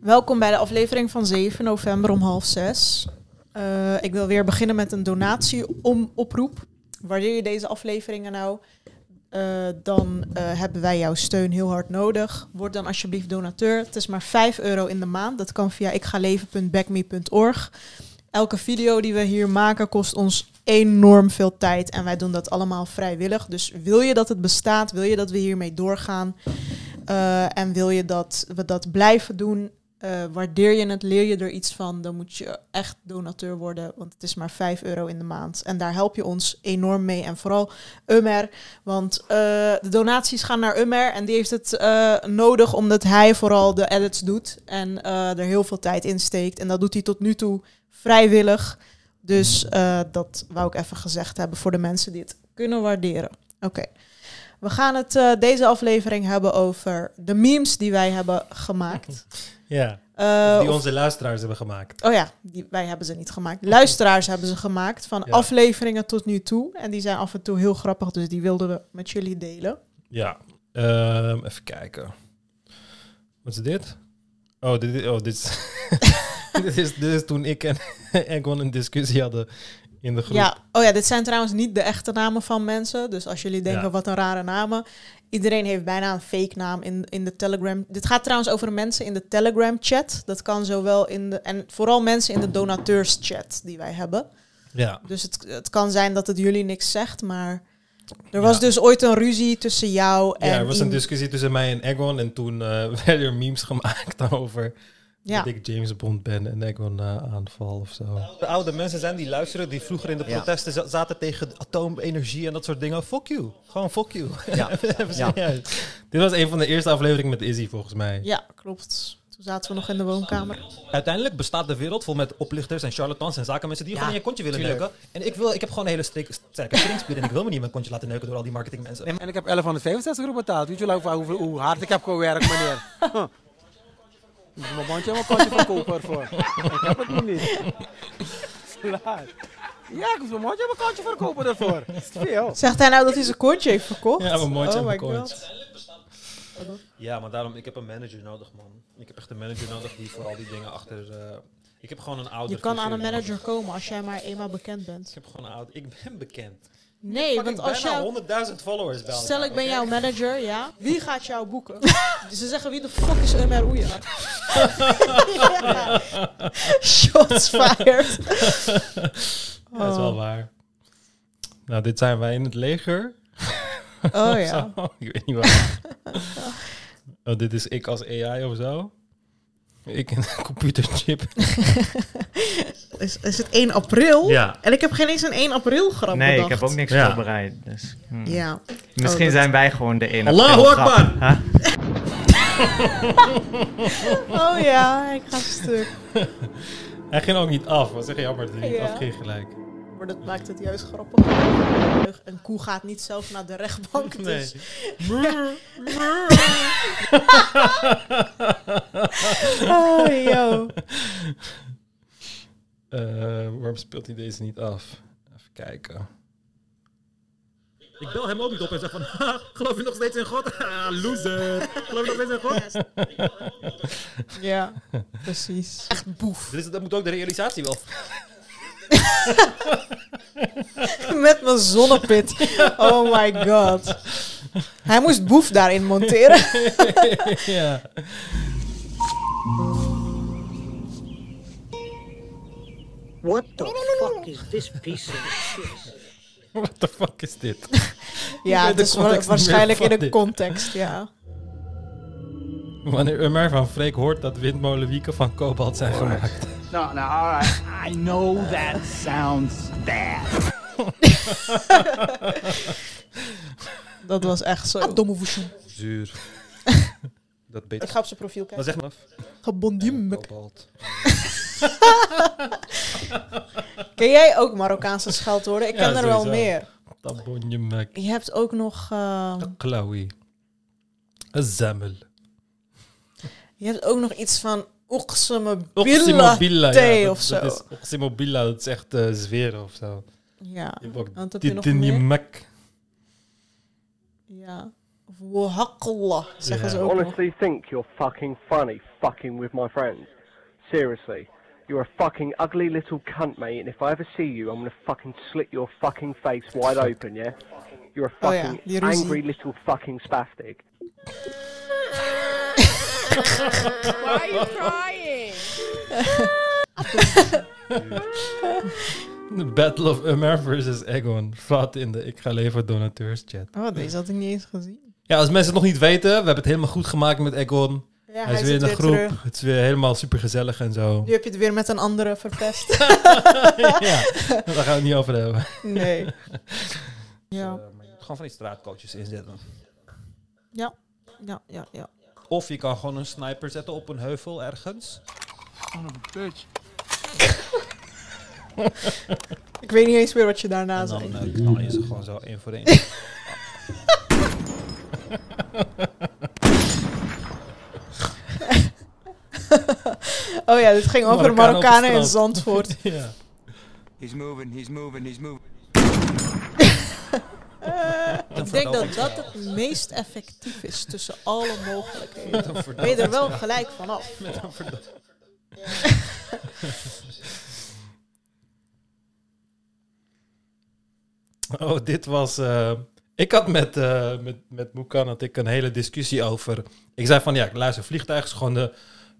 Welkom bij de aflevering van 7 november om half zes. Eh, ik wil weer beginnen met een donatieoproep. Waardeer je deze afleveringen nou, eh, dan eh, hebben wij jouw steun heel hard nodig. Word dan alsjeblieft donateur. Het is maar 5 euro in de maand. Dat kan via ikgaleven.backme.org. Elke video die we hier maken kost ons enorm veel tijd. En wij doen dat allemaal vrijwillig. Dus wil je dat het bestaat, wil je dat we hiermee doorgaan... En wil je dat we dat blijven doen, uh, waardeer je het, leer je er iets van, dan moet je echt donateur worden, want het is maar 5 euro in de maand. En daar help je ons enorm mee. En vooral Umer, want uh, de donaties gaan naar Umer en die heeft het nodig omdat hij vooral de edits doet en er heel veel tijd in steekt. En dat doet hij tot nu toe vrijwillig. Dus dat wou ik even gezegd hebben voor de mensen die het kunnen waarderen. Oké. We gaan het uh, deze aflevering hebben over de memes die wij hebben gemaakt. Ja. Uh, die onze luisteraars hebben gemaakt. Oh ja, die, wij hebben ze niet gemaakt. Luisteraars hebben ze gemaakt van ja. afleveringen tot nu toe. En die zijn af en toe heel grappig, dus die wilden we met jullie delen. Ja, um, even kijken. Wat is dit? Oh, dit, oh, dit, is, dit, is, dit is toen ik en Egon een discussie hadden in de groep. Ja, oh ja, dit zijn trouwens niet de echte namen van mensen. Dus als jullie denken, ja. wat een rare namen. Iedereen heeft bijna een fake naam in, in de Telegram. Dit gaat trouwens over mensen in de Telegram chat. Dat kan zowel in de... En vooral mensen in de donateurs chat die wij hebben. Ja. Dus het, het kan zijn dat het jullie niks zegt, maar... Er was ja. dus ooit een ruzie tussen jou en... Ja, er was een discussie tussen mij en Egon. En toen uh, werden er memes gemaakt over... Ja. Dat ik James Bond ben en ik een uh, aanval of zo. De oude mensen zijn die luisteren, die vroeger in de protesten ja. zaten tegen atoomenergie en dat soort dingen. Fuck you. Gewoon fuck you. Ja. ja. Dit was een van de eerste afleveringen met Izzy volgens mij. Ja, klopt. Toen zaten we nog in de woonkamer. Uiteindelijk bestaat de wereld vol met oplichters en charlatans en zakenmensen die gewoon in je kontje willen tuurlijk. neuken. En ik, wil, ik heb gewoon een hele sterke stringspier en ik wil me niet in mijn kontje laten neuken door al die marketingmensen. En ik heb 1165 euro betaald. Weet je wel hoe, hoe hard ik heb gewerkt, meneer? Mijn bandje en mijn kantje verkopen ervoor. ik heb het nog niet. Slaat. Ja, ik moet mijn mondje en mijn kantje verkopen ervoor. Veel. Zegt hij nou dat hij zijn kontje heeft verkocht? Ja, mijn mondje oh en mijn my kontje. Ja, maar daarom, ik heb een manager nodig, man. Ik heb echt een manager nodig die voor al die dingen achter... Uh, ik heb gewoon een oude... Je kan aan een manager komen als jij maar eenmaal bekend bent. Ik heb gewoon een oude... Ik ben bekend. Nee, want als jij 100.000 followers bij Stel ik ben jouw manager, ja. Wie gaat jou boeken? Ze zeggen wie de fuck is Ömer Oeja? ja. Shots fired. Oh. Dat is wel waar. Nou, dit zijn wij in het leger. Oh ja. ik weet niet waar. oh, dit is ik als AI of zo. Ik een computerchip. is, is het 1 april? Ja. En ik heb geen eens een 1 april grap Nee, bedacht. ik heb ook niks Ja. voorbereid. Dus, hmm. Ja. Misschien Oh, dat- zijn wij gewoon de 1 Allahu april grap. Akbar! Oh ja, ik ga stuk. Hij ging ook niet af. Wat zeg je jammer dat hij niet Ja. afging gelijk. Maar dat maakt het juist grappig. Een koe gaat niet zelf naar de rechtbank. Nee. Dus. Oh, yo. Eh, waarom speelt hij deze niet af? Even kijken. Ik bel hem ook niet op en zeg van, "Ha, geloof je nog steeds in God? Ah, loser. Geloof je nog steeds in God? Ja, precies. Echt boef. Dus dat moet ook de realisatie wel. Met mijn zonnepit. Oh my god. Hij moest boef daarin monteren. ja. What the fuck is this piece of shit? What the fuck is dit? Ja, het is wa- waarschijnlijk in een context, ja. Wanneer Umar van Freek hoort dat windmolenwieken van kobalt zijn gemaakt. No, no, all right. I know that sounds bad. Dat was echt zo. domme woesje. Zuur. dat beter. Ik ga op zijn profiel Dan kijken. zeg maar af. Kobalt. Ken jij ook Marokkaanse scheldwoorden? Ik ken Ja, er wel meer. Tabonje mek. Je hebt ook nog... Klawi. Een zemmel. Je hebt ook nog iets van... Oxymobila. thee ja, of dat, zo. Dat is Oxymobila, dat is echt eh zweren of zo. Ja. Je hebt ook Wat heb je nog mek. Ja. Of wahakla, zeggen ze ook nog. honestly think you're fucking funny fucking with my friends. Seriously. You're a fucking ugly little cunt, mate, and if I ever see you, I'm gonna fucking slit your fucking face wide open, yeah? You're a Oh fucking die ruzie. angry little fucking spastic. Why are you crying? The Battle of Umar versus Egon. Vat in de Ik ga leven donateurs chat. Oh, deze had ik niet eens gezien. Ja, als mensen het nog niet weten, we hebben het helemaal goed gemaakt met Egon. Ja, hij is weer in de groep. terug. Het is weer helemaal super gezellig en zo. Nu heb je het weer met een andere verpest. ja, daar gaan we het niet over hebben. nee. Ja, Eh, maar je moet gewoon van die straatcoaches inzetten. ja, ja, ja, ja. Of je kan gewoon een sniper zetten op een heuvel ergens. Of a bitch. Ik weet niet eens meer wat je daarna zei. dan eh, knal je ze gewoon zo één voor één. Oh ja, dit ging over Marokkanen Marokkanen in. Zandvoort. ja. He's moving, he's moving, he's moving. Ik denk dat dat het meest effectief is tussen alle mogelijkheden. Ben je er wel gelijk vanaf. Oh, dit was. eh, ik had met, eh met, met Moekan had ik een hele discussie over. Ik zei van ja, luister, vliegtuig is gewoon de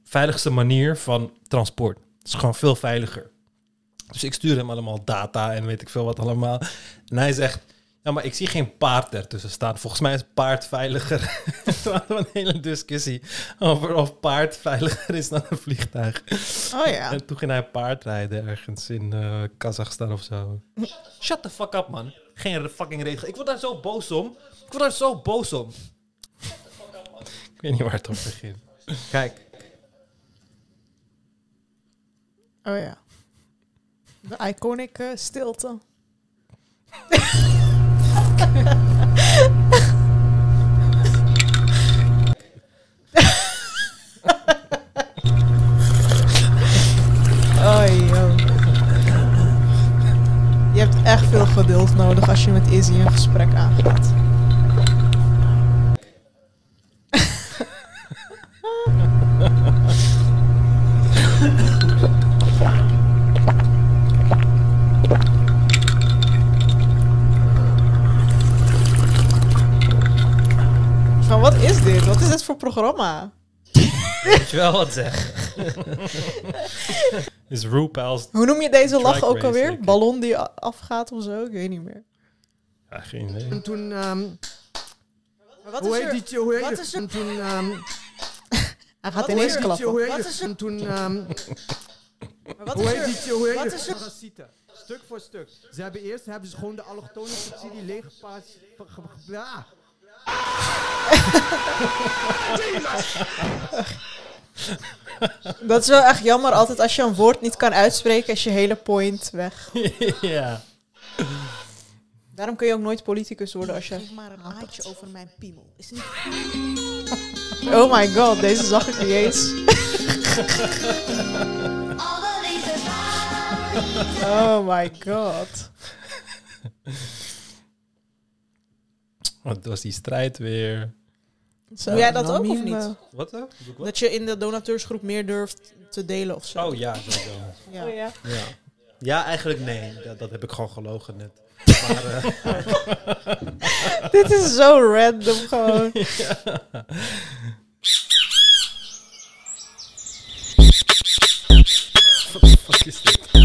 veiligste manier van transport. Het is gewoon veel veiliger. Dus ik stuur hem allemaal data en weet ik veel wat allemaal. En hij zegt. Ja, maar ik zie geen paard ertussen staan. Volgens mij is paard veiliger. Toen hadden we een hele discussie over of paard veiliger is dan een vliegtuig. Oh ja. En toen ging hij paardrijden ergens in eh Kazachstan of zo. Shut the fuck up, man. Geen fucking regel. Ik word daar zo boos om. Ik word daar zo boos om. Ik weet niet waar het op begint. Kijk. Oh ja. De iconic eh, stilte. Oh. Je hebt echt veel geduld nodig als je met Izzy een gesprek aangaat. Van wat is dit? Wat is dit voor programma? Moet je wel wat zeggen. Is RuPaul's... Hoe noem je deze lach ook alweer? Ballon die afgaat of zo? Ik weet niet meer. Ja, geen idee. En toen, ehm, wat hoe heet die, hoe heet wat is er- En toen, ehm, Hij gaat hoe ineens heet die, klappen. hoe heet Wat is er- En toen, ehm, wat hoe is heet er- die, hoe heet is er- Parasieten. Stuk voor stuk. Ze hebben eerst hebben ze gewoon de allochtone subsidie leeggepaast. ge- Ja. Dat is wel echt jammer. Altijd als je een woord niet kan uitspreken, is je hele point weg. ja. Daarom kun je ook nooit politicus worden als je... maar een maatje over mijn piemel. Is niet Oh my god, deze zag ik niet eens. Oh my god. Wat was die strijd weer? Doe jij dat ook of niet? Wat dan? Doe ik wat? Dat je in de donateursgroep meer durft te delen of zo. Oh ja, sowieso. Ja. Oh, ja. Ja. Ja, eigenlijk nee. Dat, dat heb ik gewoon gelogen net. Maar, eh, Dit is zo random gewoon. Wat de fuck is dit?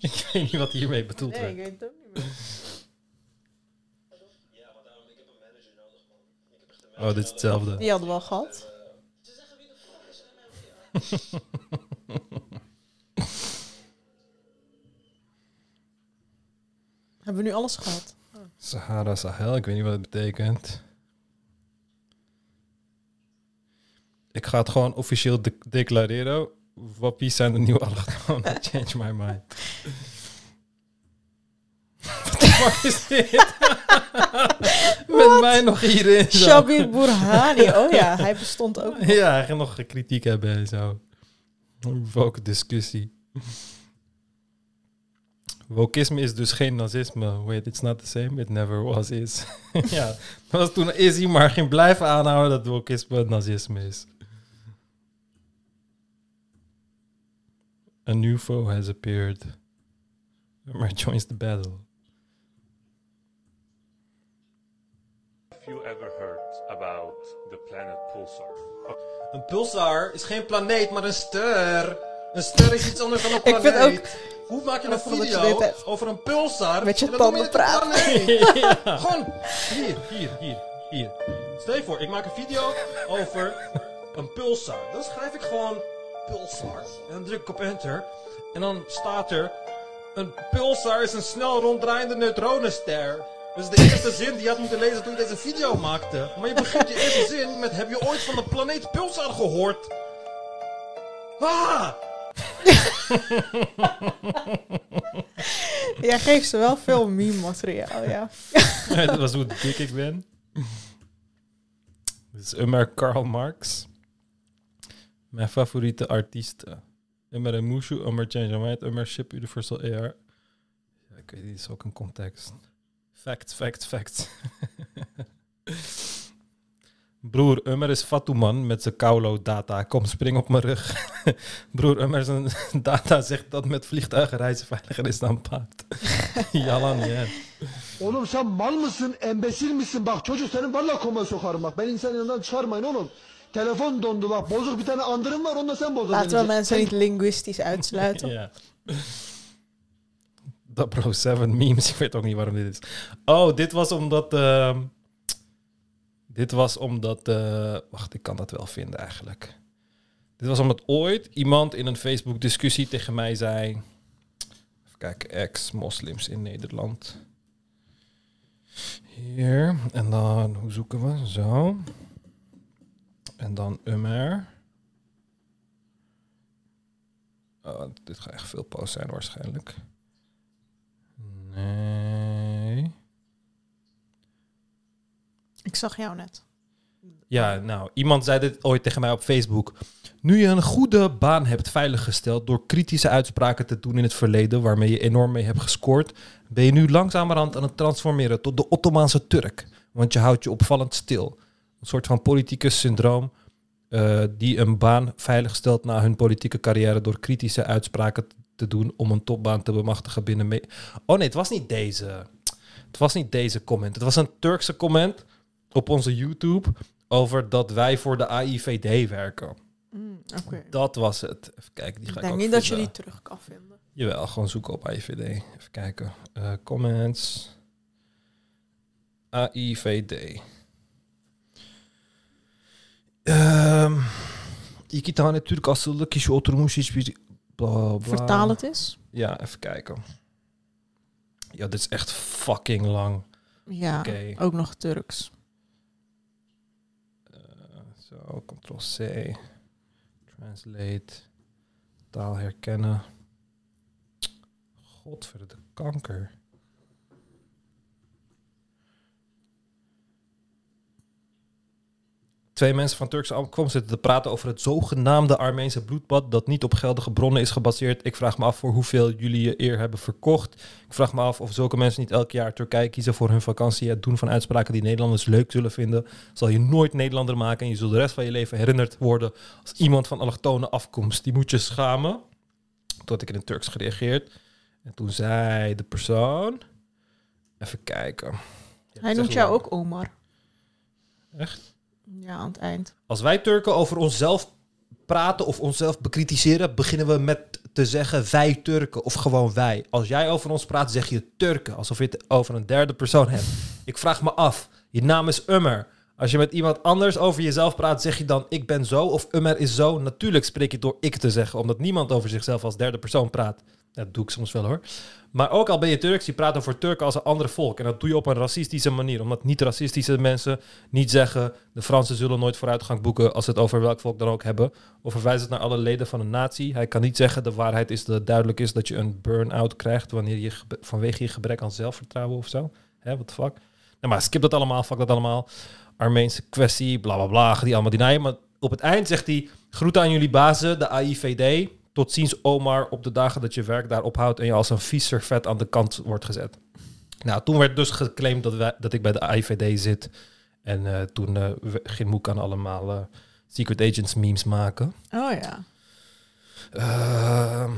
ik weet niet wat hiermee bedoeld Nee, ik weet het ook niet meer. Oh, dit is hetzelfde. Die hadden we al gehad. Hebben we nu alles gehad? Sahara Sahel, ik weet niet wat het betekent. Ik ga het gewoon officieel de- declareren. Wappies zijn de nieuwe allochtonen. Change my mind. Fuck is dit? Met mij nog hierin. zo. Shabir Burhani. Oh ja, hij bestond ook nog. Ja, hij gaat nog kritiek hebben en zo. Welke discussie. Wokisme is dus geen nazisme. Wait, it's not the same. It never was, is. ja, dat was toen is hij maar ging blijven aanhouden dat wokisme nazisme is. A new foe has appeared. Umar joins the battle. You ever heard about the planet Pulsar? Een pulsar is geen planeet, maar een ster. Een ster is iets anders dan een Ik vind planeet. ook- Hoe maak je een je video over een pulsar? Met je tanden praten. planeet? Ja. Gewoon hier, hier, hier, hier. Stel je voor, ik maak een video over een pulsar. Dan schrijf ik gewoon pulsar. En dan druk ik op enter. En dan staat er... Een pulsar is een snel ronddraaiende neutronenster. Dus de eerste zin die je had moeten lezen toen je deze video maakte. Maar je begint je eerste zin met... Heb je ooit van de planeet Pulsar gehoord? Ah! Jij geeft ze wel veel meme-materiaal, ja. dat was hoe dik ik ben. Dit is Umar Karl Marx. Mijn favoriete artiesten. Umar en Mushu, Umar Change Mind, Umar Ship Universal AR. Ja, ik weet niet, is ook een context. Facts, facts, facts. Broer, Umar is Fatuman met zijn Kaulo data. Kom, spring op mijn rug. Broer, Umar zijn data zegt dat met vliegtuigen reizen veiliger is dan paard. Yalan ya. Oğlum sen mal mısın, embesil misin? Bak çocuk senin valla koma sokarım bak. Ben insan yanından çıkarmayın oğlum. Telefon dondu bak. Bozuk bir tane andırım var onu da sen bozacaksın. Laten we mensen niet linguistisch uitsluiten. Ja. Dabro 7 memes, ik weet ook niet waarom dit is. Oh, dit was omdat... ehm, dit was omdat... eh, wacht, ik kan dat wel vinden eigenlijk. Dit was omdat ooit iemand in een Facebook-discussie tegen mij zei... Even kijken, ex-moslims in Nederland. Hier. En dan, hoe zoeken we? Zo. En dan Umer. Oh, dit gaat echt veel posts zijn waarschijnlijk. Nee. Ik zag jou net. Ja, nou, iemand zei dit ooit tegen mij op Facebook. Nu je een goede baan hebt veiliggesteld door kritische uitspraken te doen in het verleden, waarmee je enorm mee hebt gescoord, ben je nu langzamerhand aan het transformeren tot de Ottomaanse Turk. Want je houdt je opvallend stil. Een soort van politicus syndroom eh, die een baan veiligstelt na hun politieke carrière door kritische uitspraken te doen om een topbaan te bemachtigen binnen... me- oh nee, het was niet deze. Het was niet deze comment. Het was een Turkse comment op onze YouTube over dat wij voor de AIVD werken. Mm. Dat was het. Even kijken, die ga Ik ik, denk ook niet dat je die terug kan vinden. Jawel, gewoon zoeken op AIVD. Even kijken. Eh, comments. AIVD. Ehm iki tane Türk asıllı kişi oturmuş hiçbir bla bla. Vertaal het eens. Ja, even kijken. Ja, dit is echt fucking lang. Ja, ook nog Turks. Eh, Zo, Ctrl-C. Translate. Taal herkennen. Godverde kanker. Twee mensen van Turkse afkomst zitten te praten over het zogenaamde Armeense bloedbad dat niet op geldige bronnen is gebaseerd. Ik vraag me af voor hoeveel jullie je eer hebben verkocht. Ik vraag me af of zulke mensen niet elk jaar Turkije kiezen voor hun vakantie. Het doen van uitspraken die Nederlanders leuk zullen vinden. Zal je nooit Nederlander maken en je zult de rest van je leven herinnerd worden als iemand van allochtone afkomst. Die moet je schamen. Toen had ik in het Turks gereageerd. En toen zei de persoon... Even kijken. Ja, Hij noemt jou ook Omar. Echt? Ja, aan het eind. Als wij Turken over onszelf praten of onszelf bekritiseren, beginnen we met te zeggen wij Turken of gewoon wij. Als jij over ons praat, zeg je Turken, alsof je het over een derde persoon hebt. Ik vraag me af, je naam is Ummer. Als je met iemand anders over jezelf praat, zeg je dan ik ben zo of Ummer is zo. Natuurlijk spreek je door ik te zeggen, omdat niemand over zichzelf als derde persoon praat. Dat doe ik soms wel hoor. Maar ook al ben je Turks, je praat over Turken als een ander volk. En dat doe je op een racistische manier. Omdat niet-racistische mensen niet zeggen... de Fransen zullen nooit vooruitgang boeken als ze het over welk volk dan ook hebben. Of verwijzen het naar alle leden van een natie. Hij kan niet zeggen de waarheid is dat duidelijk is dat je een burn-out krijgt... wanneer je vanwege je gebrek aan zelfvertrouwen of zo. Hè, the fuck? Nou, maar skip dat allemaal, fuck dat allemaal. Armeense kwestie, bla bla bla, die allemaal denyen. Maar op het eind zegt hij... groeten aan jullie bazen, de AIVD... tot ziens Omar op de dagen dat je werk daar ophoudt en je als een vies servet aan de kant wordt gezet. Nou, toen werd dus geclaimd dat, wij, dat ik bij de IVD zit. En eh, toen eh, we- ging Moekan allemaal eh, Secret Agents memes maken. Oh ja. Ehm.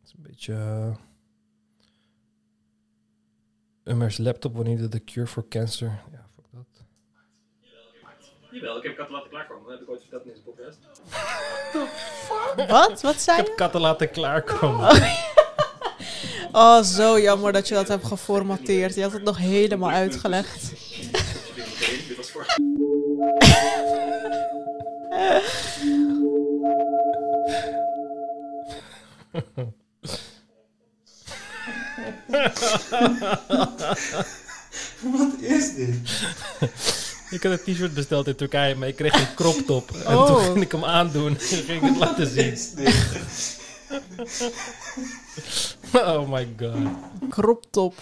Het is een beetje. eh, Ummers laptop wanneer de, de cure for cancer. Jawel, ik heb katten laten klaarkomen. Dat heb ik ooit verteld in deze podcast. Wat? Wat zei Ik je? heb katten laten klaarkomen. Oh, zo jammer dat je dat hebt geformateerd. Je had het nog helemaal uitgelegd. Dit was voor... Wat is dit? Ik had een t-shirt besteld in Turkije, maar ik kreeg een crop top. En Oh. toen ging ik hem aandoen en ging ik het laten zien. oh my god. Crop top.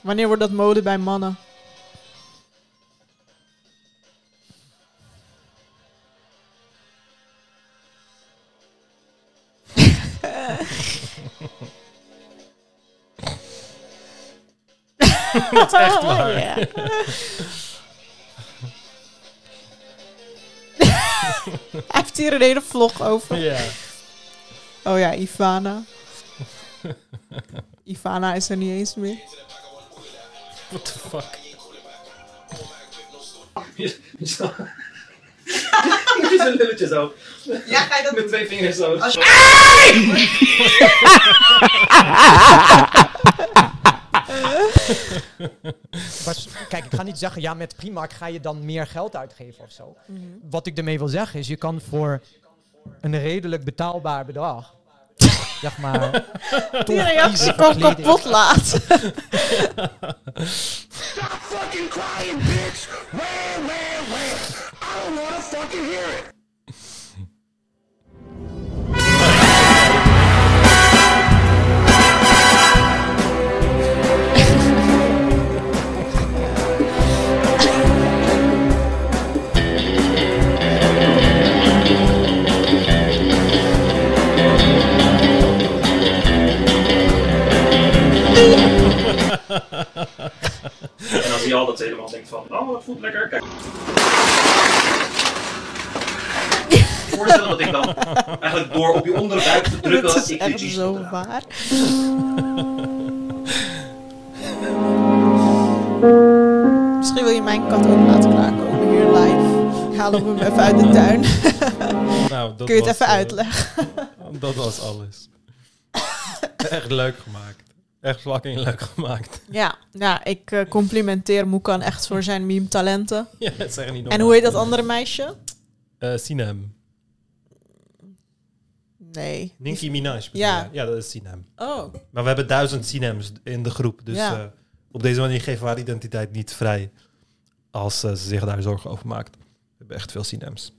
Wanneer wordt dat mode bij mannen? Dat is echt waar. Ja. Hij heeft hier een hele vlog over. Ja. Oh ja, Ivana. Ivana is er niet eens meer. What the fuck? Je lulletje zo. Ja, ga je dat Met twee vingers zo. Maar kijk, ik ga niet zeggen, ja, met Primark ga je dan meer geld uitgeven of zo. Mhm. Wat ik ermee wil zeggen is, je kan voor een redelijk betaalbaar bedrag, zeg maar, Die reactie kwam kapot laat. fucking crying, bitch! Where, where, where? I don't wanna fucking hear it! En dan zie je al dat ze helemaal denkt van, oh, dat voelt lekker. Kijk. Voorstellen dat ik dan eigenlijk door op je onderbuik te drukken, Dat is ik echt zo waar. Misschien wil je mijn kat ook laten klaarkomen hier live. Halen we hem even uit de tuin. Nou, dat Kun je het was, even eh, uitleggen? Dat was alles. Echt leuk gemaakt. Echt fucking leuk gemaakt. Ja, ja ik eh, complimenteer Moekan echt voor zijn meme-talenten. Ja, dat is echt niet en hoe heet dat andere meisje? Eh, Sinem. Nee. Nicki Minaj. Ja. je? Ja, dat is Sinem. Oh. Maar we hebben duizend Sinems in de groep. Dus Ja. eh, op deze manier geven we haar identiteit niet vrij. Als ze zich daar zorgen over maakt. We hebben echt veel Sinems.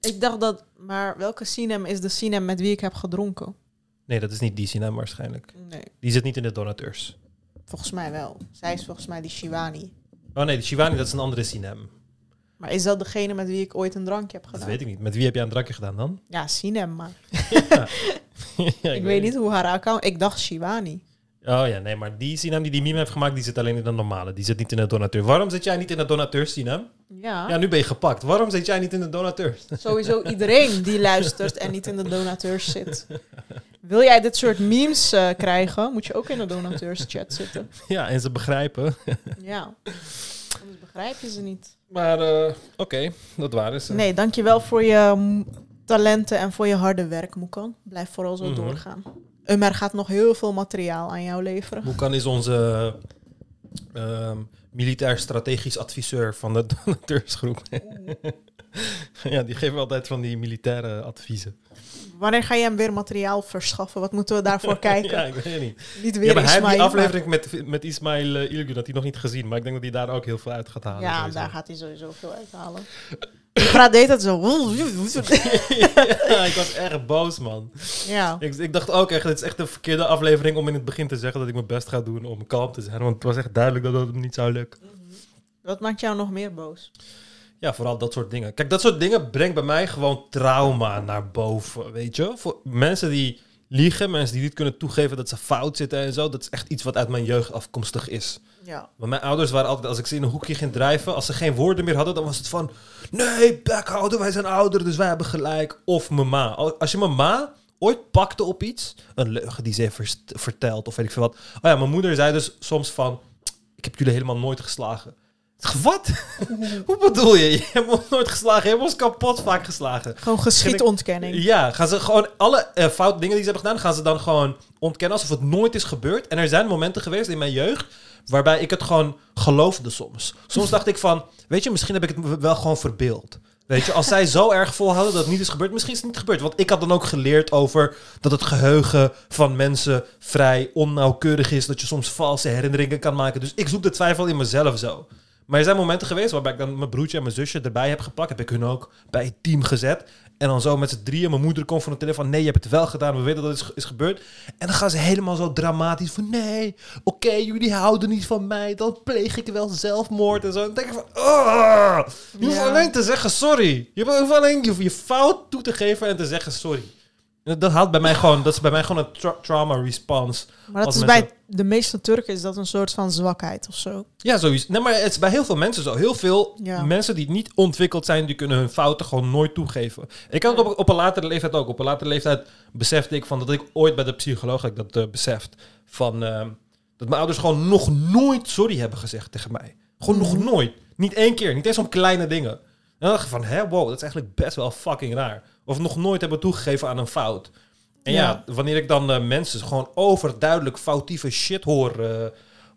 Ik dacht dat, maar welke Sinem is de Sinem met wie ik heb gedronken? Nee, dat is niet die Sinem waarschijnlijk. Nee. Die zit niet in de donateurs. Volgens mij wel. Zij is volgens mij die Shivani. Oh nee, de Shivani, dat is een andere Sinem. Maar is dat degene met wie ik ooit een drankje heb gedaan? Dat weet ik niet. Met wie heb jij een drankje gedaan dan? Ja, Sinem, maar. Ja, ik weet niet hoe haar account... Ik dacht Shivani. Oh ja, nee, maar die Sinem die die meme heeft gemaakt, die zit alleen in de normale. Die zit niet in de donateur. Waarom zit jij niet in de donateur, Sinem? Ja. Ja, nu ben je gepakt. Waarom zit jij niet in de donateur? Sowieso iedereen die luistert en niet in de donateurs zit. Wil jij dit soort memes eh, krijgen, moet je ook in de donateurschat zitten. Ja, en ze begrijpen. Ja. Anders begrijp je ze niet. Maar eh, oké, dat waren ze. Nee, dankjewel voor je talenten en voor je harde werk, Moekan. Blijf vooral zo Mhm. doorgaan. Umer gaat nog heel veel materiaal aan jou leveren. Moekan is onze ehm, militair strategisch adviseur van de donateursgroep. ja, die geven altijd van die militaire adviezen. Wanneer ga je hem weer materiaal verschaffen? Wat moeten we daarvoor kijken? ja, ik weet het niet. Niet ja, weer maar hij heeft die Ismail, aflevering met, met Ismail uh, Ilgun, dat hij nog niet gezien. Maar ik denk dat hij daar ook heel veel uit gaat halen. Ja, sowieso. daar gaat hij sowieso veel uithalen. Die praat deed het zo. ja, ik was erg boos, man. Ja. Ik, ik dacht ook echt, het is echt een verkeerde aflevering om in het begin te zeggen dat ik mijn best ga doen om kalm te zijn. Want het was echt duidelijk dat dat niet zou lukken. Wat maakt jou nog meer boos? Ja, vooral dat soort dingen. Kijk, dat soort dingen brengt bij mij gewoon trauma naar boven, weet je? Voor mensen die liegen, mensen die niet kunnen toegeven dat ze fout zitten en zo, dat is echt iets wat uit mijn jeugd afkomstig is. Ja. Maar mijn ouders waren altijd, als ik ze in een hoekje ging drijven, als ze geen woorden meer hadden, dan was het van, nee, bek houden, wij zijn ouder, dus wij hebben gelijk. Of mijn ma. Al- Als je mijn ma ooit pakte op iets, een leugen die ze heeft verteld of weet ik veel wat. Oh ja, mijn moeder zei dus soms van, ik heb jullie helemaal nooit geslagen. Wat? Hoe bedoel je? Je hebt ons nooit geslagen. Je hebt ons kapot vaak geslagen. Gewoon geschietontkenning. Ja, gaan ze gewoon alle eh, fout dingen die ze hebben gedaan, gaan ze dan gewoon ontkennen alsof het nooit is gebeurd. En er zijn momenten geweest in mijn jeugd waarbij ik het gewoon geloofde soms. Soms dacht ik van, weet je, misschien heb ik het wel gewoon verbeeld. Weet je, als zij zo erg volhouden dat het niet is gebeurd, misschien is het niet gebeurd. Want ik had dan ook geleerd over dat het geheugen van mensen vrij onnauwkeurig is. Dat je soms valse herinneringen kan maken. Dus ik zoek de twijfel in mezelf zo. Maar er zijn momenten geweest waarbij ik dan mijn broertje en mijn zusje erbij heb gepakt. Heb ik hun ook bij het team gezet. En dan zo met z'n drieën. Mijn moeder confronteren van nee, je hebt het wel gedaan. We weten dat het is, is gebeurd. En dan gaan ze helemaal zo dramatisch van nee, oké, jullie houden niet van mij. Dan pleeg ik wel zelfmoord en zo. En dan denk ik van, oh, je hoeft Ja. alleen te zeggen sorry. Je hoeft alleen je, je fout toe te geven en te zeggen sorry. Dat haalt bij mij gewoon, dat is bij mij gewoon een tra- trauma response. Maar dat is mensen- bij de meeste Turken is dat een soort van zwakheid of zo. Ja, zoiets. Nee, maar het is bij heel veel mensen zo. Heel veel Ja. mensen die niet ontwikkeld zijn, die kunnen hun fouten gewoon nooit toegeven. Ik had het op, op een latere leeftijd ook. Op een latere leeftijd besefte ik van dat ik ooit bij de psycholoog ik dat eh, beseft. Van ehm, dat mijn ouders gewoon nog nooit sorry hebben gezegd tegen mij. Gewoon nog nooit. Niet één keer. Niet eens om kleine dingen. En dan dacht ik van, hè, wow, dat is eigenlijk best wel fucking raar. Of nog nooit hebben toegegeven aan een fout. En ja, wanneer ik dan eh, mensen gewoon overduidelijk foutieve shit hoor,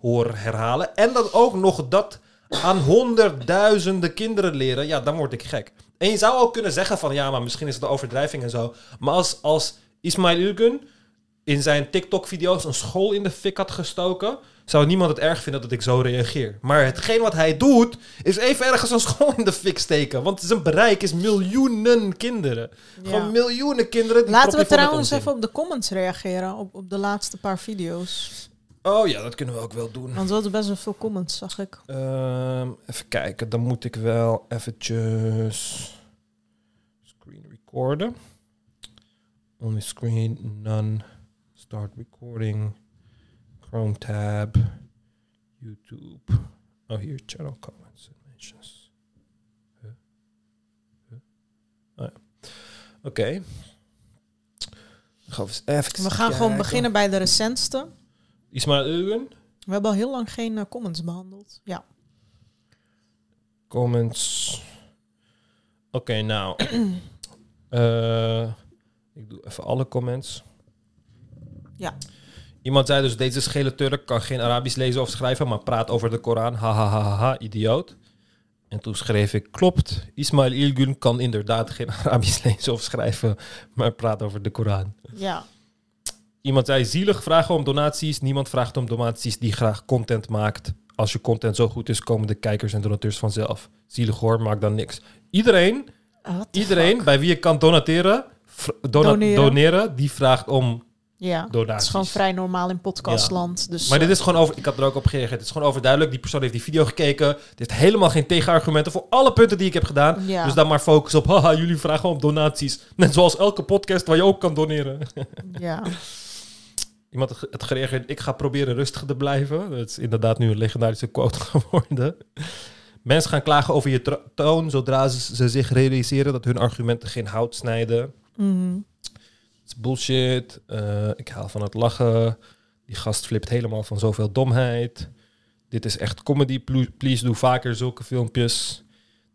hoor herhalen. En dan ook nog dat aan honderdduizenden kinderen leren. Ja, dan word ik gek. En je zou ook kunnen zeggen van ja, maar misschien is het een overdrijving en zo. Maar als, als Ismail Ilgun in zijn TikTok-video's een school in de fik had gestoken, zou niemand het erg vinden dat ik zo reageer. Maar hetgeen wat hij doet, is even ergens een school in de fik steken. Want zijn bereik is miljoenen kinderen. Gewoon miljoenen kinderen. Die Laten we trouwens even op de comments reageren. Op, op de laatste paar video's. Oh ja, dat kunnen we ook wel doen. Want we hadden best wel veel comments, zag ik. Ehm, even kijken, dan moet ik wel eventjes screen recorden. Only screen, none. Start recording. Chrome tab. YouTube. Oh, hier, channel comments and mentions. Huh? Huh? Oh ja. Oké. We eens even We gaan gewoon beginnen bij de recentste. Ismail Ugen. We hebben al heel lang geen eh, comments behandeld. Ja. Comments. Oké, nou. Eh, ik doe even alle comments. Ja. Iemand zei dus, deze schele Turk kan geen Arabisch lezen of schrijven, maar praat over de Koran. Ha, ha, ha, ha, ha, idioot. En toen schreef ik, klopt, Ismail Ilgun kan inderdaad geen Arabisch lezen of schrijven, maar praat over de Koran. Ja. Iemand zei, zielig vragen om donaties. Niemand vraagt om donaties die graag content maakt. Als je content zo goed is, komen de kijkers en donateurs vanzelf. Zielig hoor, maak dan niks. Iedereen, iedereen bij wie je kan donateren, Doneren. doneren. die vraagt om Ja, donaties. het is gewoon vrij normaal in podcastland. Dus, maar dit eh, is gewoon over, ik had er ook op gereageerd. Het is gewoon overduidelijk. Die persoon heeft die video gekeken. Die heeft helemaal geen tegenargumenten voor alle punten die ik heb gedaan. Ja. Dus dan maar focus op, haha, jullie vragen om donaties. Net zoals elke podcast waar je ook kan doneren. Ja. Iemand had gereageerd, ik ga proberen rustig te blijven. Dat is inderdaad nu een legendarische quote geworden. Mensen gaan klagen over je toon zodra ze, ze zich realiseren dat hun argumenten geen hout snijden. Mhm. Het is bullshit. Eh, ik haal van het lachen. Die gast flipt helemaal van zoveel domheid. Dit is echt comedy. Please doe vaker zulke filmpjes.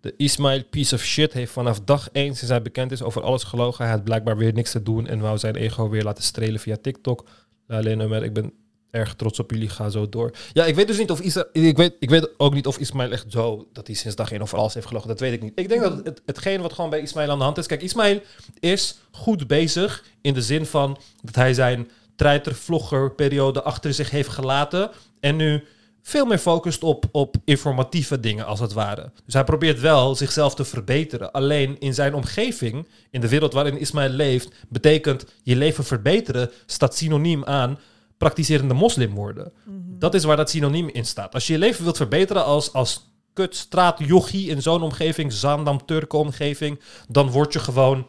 De Ismail piece of shit heeft vanaf dag 1 sinds hij bekend is over alles gelogen. Hij had blijkbaar weer niks te doen en wou zijn ego weer laten strelen via TikTok. Alleen Omer, ik ben erg trots op jullie. Ga zo door. Ja, ik weet dus niet of Isra ik weet, ik weet ook niet of Ismail echt zo dat hij sinds dag 1 over alles heeft gelogen. Dat weet ik niet. Ik denk dat het, hetgeen wat gewoon bij Ismail aan de hand is. Kijk, Ismail is goed bezig in de zin van dat hij zijn treiter-vlogger-periode achter zich heeft gelaten en nu veel meer focust op, op informatieve dingen, als het ware. Dus hij probeert wel zichzelf te verbeteren. Alleen in zijn omgeving, in de wereld waarin Ismail leeft, betekent je leven verbeteren staat synoniem aan praktiserende moslim worden. Dat is waar dat synoniem in staat. Als je je leven wilt verbeteren als, als kutstraatjochie in zo'n omgeving, Zaandam-Turken omgeving, dan word je gewoon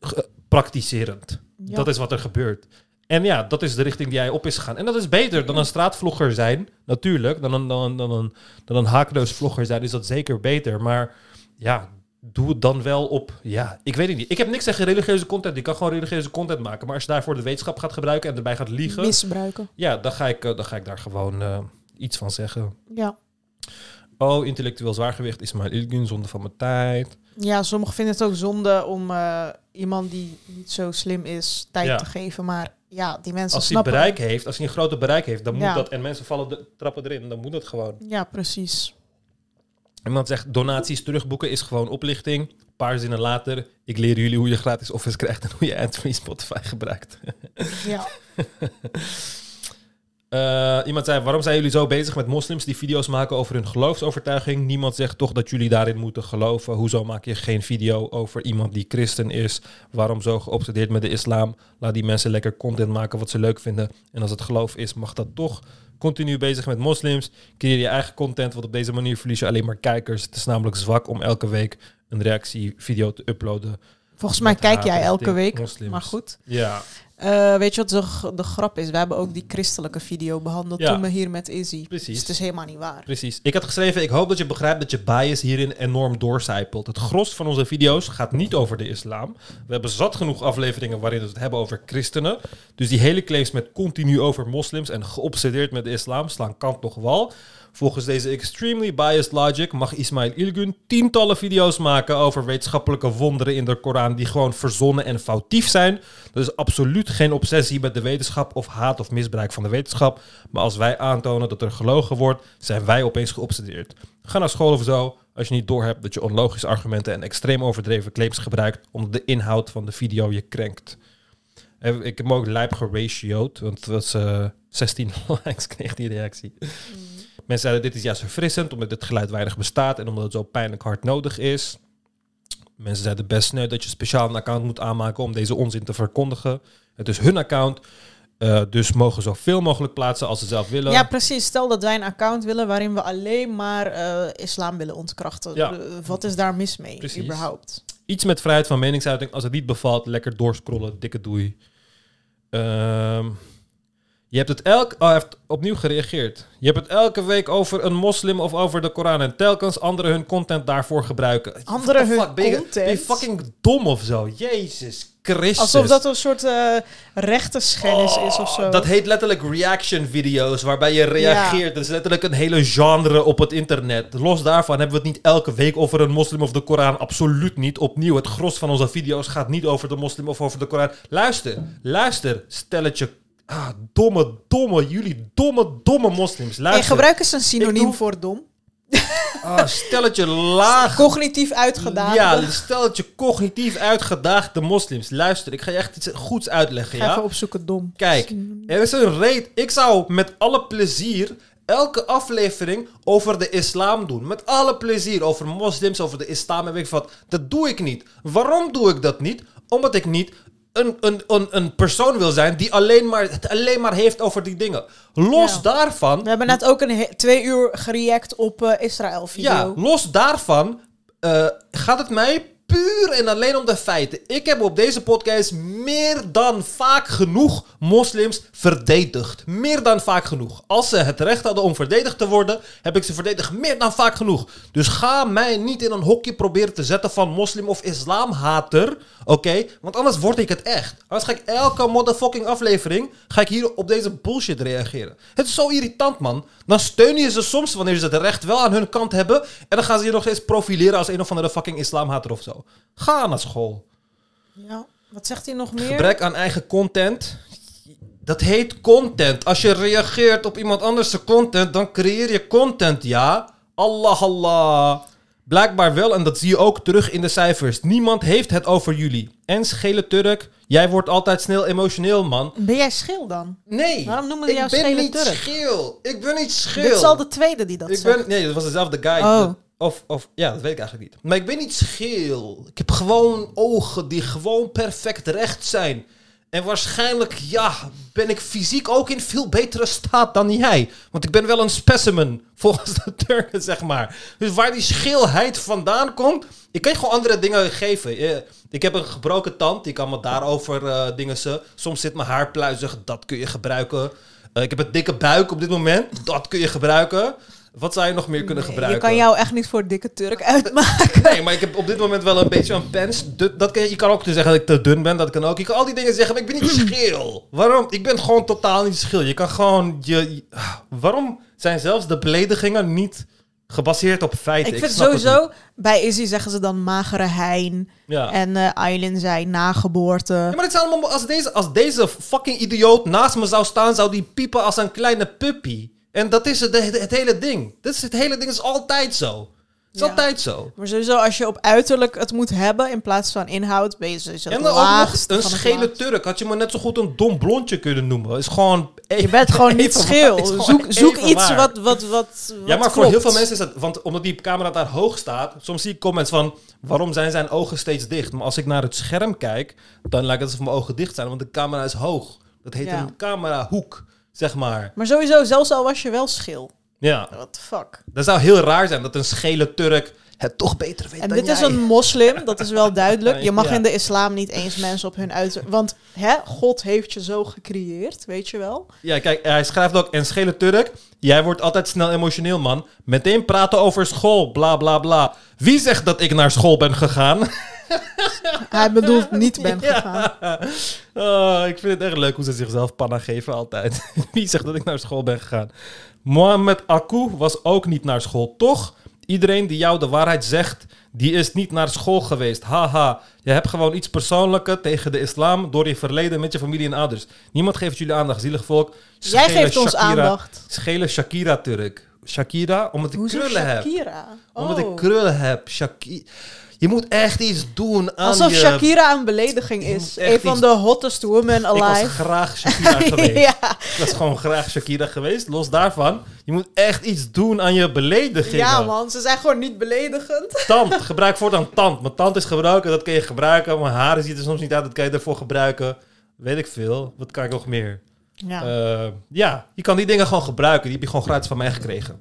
ge- praktiserend. Ja. Dat is wat er gebeurt. En ja, dat is de richting die hij op is gegaan. En dat is beter dan een straatvlogger zijn, natuurlijk. Dan een, dan, dan een, dan een haakloos vlogger zijn is dat zeker beter. Maar ja, doe het dan wel op... Ja, ik weet het niet. Ik heb niks tegen religieuze content. Je kan gewoon religieuze content maken. Maar als je daarvoor de wetenschap gaat gebruiken en erbij gaat liegen... Misbruiken. Ja, dan ga ik, eh, dan ga ik daar gewoon eh, iets van zeggen. Ja. Oh, intellectueel zwaargewicht is maar Ilgun, zonde van mijn tijd. Ja, sommigen vinden het ook zonde om eh, iemand die niet zo slim is tijd Ja. te geven. Maar ja, die mensen Als hij bereik heeft, als hij een grote bereik heeft, dan moet Ja. dat. En mensen vallen de trappen erin, dan moet dat gewoon. Ja, precies. Iemand zegt donaties terugboeken is gewoon oplichting. Een paar zinnen later, ik leer jullie hoe je gratis Office krijgt en hoe je ad-free Spotify gebruikt. Ja. Eh, iemand zei, waarom zijn jullie zo bezig met moslims die video's maken over hun geloofsovertuiging? Niemand zegt toch dat jullie daarin moeten geloven. Hoezo maak je geen video over iemand die christen is? Waarom zo geobsedeerd met de islam? Laat die mensen lekker content maken wat ze leuk vinden. En als het geloof is, mag dat toch. Continu bezig met moslims. Creëer je eigen content, want op deze manier verlies je alleen maar kijkers. Het is namelijk zwak om elke week een reactievideo te uploaden. Volgens mij kijk jij elke week, moslims. maar goed. Ja. Eh, weet je wat de, de grap is? We hebben ook die christelijke video behandeld Ja. toen we hier met Izzy. Precies. Dus het is helemaal niet waar. Precies. Ik had geschreven, ik hoop dat je begrijpt dat je bias hierin enorm doorcijpelt. Het gros van onze video's gaat niet over de islam. We hebben zat genoeg afleveringen waarin we het hebben over christenen. Dus die hele claims met continu over moslims en geobsedeerd met de islam slaan kant nog wal. Volgens deze extremely biased logic mag Ismail Ilgun tientallen video's maken over wetenschappelijke wonderen in de Koran die gewoon verzonnen en foutief zijn. Dat is absoluut geen obsessie met de wetenschap of haat of misbruik van de wetenschap. Maar als wij aantonen dat er gelogen wordt, zijn wij opeens geobsedeerd. Ga naar school of zo als je niet doorhebt dat je onlogische argumenten en extreem overdreven claims gebruikt omdat de inhoud van de video je krenkt. Eh, Ik heb ook lijp geratioed, want het was eh 16 likes kreeg die reactie. Mensen zeiden dit is juist verfrissend omdat dit geluid weinig bestaat en omdat het zo pijnlijk hard nodig is. Mensen zeiden best sneu dat je speciaal een account moet aanmaken om deze onzin te verkondigen. Het is hun account, eh, dus mogen zoveel mogelijk plaatsen als ze zelf willen. Ja, precies. Stel dat wij een account willen waarin we alleen maar eh, islam willen ontkrachten. Ja. Eh, wat is daar mis mee, Precies. überhaupt? Iets met vrijheid van meningsuiting. Als het niet bevalt, lekker doorscrollen. Dikke doei. Ehm, je hebt het elk... Oh, hij heeft opnieuw gereageerd. Je hebt het elke week over een moslim of over de Koran. En telkens anderen hun content daarvoor gebruiken. Anderen hun fuck? Ben je, content? ben je fucking dom of zo? Jezus Christus. Alsof dat een soort eh rechtenschennis is of zo. Dat heet letterlijk reaction video's, waarbij je reageert. Dat is letterlijk een hele genre op het internet. Los daarvan hebben we het niet elke week over een moslim of de Koran. Absoluut niet. Opnieuw, het gros van onze video's gaat niet over de moslim of over de Koran. Luister, luister, stelletje. Ah, domme, domme, jullie domme, domme moslims. En Luister. gebruik eens een synoniem doe- voor dom. Ah, stelletje laag. Cognitief uitgedaagd. Ja, stelletje cognitief uitgedaagde moslims. Luister, ik ga je echt iets goeds uitleggen, Ga ja? even opzoeken, dom. Kijk, er is een reden. Ik zou met alle plezier elke aflevering over de islam doen. Met alle plezier over moslims, over de islam en weet ik wat. Dat doe ik niet. Waarom doe ik dat niet? Omdat ik niet een, een, een, een persoon wil zijn die alleen maar, het alleen maar heeft over die dingen. Los daarvan... We hebben net ook een twee uur gereact op eh, Israël-video. Ja, los daarvan eh, gaat het mij puur en alleen om de feiten. Ik heb op deze podcast meer dan vaak genoeg moslims verdedigd. Meer dan vaak genoeg. Als ze het recht hadden om verdedigd te worden, heb ik ze verdedigd meer dan vaak genoeg. Dus ga mij niet in een hokje proberen te zetten van moslim of islamhater. Oké? Want anders word ik het echt. Anders ga ik elke motherfucking aflevering ga ik hier op deze bullshit reageren. Het is zo irritant, man. Dan steun je ze soms wanneer ze het recht wel aan hun kant hebben. En dan gaan ze je nog steeds profileren als een of andere fucking islamhater of zo. Ga naar school. Ja. Wat zegt hij nog meer? Gebrek aan eigen content. Dat heet content. Als je reageert op iemand anders' content, dan creëer je content, ja? Allah, Allah. Blijkbaar wel, en dat zie je ook terug in de cijfers. Niemand heeft het over jullie. En schele Turk, jij wordt altijd snel emotioneel, man. Ben jij schil dan? Nee. Waarom noemen we ik jou ben schele niet Turk? scheel. Ik ben niet scheel. Dit is al de tweede die dat ik zegt. ben, Nee, dat was dezelfde guy. Oh. Of, of, ja, dat weet ik eigenlijk niet. Maar ik ben niet scheel. Ik heb gewoon ogen die gewoon perfect recht zijn. En waarschijnlijk, ja, ben ik fysiek ook in veel betere staat dan jij. Want ik ben wel een specimen, volgens de Turken, zeg maar. Dus waar die schilheid vandaan komt, ik kan gewoon andere dingen geven. Eh, Ik heb een gebroken tand, die kan me daarover eh dingen ze. Soms zit mijn haar pluizig, dat kun je gebruiken. Eh, ik heb een dikke buik op dit moment, dat kun je gebruiken. Wat zou je nog meer kunnen gebruiken? Je kan jou echt niet voor dikke Turk uitmaken. Nee, maar ik heb op dit moment wel een beetje een pens. Dat kan, je kan ook zeggen dat ik te dun ben. Dat kan ook. Je kan al die dingen zeggen, maar ik ben niet scheel. Waarom? Ik ben gewoon totaal niet scheel. Je kan gewoon... Je, waarom zijn zelfs de beledigingen niet gebaseerd op feiten? Ik vind het sowieso, bij Izzy zeggen ze dan magere hein. Ja. En eh Aileen zei nageboorte. Ja, maar dit zijn allemaal... Als deze, als deze fucking idioot naast me zou staan... zou die piepen als een kleine puppy. En dat is het, het, het hele ding. Dat is het hele ding. is altijd zo. Het is Ja. altijd zo. Maar sowieso, als je op uiterlijk het moet hebben in plaats van inhoud, ben je sowieso En dan ook nog een schele. Turk. Had je me net zo goed een dom blondje kunnen noemen. Is gewoon... Je bent gewoon niet scheel. Zoek, zoek iets wat, wat, wat, Ja, maar voor heel veel mensen is het... Want omdat die camera daar hoog staat... Soms zie ik comments van... Waarom zijn zijn ogen steeds dicht? Maar als ik naar het scherm kijk... Dan lijkt het alsof mijn ogen dicht zijn. Want de camera is hoog. Dat heet Ja. een camerahoek. Zeg maar. Maar sowieso, zelfs al was je wel schil. Ja. What the fuck. Dat zou heel raar zijn dat een schele Turk... Het toch beter weet En dan dit is een moslim, dat is wel duidelijk. Je mag Ja. in de islam niet eens mensen op hun uiterlijk... Want hè, God heeft je zo gecreëerd, weet je wel? Ja, kijk, hij schrijft ook... En schele Turk... Jij wordt altijd snel emotioneel, man. Meteen praten over school, bla bla bla. Wie zegt dat ik naar school ben gegaan? Hij bedoelt niet ben gegaan. Oh, ik vind het echt leuk hoe ze zichzelf panna geven altijd. Wie zegt dat ik naar school ben gegaan? Mohamed Akou was ook niet naar school, toch? Iedereen die jou de waarheid zegt, die is niet naar school geweest. Haha, je hebt gewoon iets persoonlijks tegen de islam door je verleden met je familie en ouders. Niemand geeft jullie aandacht, zielig volk. Jij geeft ons aandacht. Schele Shakira Turk. Shakira, omdat ik Hoezo krullen heb. Shakira? Omdat Oh. ik krullen heb. Shaki je moet echt iets doen aan Alsof je... Shakira een belediging is. Een van iets- de hottest women Ik was alive. graag Shakira geweest. Ja. Ik was gewoon graag Shakira geweest. Los daarvan, je moet echt iets doen aan je beledigingen. Ja man, ze zijn gewoon niet beledigend. Tand, gebruik voortaan tand. Mijn tand is gebruiken, dat kun je gebruiken. Mijn haren ziet er soms niet uit, dat kan je ervoor gebruiken. Weet ik veel. Wat kan ik nog meer? Ja. Eh, ja, je kan die dingen gewoon gebruiken. Die heb je gewoon gratis van mij gekregen.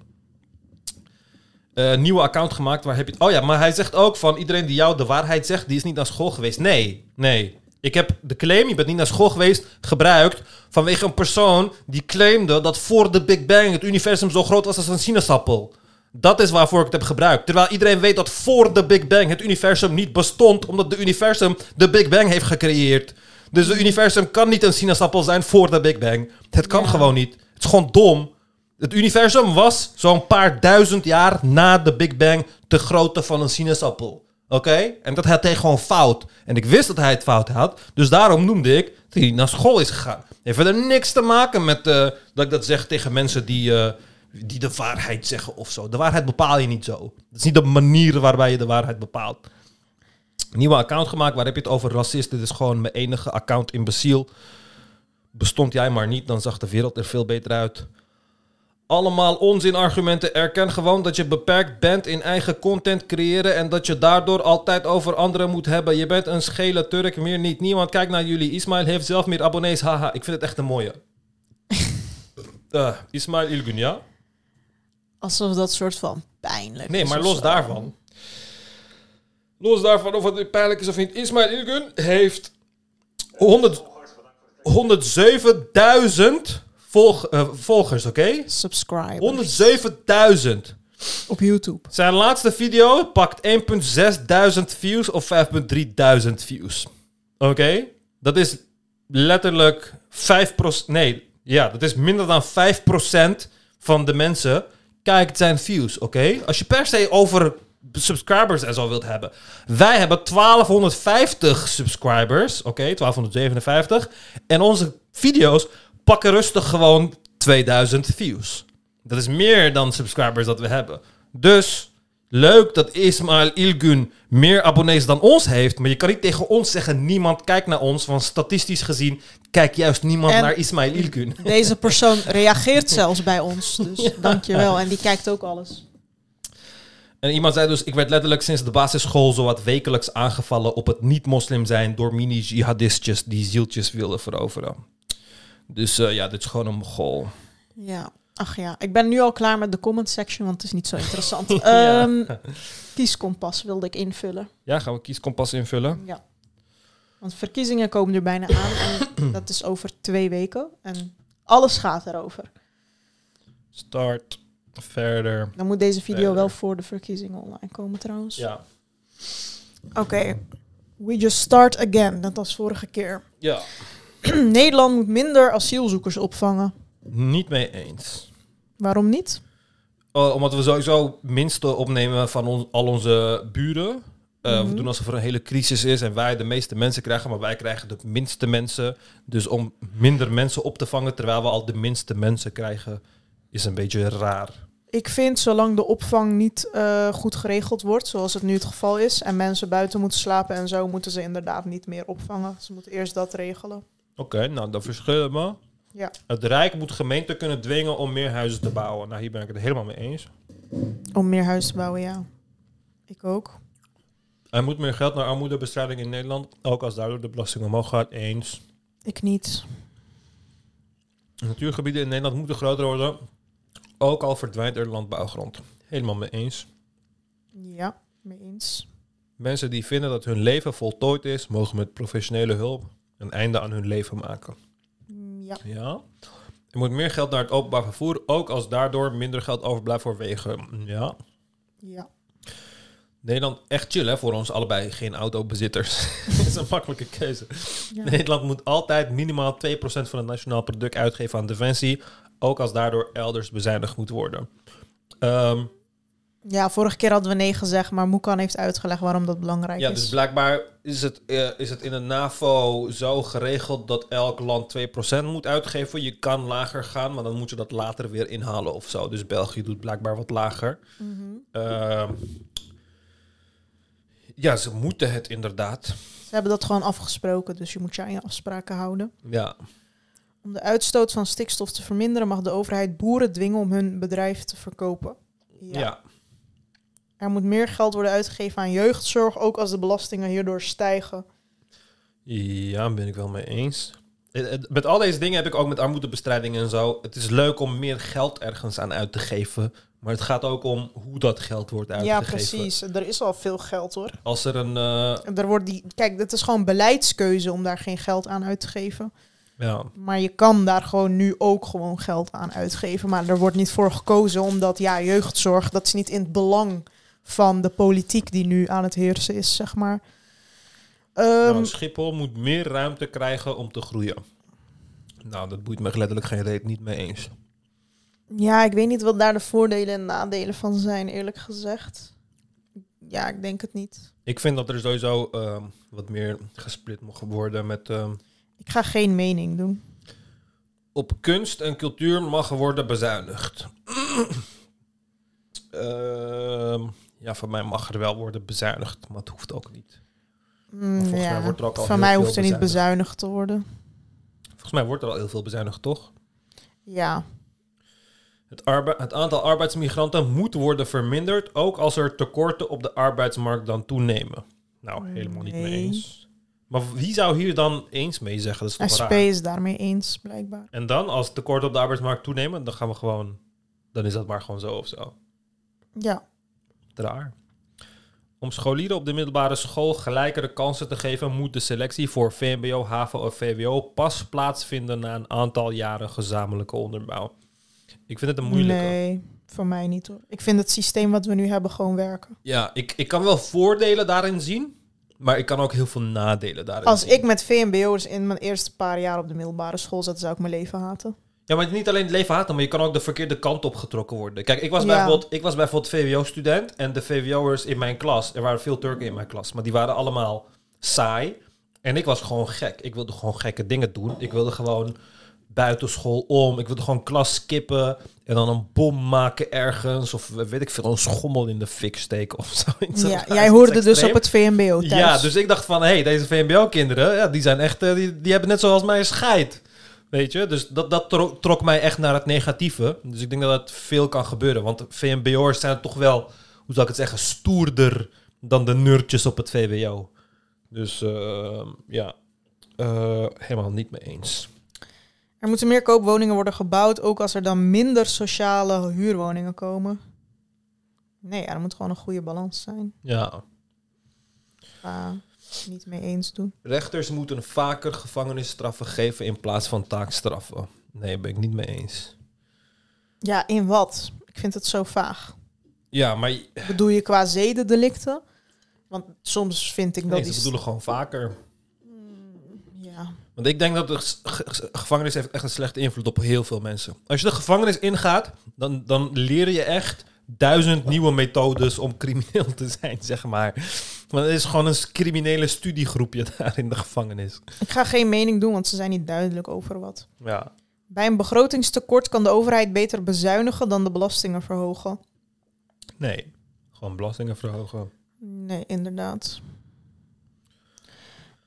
Eh, nieuwe account gemaakt, waar heb je... Oh ja, maar hij zegt ook van iedereen die jou de waarheid zegt, die is niet naar school geweest. Nee, nee. Ik heb de claim, je bent niet naar school geweest, gebruikt vanwege een persoon die claimde dat voor de Big Bang het universum zo groot was als een sinaasappel. Dat is waarvoor ik het heb gebruikt. Terwijl iedereen weet dat voor de Big Bang het universum niet bestond, omdat de universum de Big Bang heeft gecreëerd. Dus het universum kan niet een sinaasappel zijn voor de Big Bang. Het kan gewoon niet. Het is gewoon dom. Het universum was zo'n paar duizend jaar na de Big Bang de grootte van een sinaasappel. Oké? En dat had hij gewoon fout. En ik wist dat hij het fout had. Dus daarom noemde ik dat hij naar school is gegaan. Heeft verder niks te maken met eh, dat ik dat zeg tegen mensen die, eh, die de waarheid zeggen of zo. De waarheid bepaal je niet zo. Dat is niet de manier waarbij je de waarheid bepaalt. Nieuwe account gemaakt. Waar heb je het over racist? Dit is gewoon mijn enige account imbeciel. Bestond jij maar niet, dan zag de wereld er veel beter uit. Allemaal onzinargumenten. Erken gewoon dat je beperkt bent in eigen content creëren en dat je daardoor altijd over anderen moet hebben. Je bent een schele Turk, meer niet. Niemand kijkt naar jullie. Ismail heeft zelf meer abonnees. Haha, ik vind het echt een mooie. Eh, Ismail Ilgun, ja? Alsof dat soort van pijnlijk Nee, is maar of los daarvan. Los daarvan of het pijnlijk is of niet. Ismail Ilgun heeft 100 107.000 volg, eh, volgers, oké? Subscribers. 107.000. Op YouTube. Zijn laatste video pakt 1.600 views of 5.300 views. Oké? Dat is letterlijk 5%. Nee, ja, dat is minder dan 5% van de mensen kijkt zijn views. Oké? Als je per se over subscribers en zo wilt hebben. Wij hebben 1250 subscribers. Oké, 1257. En onze video's pakken rustig gewoon 2000 views. Dat is meer dan subscribers dat we hebben. Dus leuk dat Ismail Ilgun meer abonnees dan ons heeft. Maar je kan niet tegen ons zeggen: niemand kijkt naar ons. Want statistisch gezien kijkt juist niemand En naar Ismail Ilgun. Deze persoon reageert zelfs bij ons. Dus dankjewel. En die kijkt ook alles. En iemand zei dus, ik werd letterlijk sinds de basisschool zowat wekelijks aangevallen op het niet-moslim zijn door mini-jihadistjes die zieltjes wilden veroveren. Dus eh, ja, dit is gewoon een mogol. Ja, ach ja. Ik ben nu al klaar met de comment section, want het is niet zo interessant. Ja. Ehm, kieskompas wilde ik invullen. Ja, gaan we kieskompas invullen? Ja. Want verkiezingen komen er bijna aan en dat is over twee weken. En alles gaat erover. Start, verder. Dan moet deze video verder. wel voor de verkiezingen online komen trouwens. Ja. Oké. We just start again, net als vorige keer. Ja. Nederland moet minder asielzoekers opvangen. Niet mee eens. Waarom niet? Oh, omdat we sowieso minste opnemen van al onze buren. Eh, Mhm. We doen alsof er een hele crisis is en wij de meeste mensen krijgen, maar wij krijgen de minste mensen. Dus om minder mensen op te vangen terwijl we al de minste mensen krijgen, is een beetje raar. Ik vind zolang de opvang niet eh, goed geregeld wordt, zoals het nu het geval is, en mensen buiten moeten slapen en zo, moeten ze inderdaad niet meer opvangen. Ze moeten eerst dat regelen. Oké, nou dan verschillen we. Ja. Het Rijk moet gemeenten kunnen dwingen om meer huizen te bouwen. Nou, hier ben ik het helemaal mee eens. Om meer huis te bouwen, ja. Ik ook. Er moet meer geld naar armoedebestrijding in Nederland, ook als daardoor de belasting omhoog gaat. Eens. Ik niet. Natuurgebieden in Nederland moeten groter worden, ook al verdwijnt er landbouwgrond. Helemaal mee eens. Ja, mee eens. Mensen die vinden dat hun leven voltooid is, mogen met professionele hulp een einde aan hun leven maken. Ja. Ja. Er moet meer geld naar het openbaar vervoer, ook als daardoor minder geld overblijft voor wegen. Ja. Ja. Nederland, echt chill hè, voor ons allebei, geen autobezitters. Dat is een makkelijke keuze. Ja. Nederland moet altijd minimaal 2% van het nationaal product uitgeven aan defensie, ook als daardoor elders bezuinigd moet worden. Ehm, Ja, vorige keer hadden we nee gezegd, maar Moekan heeft uitgelegd waarom dat belangrijk ja, is. dus blijkbaar is het, eh, is het in de NAVO zo geregeld dat elk land 2% moet uitgeven. Je kan lager gaan, maar dan moet je dat later weer inhalen of zo. Dus België doet blijkbaar wat lager. Mhm. Ehm, ja, ze moeten het inderdaad. Ze hebben dat gewoon afgesproken, dus je moet je aan je afspraken houden. Ja. Om de uitstoot van stikstof te verminderen mag de overheid boeren dwingen om hun bedrijf te verkopen. Ja. Er moet meer geld worden uitgegeven aan jeugdzorg, ook als de belastingen hierdoor stijgen. Ja, ben ik wel mee eens. Eh, eh, Met al deze dingen heb ik ook met armoedebestrijding en zo. Het is leuk om meer geld ergens aan uit te geven. Maar het gaat ook om hoe dat geld wordt Ja, uitgegeven. precies. Er is al veel geld hoor. Als er een... eh, Er wordt die, kijk, het is gewoon beleidskeuze om daar geen geld aan uit te geven. ja. Maar je kan daar gewoon nu ook gewoon geld aan uitgeven. Maar er wordt niet voor gekozen, omdat ja, jeugdzorg, dat is niet in het belang van de politiek die nu aan het heersen is, zeg maar. Ehm, Nou, Schiphol moet meer ruimte krijgen om te groeien. Nou, dat boeit me letterlijk geen reet niet mee eens. ja, ik weet niet wat daar de voordelen en nadelen van zijn, eerlijk gezegd. Ja, ik denk het niet. Ik vind dat er sowieso ehm, wat meer gesplit mag worden met... ehm, Ik ga geen mening doen. op kunst en cultuur mag worden bezuinigd. Ehm, ja, van mij mag er wel worden bezuinigd, maar het hoeft ook niet. Mm, volgens ja, mij wordt er ook al van mij hoeft er niet bezuinigd. te worden. Volgens mij wordt er al heel veel bezuinigd, toch? Ja, Het, het aantal arbeidsmigranten moet worden verminderd, ook als er tekorten op de arbeidsmarkt dan toenemen. Nou, helemaal niet mee eens. Maar wie zou hier dan eens mee zeggen? Dat is toch SP raar? is daarmee eens, blijkbaar. En dan, als tekorten op de arbeidsmarkt toenemen, dan gaan we gewoon... Dan is dat maar gewoon zo of zo. Ja. Raar. Om scholieren op de middelbare school gelijkere kansen te geven, moet de selectie voor VMBO, HAVO of VWO pas plaatsvinden na een aantal jaren gezamenlijke onderbouw. Ik vind het een moeilijke. Nee, voor mij niet hoor. Ik vind het systeem wat we nu hebben gewoon werken. Ja, ik, ik kan wel voordelen daarin zien, maar ik kan ook heel veel nadelen daarin Als zien. ik met VMBO'ers in mijn eerste paar jaar op de middelbare school zat, zou ik mijn leven haten. Ja, maar niet alleen het leven haten, maar je kan ook de verkeerde kant op getrokken worden. Kijk, ik was, Ja. bijvoorbeeld, ik was bijvoorbeeld VWO-student en de VWO'ers in mijn klas, er waren veel Turken in mijn klas, maar die waren allemaal saai. En ik was gewoon gek. Ik wilde gewoon gekke dingen doen. Ik wilde gewoon buitenschool om. Ik wilde gewoon klas skippen en dan een bom maken ergens. Of weet ik veel, een schommel in de fik steken of zoiets. Ja, jij hoorde dus op het VMBO thuis. Ja, dus ik dacht van, hé, hey, deze VMBO-kinderen, ja, die zijn echt, eh, die, die hebben net zoals mij een scheid. Weet je, dus dat, dat trok, trok mij echt naar het negatieve. Dus ik denk dat dat veel kan gebeuren. Want VMBO'ers zijn toch wel hoe zou ik het zeggen, stoerder dan de nerdjes op het VWO. Dus eh, ja, eh, helemaal niet mee eens. Er moeten meer koopwoningen worden gebouwd, ook als er dan minder sociale huurwoningen komen. Nee, ja, er moet gewoon een goede balans zijn. Ja. Ga niet mee eens doen. Rechters moeten vaker gevangenisstraffen geven in plaats van taakstraffen. Nee, ben ik niet mee eens. Ja, in wat? Ik vind het zo vaag. Ja, maar Bedoel je qua zedendelicten? Want soms vind ik dat nee, ze bedoelen gewoon vaker. Ja. Want ik denk dat de ge- ge- gevangenis heeft echt een slechte invloed op heel veel mensen. Als je de gevangenis ingaat, dan, dan leer je echt duizend nieuwe methodes om crimineel te zijn, zeg maar. Want het is gewoon een criminele studiegroepje daar in de gevangenis. Ik ga geen mening doen, want ze zijn niet duidelijk over wat. Ja. Bij een begrotingstekort kan de overheid beter bezuinigen dan de belastingen verhogen. Nee, gewoon belastingen verhogen. Nee, inderdaad.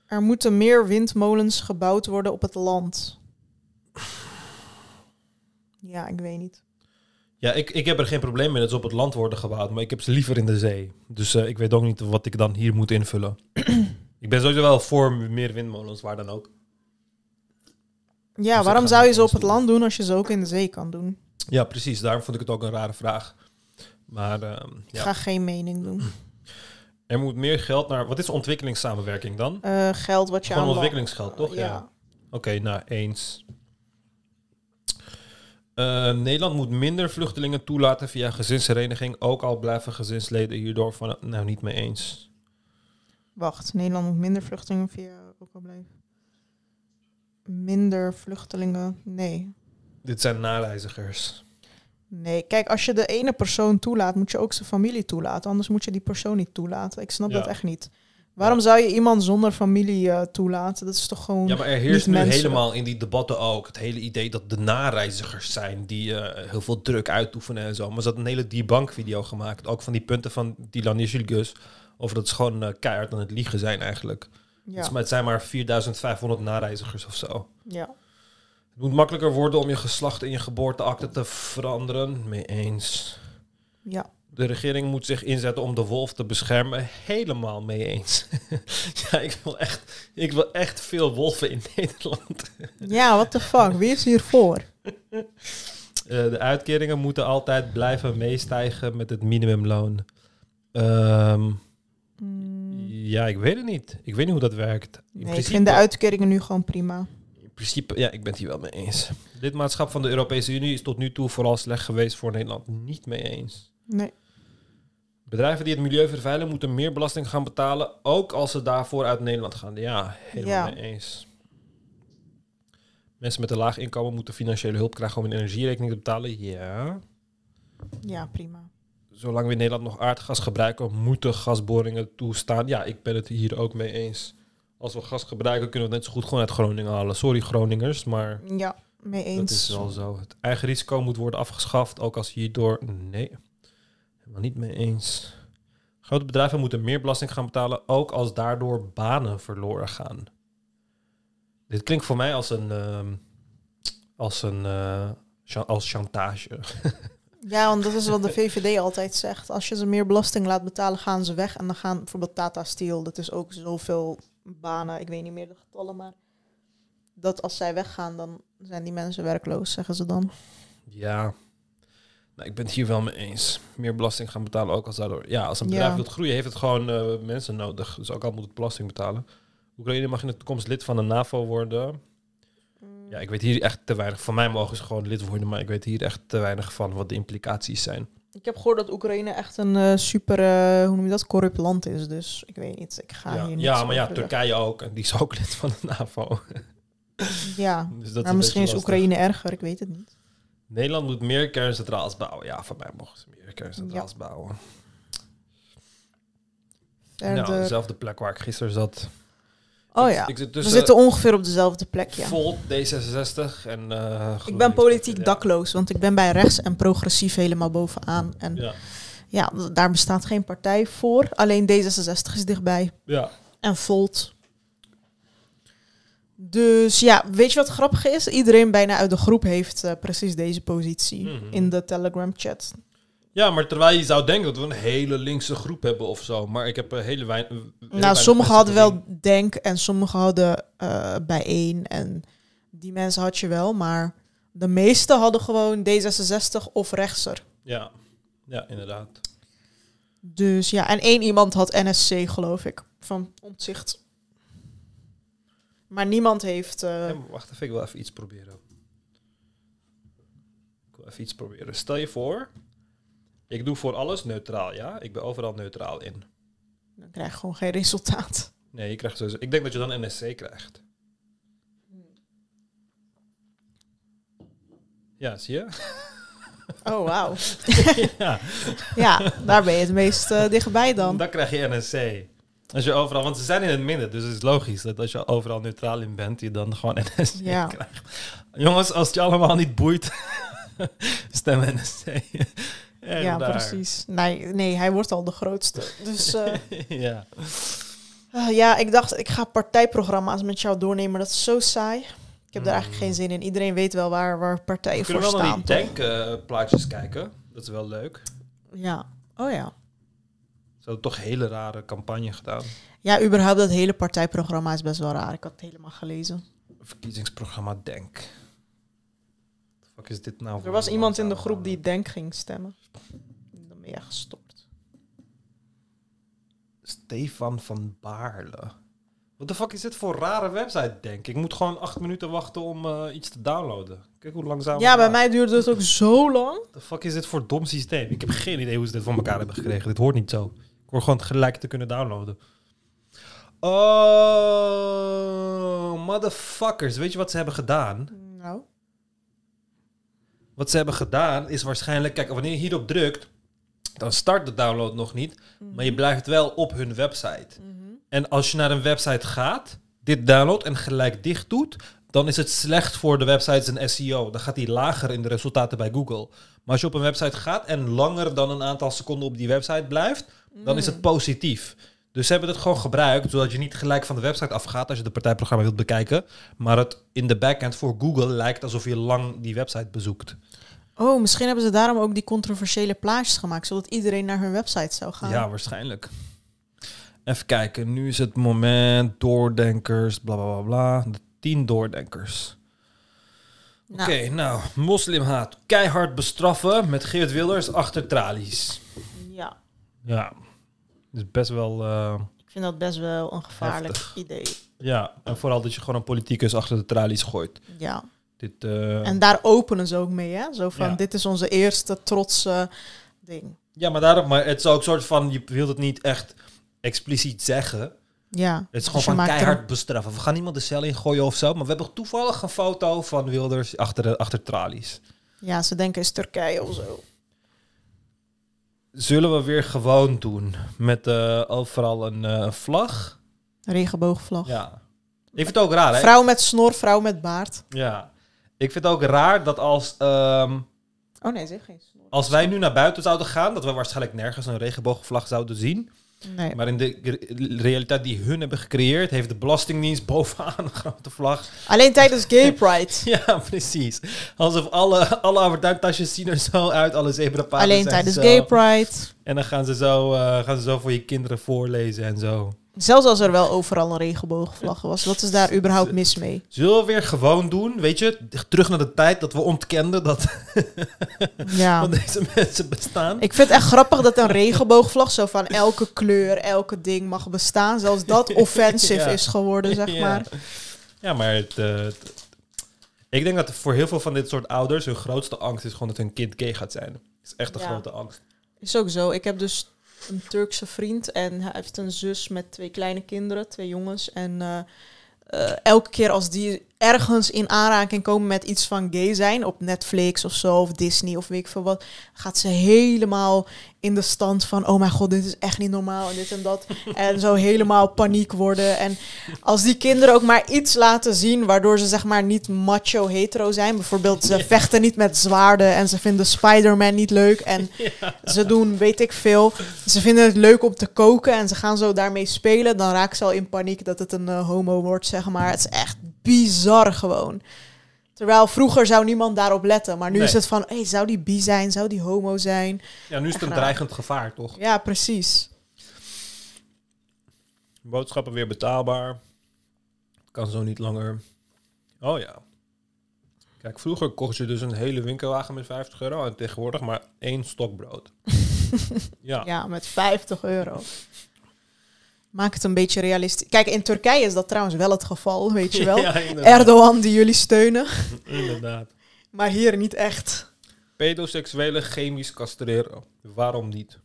Er moeten meer windmolens gebouwd worden op het land. Ja, ik weet niet. Ja, ik, ik heb er geen probleem mee dat ze op het land worden gebouwd, maar ik heb ze liever in de zee. Dus eh, ik weet ook niet wat ik dan hier moet invullen. ik ben sowieso wel voor meer windmolens, waar dan ook. Ja, ik waarom zou je ze op het land doen als je ze ook in de zee kan doen? Ja, precies. Daarom vond ik het ook een rare vraag. Maar ehm, Ik ja. ga geen mening doen. er moet meer geld naar... Wat is ontwikkelingssamenwerking dan? Eh, geld wat je Gewoon aan ontwikkelingsgeld, toch? ja. Oké, nou, eens. Eh, Nederland moet minder vluchtelingen toelaten via gezinshereniging, ook al blijven gezinsleden hierdoor van... Nou, niet mee eens. Wacht, Nederland moet minder vluchtelingen via ook al blijven. Minder vluchtelingen? Nee. Dit zijn nareizigers. Nee, kijk, als je de ene persoon toelaat, moet je ook zijn familie toelaten. Anders moet je die persoon niet toelaten. Ik snap Ja. dat echt niet. Waarom zou je iemand zonder familie eh, toelaten? Dat is toch gewoon. Ja, maar er heerst nu helemaal in die debatten ook het hele idee dat de nareizigers zijn die eh, heel veel druk uitoefenen en zo. Maar ze had een hele debunk-video gemaakt, ook van die punten van Dylan Jilgus, over dat ze gewoon eh, keihard aan het liegen zijn eigenlijk. Ja. Het zijn maar 4500 nareizigers of zo. Ja. Het moet makkelijker worden om je geslacht in je geboorteakte te veranderen. Mee eens. Ja. De regering moet zich inzetten om de wolf te beschermen. Helemaal mee eens. ja, ik wil, echt, ik wil echt veel wolven in Nederland. Ja, what the fuck? Wie is hiervoor? Eh, de uitkeringen moeten altijd blijven meestijgen met het minimumloon. Ehm, Ja, ik weet het niet. Ik weet niet hoe dat werkt. In Nee, ik principe- vind de uitkeringen nu gewoon prima. In principe, ja, ik ben het hier wel mee eens. Lidmaatschap van de Europese Unie is tot nu toe vooral slecht geweest voor Nederland. Niet mee eens. Nee. Bedrijven die het milieu vervuilen moeten meer belasting gaan betalen, ook als ze daarvoor uit Nederland gaan. Ja, helemaal Ja. mee eens. Mensen met een laag inkomen moeten financiële hulp krijgen om hun energierekening te betalen. Ja. Ja, prima. Zolang we in Nederland nog aardgas gebruiken, moeten gasboringen toestaan. Ja, ik ben het hier ook mee eens. Als we gas gebruiken, kunnen we het net zo goed gewoon uit Groningen halen. Sorry Groningers, maar Ja, mee eens. dat is wel zo. Het eigen risico moet worden afgeschaft, ook als hierdoor... Nee, helemaal niet mee eens. Grote bedrijven moeten meer belasting gaan betalen, ook als daardoor banen verloren gaan. Dit klinkt voor mij als een... ehm, als een... eh, cha- als chantage. Ja, want dat is wat de VVD altijd zegt. Als je ze meer belasting laat betalen, gaan ze weg. En dan gaan bijvoorbeeld Tata Steel, dat is ook zoveel banen, ik weet niet meer de getallen, maar dat als zij weggaan, dan zijn die mensen werkloos, zeggen ze dan. Ja, ik ben het hier wel mee eens. Meer belasting gaan betalen, ook als daardoor... Ja, als een bedrijf Ja. wil groeien, heeft het gewoon eh, mensen nodig. Dus ook al moet het belasting betalen. Oekraïne mag in de toekomst lid van de NAVO worden. Ja, ik weet hier echt te weinig. Van mij mogen ze gewoon lid worden, maar ik weet hier echt te weinig van wat de implicaties zijn. Ik heb gehoord dat Oekraïne echt een eh, super, eh, hoe noem je dat, corrupt land is. Dus ik weet niet, ik ga ja, hier niet ja maar ja, Turkije ook. En die is ook lid van de NAVO. Ja, Dus dat maar misschien is. Oekraïne erger, ik weet het niet. Nederland moet meer kerncentrales bouwen. Ja, van mij mogen ze meer kerncentrales bouwen. Verder. Nou, dezelfde plek waar ik gisteren zat. Oh Ik- ja, ik zit we zitten ongeveer op dezelfde plek, ja. Volt, D66 en... eh, Ik ben politiek dakloos, want ik ben bij rechts en progressief helemaal bovenaan. En Ja. ja, daar bestaat geen partij voor. Alleen D66 is dichtbij. Ja. En Volt. Dus ja, weet je wat grappig is? Iedereen bijna uit de groep heeft eh, precies deze positie Mhm. in de Telegram chat. Ja, maar terwijl je zou denken dat we een hele linkse groep hebben of zo. Maar ik heb een hele weinig... Nou, sommigen hadden wel Denk en sommigen hadden eh Bijeen. En die mensen had je wel, maar de meeste hadden gewoon D66 of rechtser. Ja, ja inderdaad. Dus ja, en één iemand had NSC, geloof ik, van omzicht. Maar niemand heeft... eh, Ja, wacht even, ik wil even iets proberen. Ik wil even iets proberen. Stel je voor, ik doe voor alles neutraal, ja? Ik ben overal neutraal in. Dan krijg je gewoon geen resultaat. Nee, je krijgt sowieso... Ik denk dat je dan NSC krijgt. Ja, zie je? Oh, wauw. ja. ja, daar ben je het meest eh, dichtbij dan. Dan krijg je NSC. Als je overal, want ze zijn in het midden, dus het is logisch dat als je overal neutraal in bent, je dan gewoon NSC Ja. krijgt. Jongens, als het je allemaal niet boeit, stem NSC. Ja, daar. precies. Nee, nee, hij wordt al de grootste. Dus eh, ja. ah, ja, ik dacht, ik ga partijprogramma's met jou doornemen. Dat is zo saai. Ik heb daar Hmm. eigenlijk geen zin in. Iedereen weet wel waar, waar partijen We voor kunnen wel naar staan. die toch? denkplaatjes kijken. Dat is wel leuk. Ja, oh ja. Ze hadden toch een hele rare campagne gedaan. Ja, überhaupt dat hele partijprogramma is best wel raar. Ik had het helemaal gelezen. Verkiezingsprogramma Denk. Wat fuck is dit nou? Er was iemand in de groep die Denk ging stemmen. Dan ben je gestopt. Stefan van Baarle. Wat de fuck is dit voor rare website, denk ik? Ik moet gewoon acht minuten wachten om eh, iets te downloaden. Kijk hoe langzaam. Ja, bij mij duurde het ook zo lang. de fuck is dit voor dom systeem? Ik heb geen idee hoe ze dit van elkaar hebben gekregen. Dit hoort niet zo. Ik hoor gewoon gelijk te kunnen downloaden. Oh, motherfuckers. Weet je wat ze hebben gedaan? Nou. Wat ze hebben gedaan is waarschijnlijk... Kijk, wanneer je hierop drukt, dan start de download nog niet. Maar je blijft wel op hun website. En als je naar een website gaat, dit downloadt en gelijk dicht doet... dan is het slecht voor de websites en SEO. Dan gaat die lager in de resultaten bij Google. Maar als je op een website gaat en langer dan een aantal seconden op die website blijft... dan is het positief. Dus ze hebben het gewoon gebruikt, zodat je niet gelijk van de website afgaat als je de partijprogramma wilt bekijken. Maar het in de backend voor Google lijkt alsof je lang die website bezoekt. Oh, misschien hebben ze daarom ook die controversiële plaatjes gemaakt, zodat iedereen naar hun website zou gaan. Ja, waarschijnlijk. Even kijken, nu is het moment, doordenkers, bla bla bla bla. De tien doordenkers. Nou. Oké, nou, moslimhaat. Keihard bestraffen met Geert Wilders achter tralies. Ja, Ja, is best wel... eh, ik vind dat best wel een gevaarlijk Heftig. idee. ja, en vooral dat je gewoon een politicus achter de tralies gooit. Ja. Dit, eh, En daar openen ze ook mee, hè? Zo van, Ja. dit is onze eerste trotse ding. Ja, maar daarom, maar het is ook een soort van, je wilt het niet echt expliciet zeggen. Ja. Het is Dus gewoon van keihard bestraffen. We gaan niemand de cel ingooien of zo, maar we hebben toevallig een foto van Wilders achter, de, achter tralies. Ja, ze denken is Turkije of zo. Zullen we weer gewoon doen met eh, overal een eh, vlag? Regenboogvlag. Ja. Ik vind het ook raar, hè? Vrouw met snor, vrouw met baard. Ja. Ik vind het ook raar dat als, ehm, Oh nee, zeg geen snor. als wij nu naar buiten zouden gaan, dat we waarschijnlijk nergens een regenboogvlag zouden zien. Nee. Maar in de re- realiteit die hun hebben gecreëerd, heeft de Belastingdienst bovenaan een grote vlag. Alleen tijdens Gay Pride. Ja, precies. Alsof alle, alle Albertuin-tasjes zien er zo uit, alle zebrapaden Alleen tijdens zo. Gay Pride. En dan gaan ze, zo, eh, gaan ze zo voor je kinderen voorlezen en zo. Zelfs als er wel overal een regenboogvlag was. Wat is daar überhaupt mis mee? Zullen we weer gewoon doen, weet je? Terug naar de tijd dat we ontkenden dat, Ja. dat deze mensen bestaan. Ik vind het echt grappig dat een regenboogvlag zo van elke kleur, elke ding mag bestaan. Zelfs dat offensive Ja. is geworden, zeg Ja. maar. Ja, maar het, eh, het- ik denk dat voor heel veel van dit soort ouders hun grootste angst is gewoon dat hun kind gay gaat zijn. Dat is echt een Ja. grote angst. Is ook zo. Ik heb dus een Turkse vriend en hij heeft een zus met twee kleine kinderen, twee jongens. En eh, eh, elke keer als die ergens in aanraking komen met iets van gay zijn, op Netflix of zo, of Disney of weet ik veel wat, gaat ze helemaal in de stand van, oh mijn god, dit is echt niet normaal en dit en dat. en zo helemaal paniek worden. En als die kinderen ook maar iets laten zien, waardoor ze zeg maar niet macho hetero zijn. Bijvoorbeeld, ze vechten niet met zwaarden en ze vinden Spider-Man niet leuk. En ze doen, weet ik veel, ze vinden het leuk om te koken en ze gaan zo daarmee spelen. Dan raken ze al in paniek dat het een eh, homo wordt, zeg maar. Het is echt bizar gewoon. Terwijl vroeger zou niemand daarop letten. Maar nu Nee. is het van, hey, zou die bi zijn? Zou die homo zijn? Ja, nu is het een dreigend gevaar, toch? Ja, precies. Boodschappen weer betaalbaar. Kan zo niet langer. Oh ja. Kijk, vroeger kocht je dus een hele winkelwagen met 50 euro en tegenwoordig maar één stokbrood. ja. Ja, met 50 euro. Maak het een beetje realistisch. Kijk, in Turkije is dat trouwens wel het geval, weet je wel. Ja. Erdogan die jullie steunen. Inderdaad. Maar hier niet echt. Pedoseksuelen chemisch castreren. Waarom niet?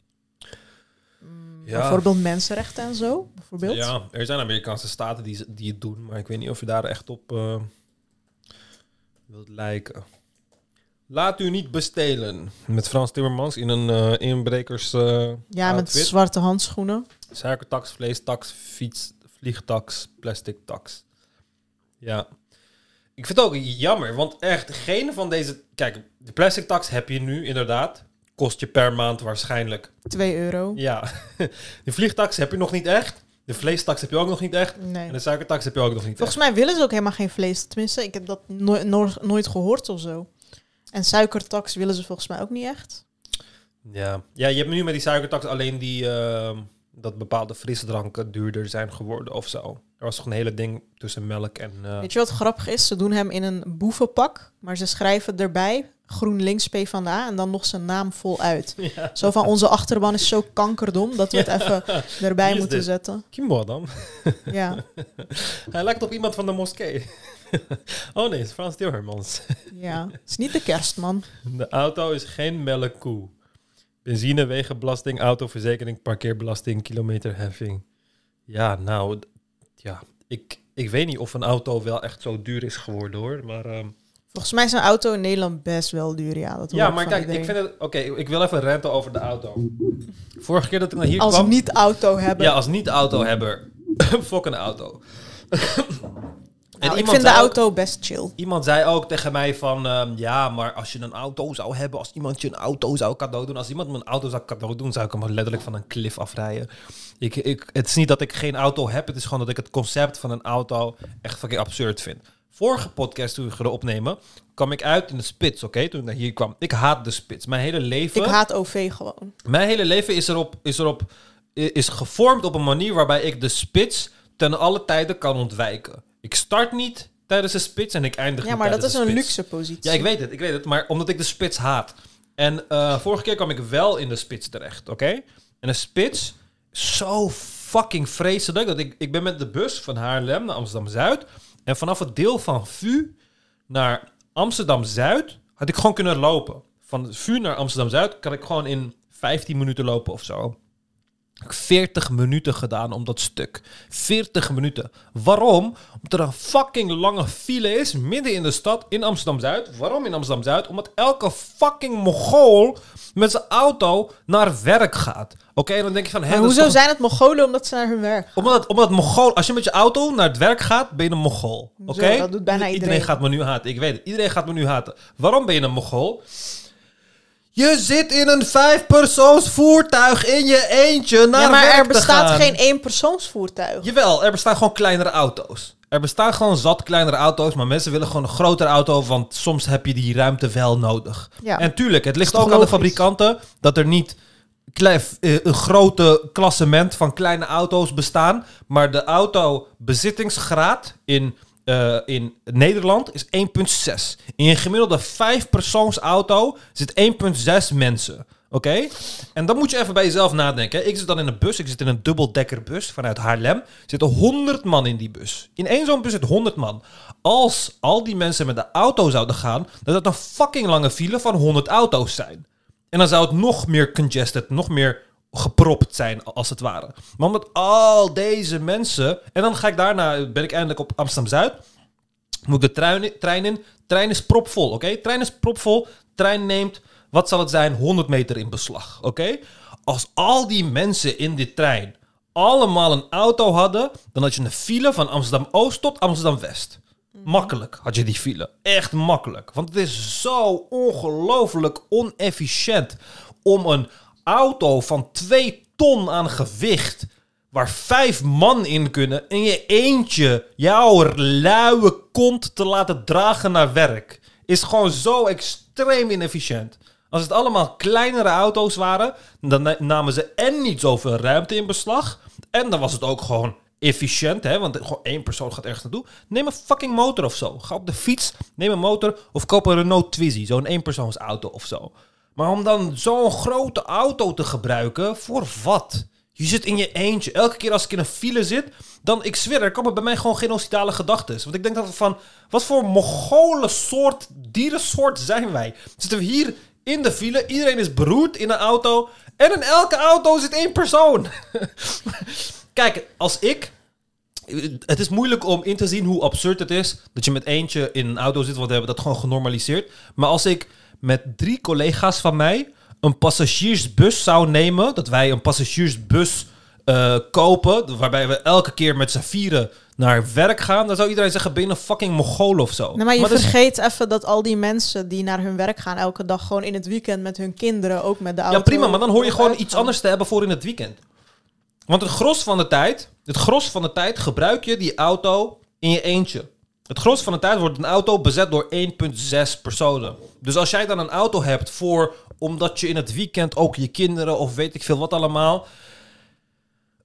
Ja. Bijvoorbeeld mensenrechten en zo. Bijvoorbeeld. Ja, er zijn Amerikaanse staten die, die het doen, maar ik weet niet of je daar echt op eh, wilt lijken. Laat u niet bestelen. Met Frans Timmermans in een eh, inbrekers eh, Ja, met zwarte handschoenen. Suikertax, vleestax, fiets, vliegtax, plastic tax. Ja. Ik vind het ook jammer, want echt geen van deze... Kijk, de plastic tax heb je nu inderdaad. Kost je per maand waarschijnlijk 2 euro. ja, de vliegtax heb je nog niet echt. De vleestax heb je ook nog niet echt. Nee. En de suikertax heb je ook nog niet Volgens mij willen ze ook helemaal geen vlees. Tenminste, ik heb dat no- no- nooit gehoord of zo. En suikertax willen ze volgens mij ook niet echt. echt. Ja. ja, je hebt nu met die suikertax alleen die... ehm, dat bepaalde frisdranken duurder zijn geworden of zo. Er was toch een hele ding tussen melk en... eh, Weet je wat grappig is? Ze doen hem in een boevenpak, maar ze schrijven erbij GroenLinks PvdA en dan nog zijn naam voluit. Ja. Zo van, onze achterban is zo kankerdom dat we het Ja. even erbij moeten dit? zetten. Kimbo dan? Ja. Hij lijkt op iemand van de moskee. oh nee, het is Frans Timmermans. Ja, het is niet de kerstman. De auto is geen melkkoe. Benzine, wegenbelasting, autoverzekering, parkeerbelasting, kilometerheffing. Ja, nou, ja, ik, ik weet niet of een auto wel echt zo duur is geworden hoor. Maar ehm, Volgens mij is een auto in Nederland best wel duur, ja. Dat hoor ja, ik maar kijk, iedereen. ik vind het. Oké, ik wil even renten over de auto. Vorige keer dat ik naar hier Als kwam. niet-auto hebben. Ja, als niet-autohebber. Fok een auto. Nou, ik vind de ook- auto best chill. Iemand zei ook tegen mij van... ehm, ja, maar als je een auto zou hebben... als iemand je een auto zou cadeau doen... als iemand me een auto zou cadeau doen... zou ik hem letterlijk van een klif afrijden. Ik, ik, het is niet dat ik geen auto heb... het is gewoon dat ik het concept van een auto... echt fucking absurd vind. Vorige podcast toen we gingen opnemen... kwam ik uit in de spits, oké? toen ik naar hier kwam. Ik haat de spits. Mijn hele leven... Ik haat OV gewoon. Mijn hele leven is erop, is erop is gevormd op een manier waarbij ik de spits ten alle tijden kan ontwijken. Ik start niet tijdens de spits en ik eindig Ja, maar dat is een luxe positie. Ja, ik weet het, ik weet het, maar omdat ik de spits haat. En eh, vorige keer kwam ik wel in de spits terecht, oké? En de spits zo fucking vreselijk dat ik, ik ben met de bus van Haarlem naar Amsterdam-Zuid en vanaf het deel van VU naar Amsterdam-Zuid had ik gewoon kunnen lopen. Van VU naar Amsterdam-Zuid kan ik gewoon in 15 minuten lopen of zo. Ik heb 40 minuten gedaan om dat stuk. 40 minuten. Waarom? Omdat er een fucking lange file is midden in de stad in Amsterdam-Zuid. Waarom in Amsterdam-Zuid? Omdat elke fucking Mongool met zijn auto naar werk gaat. Oké, dan denk je van... Maar hoezo toch- zijn het Mongolen omdat ze naar hun werk gaan? omdat, omdat Mongool, als je met je auto naar het werk gaat, ben je een Mongool. Oké? Dat doet bijna iedereen. gaat me nu haten. Ik weet het. Iedereen gaat me nu haten. Waarom ben je een Mongool? Je zit in een vijfpersoons voertuig in je eentje naar ja, maar werk er te bestaat gaan. geen eenpersoonsvoertuig. Jawel, er bestaan gewoon kleinere auto's. Er bestaan gewoon zat kleinere auto's, maar mensen willen gewoon een grotere auto, want soms heb je die ruimte wel nodig. Ja. En tuurlijk, het ligt ook aan de fabrikanten dat er niet eh, een grote klassement van kleine auto's bestaan, maar de autobezittingsgraad in, eh, in Nederland is 1,6. In een gemiddelde vijfpersoonsauto zit 1,6 mensen. Oké? En dan moet je even bij jezelf nadenken. Ik zit dan in een bus. Ik zit in een dubbeldekkerbus vanuit Haarlem. Er zitten 100 man in die bus. In één zo'n bus zit 100 man. Als al die mensen met de auto zouden gaan, dan zou het een fucking lange file van 100 auto's zijn. En dan zou het nog meer congested, nog meer gepropt zijn, als het ware. Maar omdat al deze mensen... En dan ga ik daarna, ben ik eindelijk op Amsterdam-Zuid. Moet ik de trein, in- trein in. Trein is propvol, oké? Trein is propvol. Trein neemt, wat zal het zijn, 100 meter in beslag, oké? Als al die mensen in die trein allemaal een auto hadden... dan had je een file van Amsterdam-Oost tot Amsterdam-West. Makkelijk had je die file. Echt makkelijk. Want het is zo ongelooflijk onefficiënt om een auto van 2 ton aan gewicht, waar vijf man in kunnen en je eentje jouw luie kont te laten dragen naar werk, is gewoon zo extreem inefficiënt. Als het allemaal kleinere auto's waren, dan na- namen ze en niet zoveel ruimte in beslag. En dan was het ook gewoon efficiënt, hè? want gewoon één persoon gaat ergens naartoe. Neem een fucking motor of zo. Ga op de fiets, neem een motor of koop een Renault Twizy, zo'n eenpersoonsauto of zo. Maar om dan zo'n grote auto te gebruiken, voor wat? Je zit in je eentje. Elke keer als ik in een file zit, dan, ik zweer, er komen bij mij gewoon genocidale gedachten. Want ik denk dat van, wat voor mogole soort, dierensoort zijn wij? Zitten we hier in de file, iedereen is beroerd in een auto. En in elke auto zit één persoon. Kijk, als ik het is moeilijk om in te zien hoe absurd het is dat je met eentje in een auto zit, want we hebben dat gewoon genormaliseerd. Maar als ik met drie collega's van mij een passagiersbus zou nemen, dat wij een passagiersbus eh, kopen, waarbij we elke keer met z'n vieren naar werk gaan, dan zou iedereen zeggen, ben je een fucking Mongool of zo? Nee, maar je is- vergeet even dat al die mensen die naar hun werk gaan elke dag gewoon in het weekend met hun kinderen ook met de auto. Ja, prima, maar dan hoor je gewoon uitgaan. iets anders te hebben voor in het weekend. Want het gros van de tijd, het gros van de tijd gebruik je die auto in je eentje. Het gros van de tijd wordt een auto bezet door 1,6 personen. Dus als jij dan een auto hebt voor, omdat je in het weekend ook je kinderen of weet ik veel wat allemaal.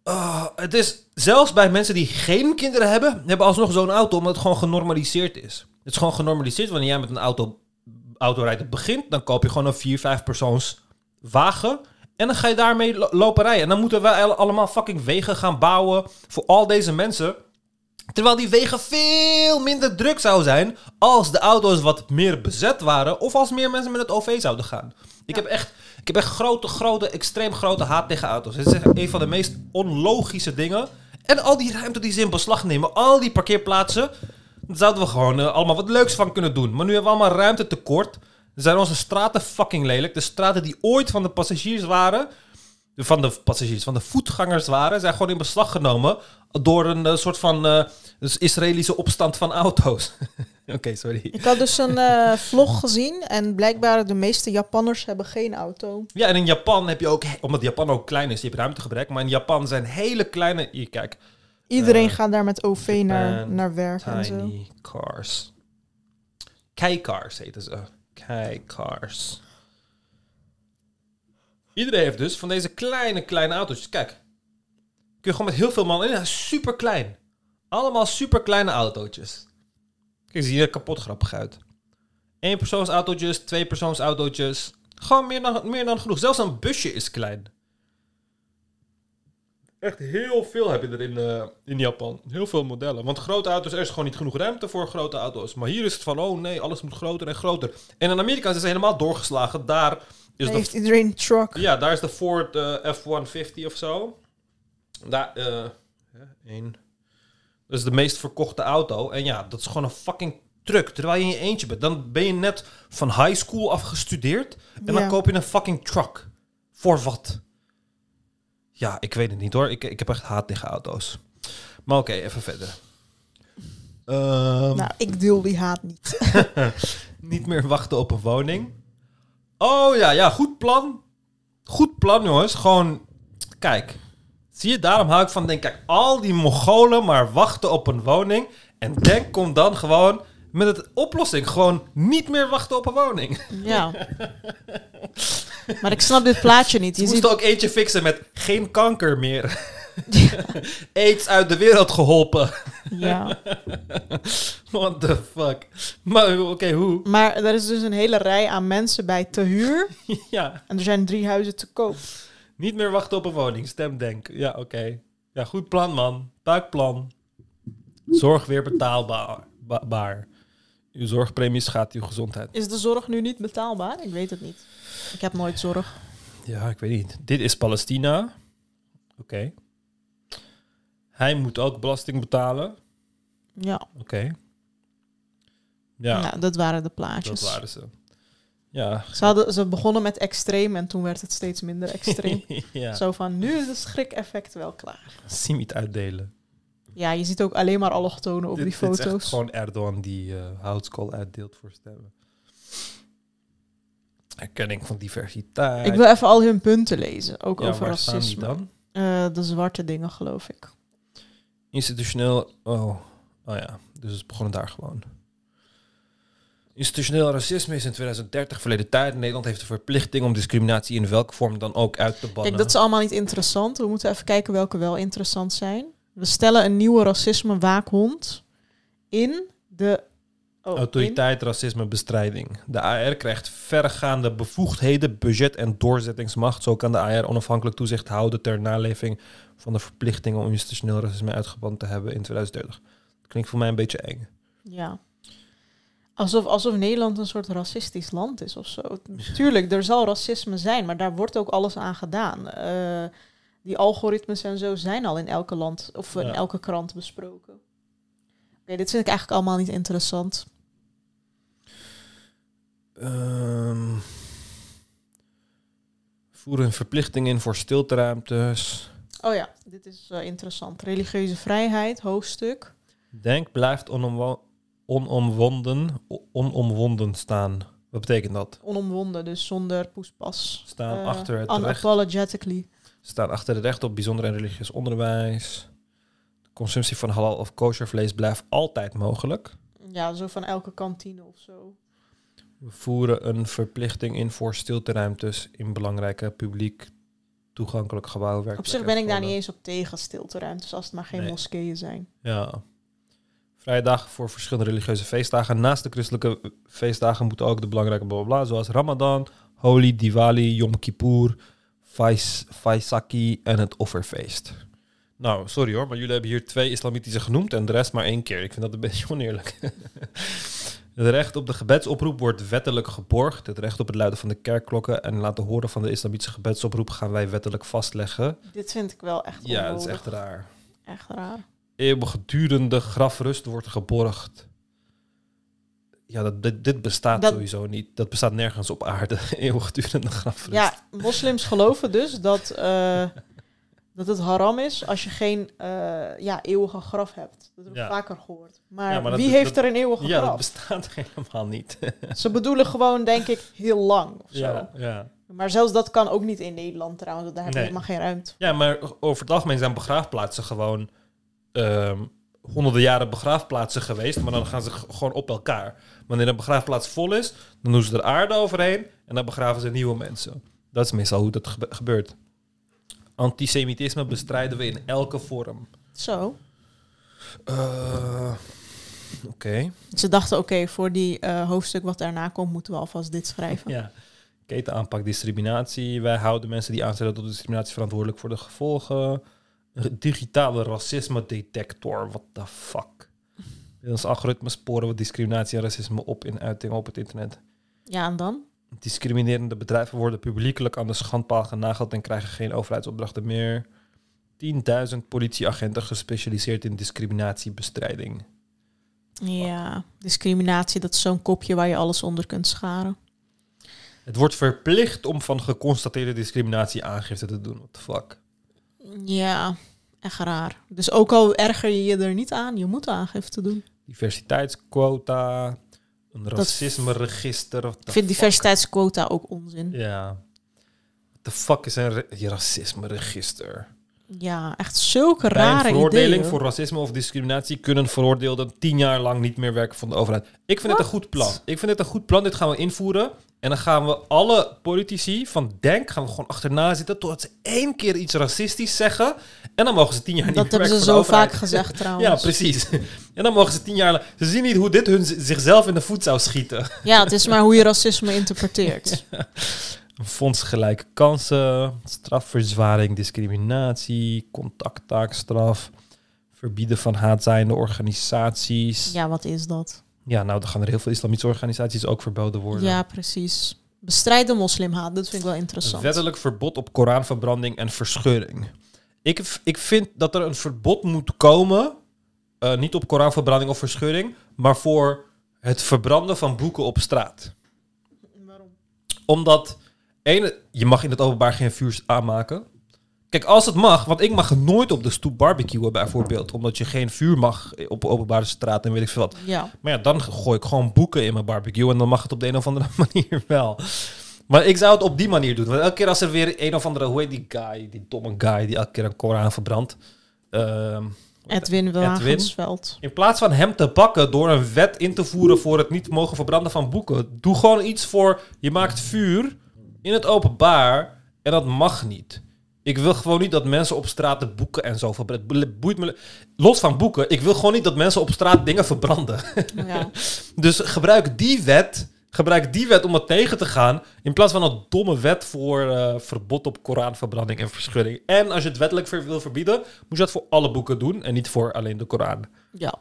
Ah, het is zelfs bij mensen die geen kinderen hebben, hebben alsnog zo'n auto omdat het gewoon genormaliseerd is. Het is gewoon genormaliseerd wanneer jij met een auto, autorijden begint, dan koop je gewoon een 4, 5 persoons wagen. En dan ga je daarmee lo- lopen rijden. En dan moeten wij al- allemaal fucking wegen gaan bouwen voor al deze mensen. Terwijl die wegen veel minder druk zou zijn als de auto's wat meer bezet waren. Of als meer mensen met het OV zouden gaan. Ik heb echt, ik heb echt grote, grote, extreem grote haat tegen auto's. Het is echt een van de meest onlogische dingen. En al die ruimte die ze in beslag nemen, al die parkeerplaatsen. Daar zouden we gewoon eh, allemaal wat leuks van kunnen doen. Maar nu hebben we allemaal ruimte tekort. Er zijn onze straten fucking lelijk. De straten die ooit van de passagiers waren, van de passagiers, van de voetgangers waren, zijn gewoon in beslag genomen door een eh, soort van eh, dus Israëlische opstand van auto's. Oké, sorry. Ik had dus een eh, vlog gezien en blijkbaar de meeste Japanners hebben geen auto. Ja, en in Japan heb je ook, omdat Japan ook klein is, je hebt ruimtegebrek, maar in Japan zijn hele kleine, hier kijk. Iedereen gaat daar met OV naar, Japan naar werk en zo. Tiny cars. Keicars heten ze. Keicars. Iedereen heeft dus van deze kleine, kleine auto's. Kijk. Kun je gewoon met heel veel man in. Super klein. Allemaal super kleine autootjes. Kijk, zie je er kapot grappig uit. Eén persoonsautootjes, twee persoonsautootjes. Gewoon meer dan, meer dan genoeg. Zelfs een busje is klein. Echt heel veel heb je er in, eh, in Japan. Heel veel modellen. Want grote auto's, er is gewoon niet genoeg ruimte voor grote auto's. Maar hier is het van, oh nee, alles moet groter en groter. En in Amerika is het helemaal doorgeslagen. Daar is de... heeft iedereen een truck. Ja, daar is de Ford eh, F-150 of zo. Daar, eh, één. Dat is de meest verkochte auto. En ja, dat is gewoon een fucking truck. Terwijl je in je eentje bent. Dan ben je net van high school afgestudeerd. En dan koop je een fucking truck. Voor wat? Ja, ik weet het niet hoor. Ik, ik heb echt haat tegen auto's. Maar oké, even verder. Ehm, Nou, ik deel die haat niet. niet meer wachten op een woning. Oh ja, ja, goed plan. Goed plan, jongens. Gewoon, kijk. Zie je, daarom hou ik van, denk kijk, al die Mongolen maar wachten op een woning. En denk, kom dan gewoon met het oplossing. Gewoon niet meer wachten op een woning. Ja. Maar ik snap dit plaatje niet. Je Je moest ziet ook eentje fixen met geen kanker meer. Aids uit de wereld geholpen. Ja. What the fuck. Maar oké, hoe? Maar er is dus een hele rij aan mensen bij te huur. Ja. En er zijn drie huizen te koop. Niet meer wachten op een woning. Stemdenk. Ja, oké. Ja, goed plan, man. Buikplan. Zorg weer betaalbaar. ba- baar. Uw zorgpremie schaadt uw gezondheid. Is de zorg nu niet betaalbaar? Ik weet het niet. Ik heb nooit zorg. Ja, ik weet niet. Dit is Palestina. Oké. Hij moet ook belasting betalen. Ja. Oké. Ja, Nou, dat waren de plaatjes. dat waren ze. Ja. Ze, hadden, ze begonnen met extreem en toen werd het steeds minder extreem. Ja. Zo van, nu is het schrik-effect wel klaar. Simiet uitdelen. Ja, je ziet ook alleen maar allochtonen op Dit- die dit is echt foto's. gewoon Erdogan die eh houtskool uitdeelt voor stemmen. Erkenning van diversiteit. Ik wil even al hun punten lezen, ook Ja, over racisme. dan? Eh, de zwarte dingen, geloof ik. Institutioneel... Oh, oh ja, dus het begon daar gewoon. Institutioneel racisme is in 2030 verleden tijd. Nederland heeft de verplichting om discriminatie in welke vorm dan ook uit te bannen. Kijk, dat is allemaal niet interessant. We moeten even kijken welke wel interessant zijn. We stellen een nieuwe racisme-waakhond in de... Oh, Autoriteit racisme bestrijding. De AR krijgt verregaande bevoegdheden, budget en doorzettingsmacht. Zo kan de AR onafhankelijk toezicht houden ter naleving van de verplichtingen om institutioneel racisme uitgeband te hebben in 2030. Dat klinkt voor mij een beetje eng. Ja. Alsof, alsof Nederland een soort racistisch land is of zo. Tuurlijk, er zal racisme zijn, maar daar wordt ook alles aan gedaan. Eh, die algoritmes en zo zijn al in elke land of in Ja. elke krant besproken. Oké, dit vind ik eigenlijk allemaal niet interessant. Ehm voeren een verplichting in voor stilteruimtes. Oh ja, dit is eh, interessant. Religieuze vrijheid, hoofdstuk. Denk blijft onomwo- onomwonden, onomwonden staan. Wat betekent dat? Onomwonden, dus zonder poespas. Staan Eh, achter het recht. Staan achter het recht op bijzonder en religieus onderwijs. De consumptie van halal of kosher vlees blijft altijd mogelijk. Ja, zo van elke kantine of zo. We voeren een verplichting in voor stilteruimtes in belangrijke publiek toegankelijk gebouwen. Op zich ben ik daar niet eens op tegen, stilteruimtes, als het maar geen Nee. moskeeën zijn. Ja. Vrije dagen voor verschillende religieuze feestdagen. Naast de christelijke feestdagen moeten ook de belangrijke bla bla bla, zoals Ramadan, Holi, Diwali, Yom Kippur, Vais, Vaisakhi en het offerfeest. Nou, sorry hoor, maar jullie hebben hier twee islamitische genoemd en de rest maar één keer. Ik vind dat een beetje oneerlijk. het recht op de gebedsoproep wordt wettelijk geborgd. Het recht op het luiden van de kerkklokken en laten horen van de islamitische gebedsoproep gaan wij wettelijk vastleggen. Dit vind ik wel echt Ja, dat is onnodig. echt raar. Echt raar. eeuwigdurende grafrust wordt geborgd. Ja, dat, dit, dit bestaat Dat- sowieso niet. Dat bestaat nergens op aarde. Eeuwigdurende grafrust. Ja, moslims geloven dus dat, eh, dat het haram is als je geen eh, ja, eeuwige graf hebt. Dat heb ik Ja. vaker gehoord. Maar, Ja, dat- wie heeft dat- er een eeuwige Ja, dat graf? bestaat helemaal niet. Ze bedoelen gewoon, denk ik, heel lang of zo. ja. Maar zelfs dat kan ook niet in Nederland trouwens, daar heb je Nee. helemaal geen ruimte. ja, maar over het algemeen zijn begraafplaatsen gewoon ehm, honderden jaren begraafplaatsen geweest. Maar dan gaan ze gewoon op elkaar. Wanneer een begraafplaats vol is, dan doen ze er aarde overheen. En dan begraven ze nieuwe mensen. Dat is meestal hoe dat gebe- gebeurt. Antisemitisme bestrijden we in elke vorm. Zo. Eh, Oké. Ze dachten, oké, voor die eh, hoofdstuk wat daarna komt, moeten we alvast dit schrijven. Ja. Ketenaanpak discriminatie. Wij houden mensen die aanstellen tot discriminatie verantwoordelijk voor de gevolgen. Digitale racisme detector. What the fuck? Ons algoritme sporen we discriminatie en racisme op in uitingen op het internet. Ja, en dan? Discriminerende bedrijven worden publiekelijk aan de schandpaal genageld en krijgen geen overheidsopdrachten meer. 10.000 politieagenten gespecialiseerd in discriminatiebestrijding. Ja, discriminatie, dat is zo'n kopje waar je alles onder kunt scharen. Het wordt verplicht om van geconstateerde discriminatie aangifte te doen. What the fuck? Ja, echt raar. Dus ook al erger je je er niet aan, je moet aangifte doen. Diversiteitsquota, een racisme-register. Ik vind fuck? diversiteitsquota ook onzin. Ja. What the fuck is een ra- racisme-register? Ja, echt zulke Bij een rare veroordeling ideeën. voor racisme of discriminatie kunnen veroordeelden tien jaar lang niet meer werken van de overheid. Ik vind het een goed plan. Ik vind het een goed plan. Dit gaan we invoeren. En dan gaan we alle politici van Denk gaan we gewoon achterna zitten totdat ze één keer iets racistisch zeggen. En dan mogen ze tien jaar niet Dat hebben ze zo vaak gezegd trouwens. ja, precies. En dan mogen ze tien jaar. Ze zien niet hoe dit hun zichzelf in de voet zou schieten. Ja, het is maar hoe je racisme interpreteert. Een fonds gelijke kansen, strafverzwaring, discriminatie, contacttaakstraf, verbieden van haatzaaiende organisaties. Ja, wat is dat? Ja, nou, dan gaan er heel veel islamitische organisaties ook verboden worden. Ja, precies. Bestrijden moslimhaat, dat vind ik wel interessant. Wettelijk verbod op Koranverbranding en verscheuring. Ik, ik vind dat er een verbod moet komen, eh, niet op Koranverbranding of verscheuring, maar voor het verbranden van boeken op straat. Omdat, ene, je mag in het openbaar geen vuur aanmaken. Kijk, als het mag, want ik mag nooit op de stoep barbecuen bijvoorbeeld, omdat je geen vuur mag op openbare straat en weet ik veel wat. Ja. Maar ja, dan gooi ik gewoon boeken in mijn barbecue en dan mag het op de een of andere manier wel. Maar ik zou het op die manier doen. Want elke keer als er weer een of andere, hoe heet die guy, die domme guy die elke keer een Koran verbrandt. Ehm, Edwin Wagensveld. In plaats van hem te pakken door een wet in te voeren voor het niet mogen verbranden van boeken, doe gewoon iets voor. Je maakt vuur in het openbaar en dat mag niet. Ik wil gewoon niet dat mensen op straat de boeken en zo verbranden. Het Boeit me. Los van boeken, ik wil gewoon niet dat mensen op straat dingen verbranden. Ja. dus gebruik die wet. Gebruik die wet om het tegen te gaan. In plaats van een domme wet voor eh, verbod op Koranverbranding en verschudding. En als je het wettelijk wil verbieden, moet je dat voor alle boeken doen. En niet voor alleen de Koran. Ja.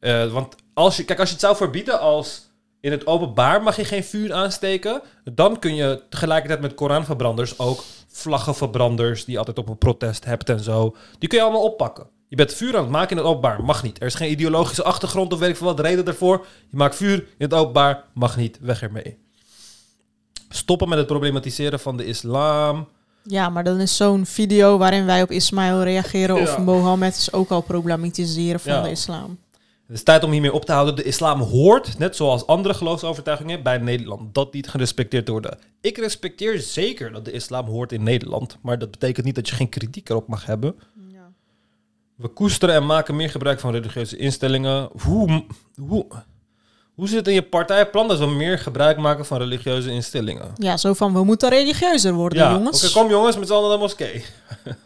Eh, want als je, kijk, als je het zou verbieden als in het openbaar mag je geen vuur aansteken, dan kun je tegelijkertijd met Koranverbranders ook vlaggenverbranders die altijd op een protest hebt en zo, die kun je allemaal oppakken. Je bent vuur aan het maken in het openbaar, mag niet. Er is geen ideologische achtergrond of weet ik veel wat reden daarvoor. Je maakt vuur in het openbaar, mag niet, weg ermee. Stoppen met het problematiseren van de islam. Ja, maar dan is zo'n video waarin wij op Ismaël reageren of. Mohammed is ook al problematiseren van Ja. de islam. Het is tijd om hiermee op te houden. De islam hoort, net zoals andere geloofsovertuigingen, bij Nederland. Dat niet gerespecteerd te worden. Ik respecteer zeker dat de islam hoort in Nederland. Maar dat betekent niet dat je geen kritiek erop mag hebben. We koesteren en maken meer gebruik van religieuze instellingen. Hoe, hoe, hoe zit het in je partijplan dat we meer gebruik maken van religieuze instellingen? Ja, zo van we moeten religieuzer worden, Ja, jongens. oké, kom jongens, met z'n allen naar de moskee.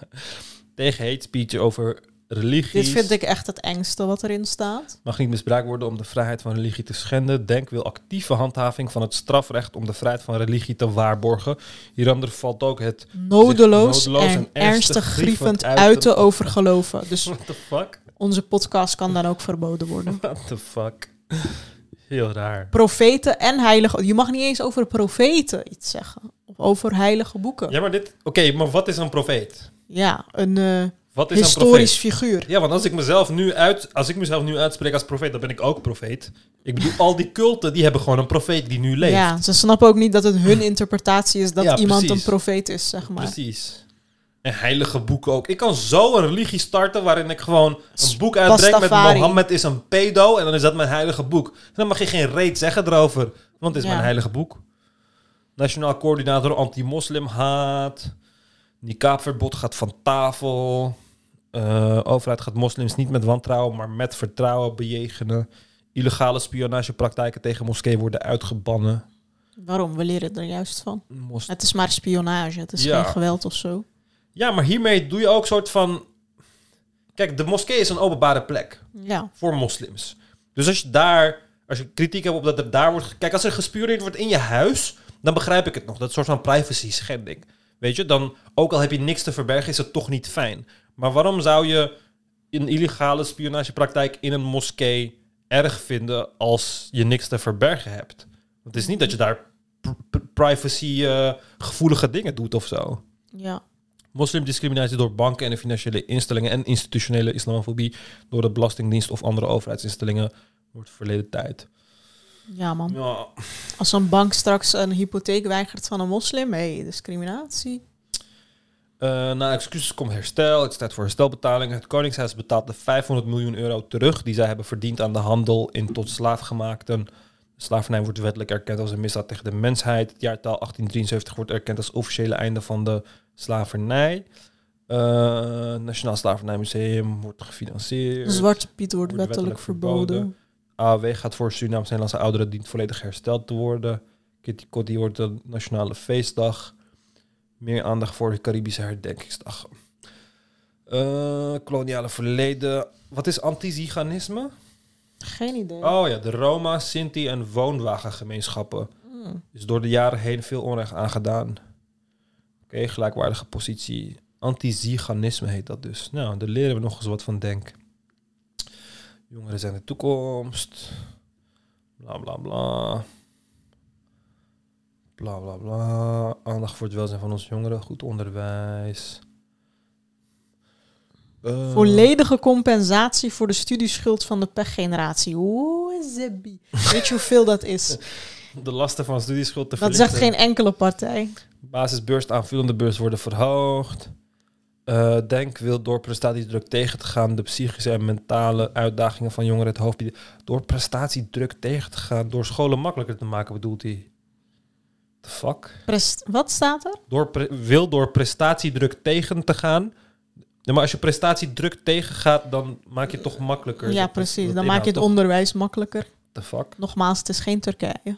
Tegen hate speech over religie. Dit vind ik echt het engste wat erin staat. Mag niet misbruikt worden om de vrijheid van religie te schenden. Denk wil actieve handhaving van het strafrecht om de vrijheid van religie te waarborgen. Hieronder valt ook het nodeloos en, ernstig grievend uiten over geloven. Dus What the fuck? onze podcast kan dan ook verboden worden. What the fuck? Heel raar. Profeten en heilige... Je mag niet eens over profeten iets zeggen. Of over heilige boeken. Ja, maar dit... Oké, maar wat is een profeet? Ja, een eh, Wat is historisch figuur. Ja, want als ik mezelf nu uit, als ik mezelf nu uitspreek als profeet, dan ben ik ook profeet. Ik bedoel, al die culten, die hebben gewoon een profeet die nu leeft. Ja, ze snappen ook niet dat het hun interpretatie is dat Ja, iemand precies. een profeet is, zeg maar. Precies. En heilige boeken ook. Ik kan zo een religie starten waarin ik gewoon een boek uitbreng met. Mohammed is een pedo en dan is dat mijn heilige boek. Dan mag je geen reet zeggen erover, want het is Ja. mijn heilige boek. Nationaal coördinator anti-moslim haat. Niqabverbod gaat van tafel. Eh, overheid gaat moslims niet met wantrouwen, maar met vertrouwen bejegenen. Illegale spionagepraktijken tegen moskee worden uitgebannen. Waarom? We leren er juist van. Mos- Het is maar spionage, het is Ja. geen geweld of zo. Ja, maar hiermee doe je ook soort van. Kijk, de moskee is een openbare plek Ja. voor moslims. Dus als je daar, als je kritiek hebt op dat er daar wordt. Kijk, als er gespioneerd wordt in je huis, dan begrijp ik het nog. Dat soort van privacy schending. Weet je, dan ook al heb je niks te verbergen, is het toch niet fijn. Maar waarom zou je een illegale spionagepraktijk in een moskee erg vinden als je niks te verbergen hebt? Want het is niet dat je daar pr- pr- privacy eh, gevoelige dingen doet of zo. Ja. Moslimdiscriminatie door banken en de financiële instellingen en institutionele islamofobie door de Belastingdienst of andere overheidsinstellingen wordt verleden tijd. Ja, man. Ja. Als een bank straks een hypotheek weigert van een moslim, hé, hey, discriminatie. Eh, na excuses komt herstel. Het is tijd voor herstelbetalingen. Het Koningshuis betaalt de 500 miljoen euro terug die zij hebben verdiend aan de handel in tot slaafgemaakten. De slavernij wordt wettelijk erkend als een misdaad tegen de mensheid. Het jaartal 1873 wordt erkend als officiële einde van de slavernij. Eh, Nationaal Slavernijmuseum wordt gefinancierd. Zwarte Piet wordt wettelijk verboden. AOW gaat voor Surinaamse Nederlandse ouderen dient volledig hersteld te worden. Kitty Kotti wordt een nationale feestdag. Meer aandacht voor de Caribische herdenkingsdag. Eh, koloniale verleden. Wat is antiziganisme? Geen idee. Oh ja, de Roma, Sinti en woonwagengemeenschappen. Hmm. Is door de jaren heen veel onrecht aangedaan. Oké, gelijkwaardige positie. Antiziganisme heet dat dus. Nou, daar leren we nog eens wat van, denk. Jongeren zijn de toekomst. Bla bla bla. Bla bla bla. Aandacht voor het welzijn van onze jongeren. Goed onderwijs. Eh, Volledige compensatie voor de studieschuld van de pechgeneratie. Oeh, zebbi. Weet je hoeveel dat is? De lasten van studieschuld te Dat zegt verlichten. geen enkele partij. Basisbeurs, de aanvullende beurs worden verhoogd. Eh, Denk wil door prestatiedruk tegen te gaan de psychische en mentale uitdagingen van jongeren het hoofd bieden. Door prestatiedruk tegen te gaan, door scholen makkelijker te maken, bedoelt hij. The fuck? Prest- wat staat er? Door wil door prestatiedruk tegen te gaan. Ja, maar als je prestatiedruk tegengaat, dan maak je het toch makkelijker. Ja, precies. Dan maak je het toch- onderwijs makkelijker. The fuck? Nogmaals, het is geen Turkije.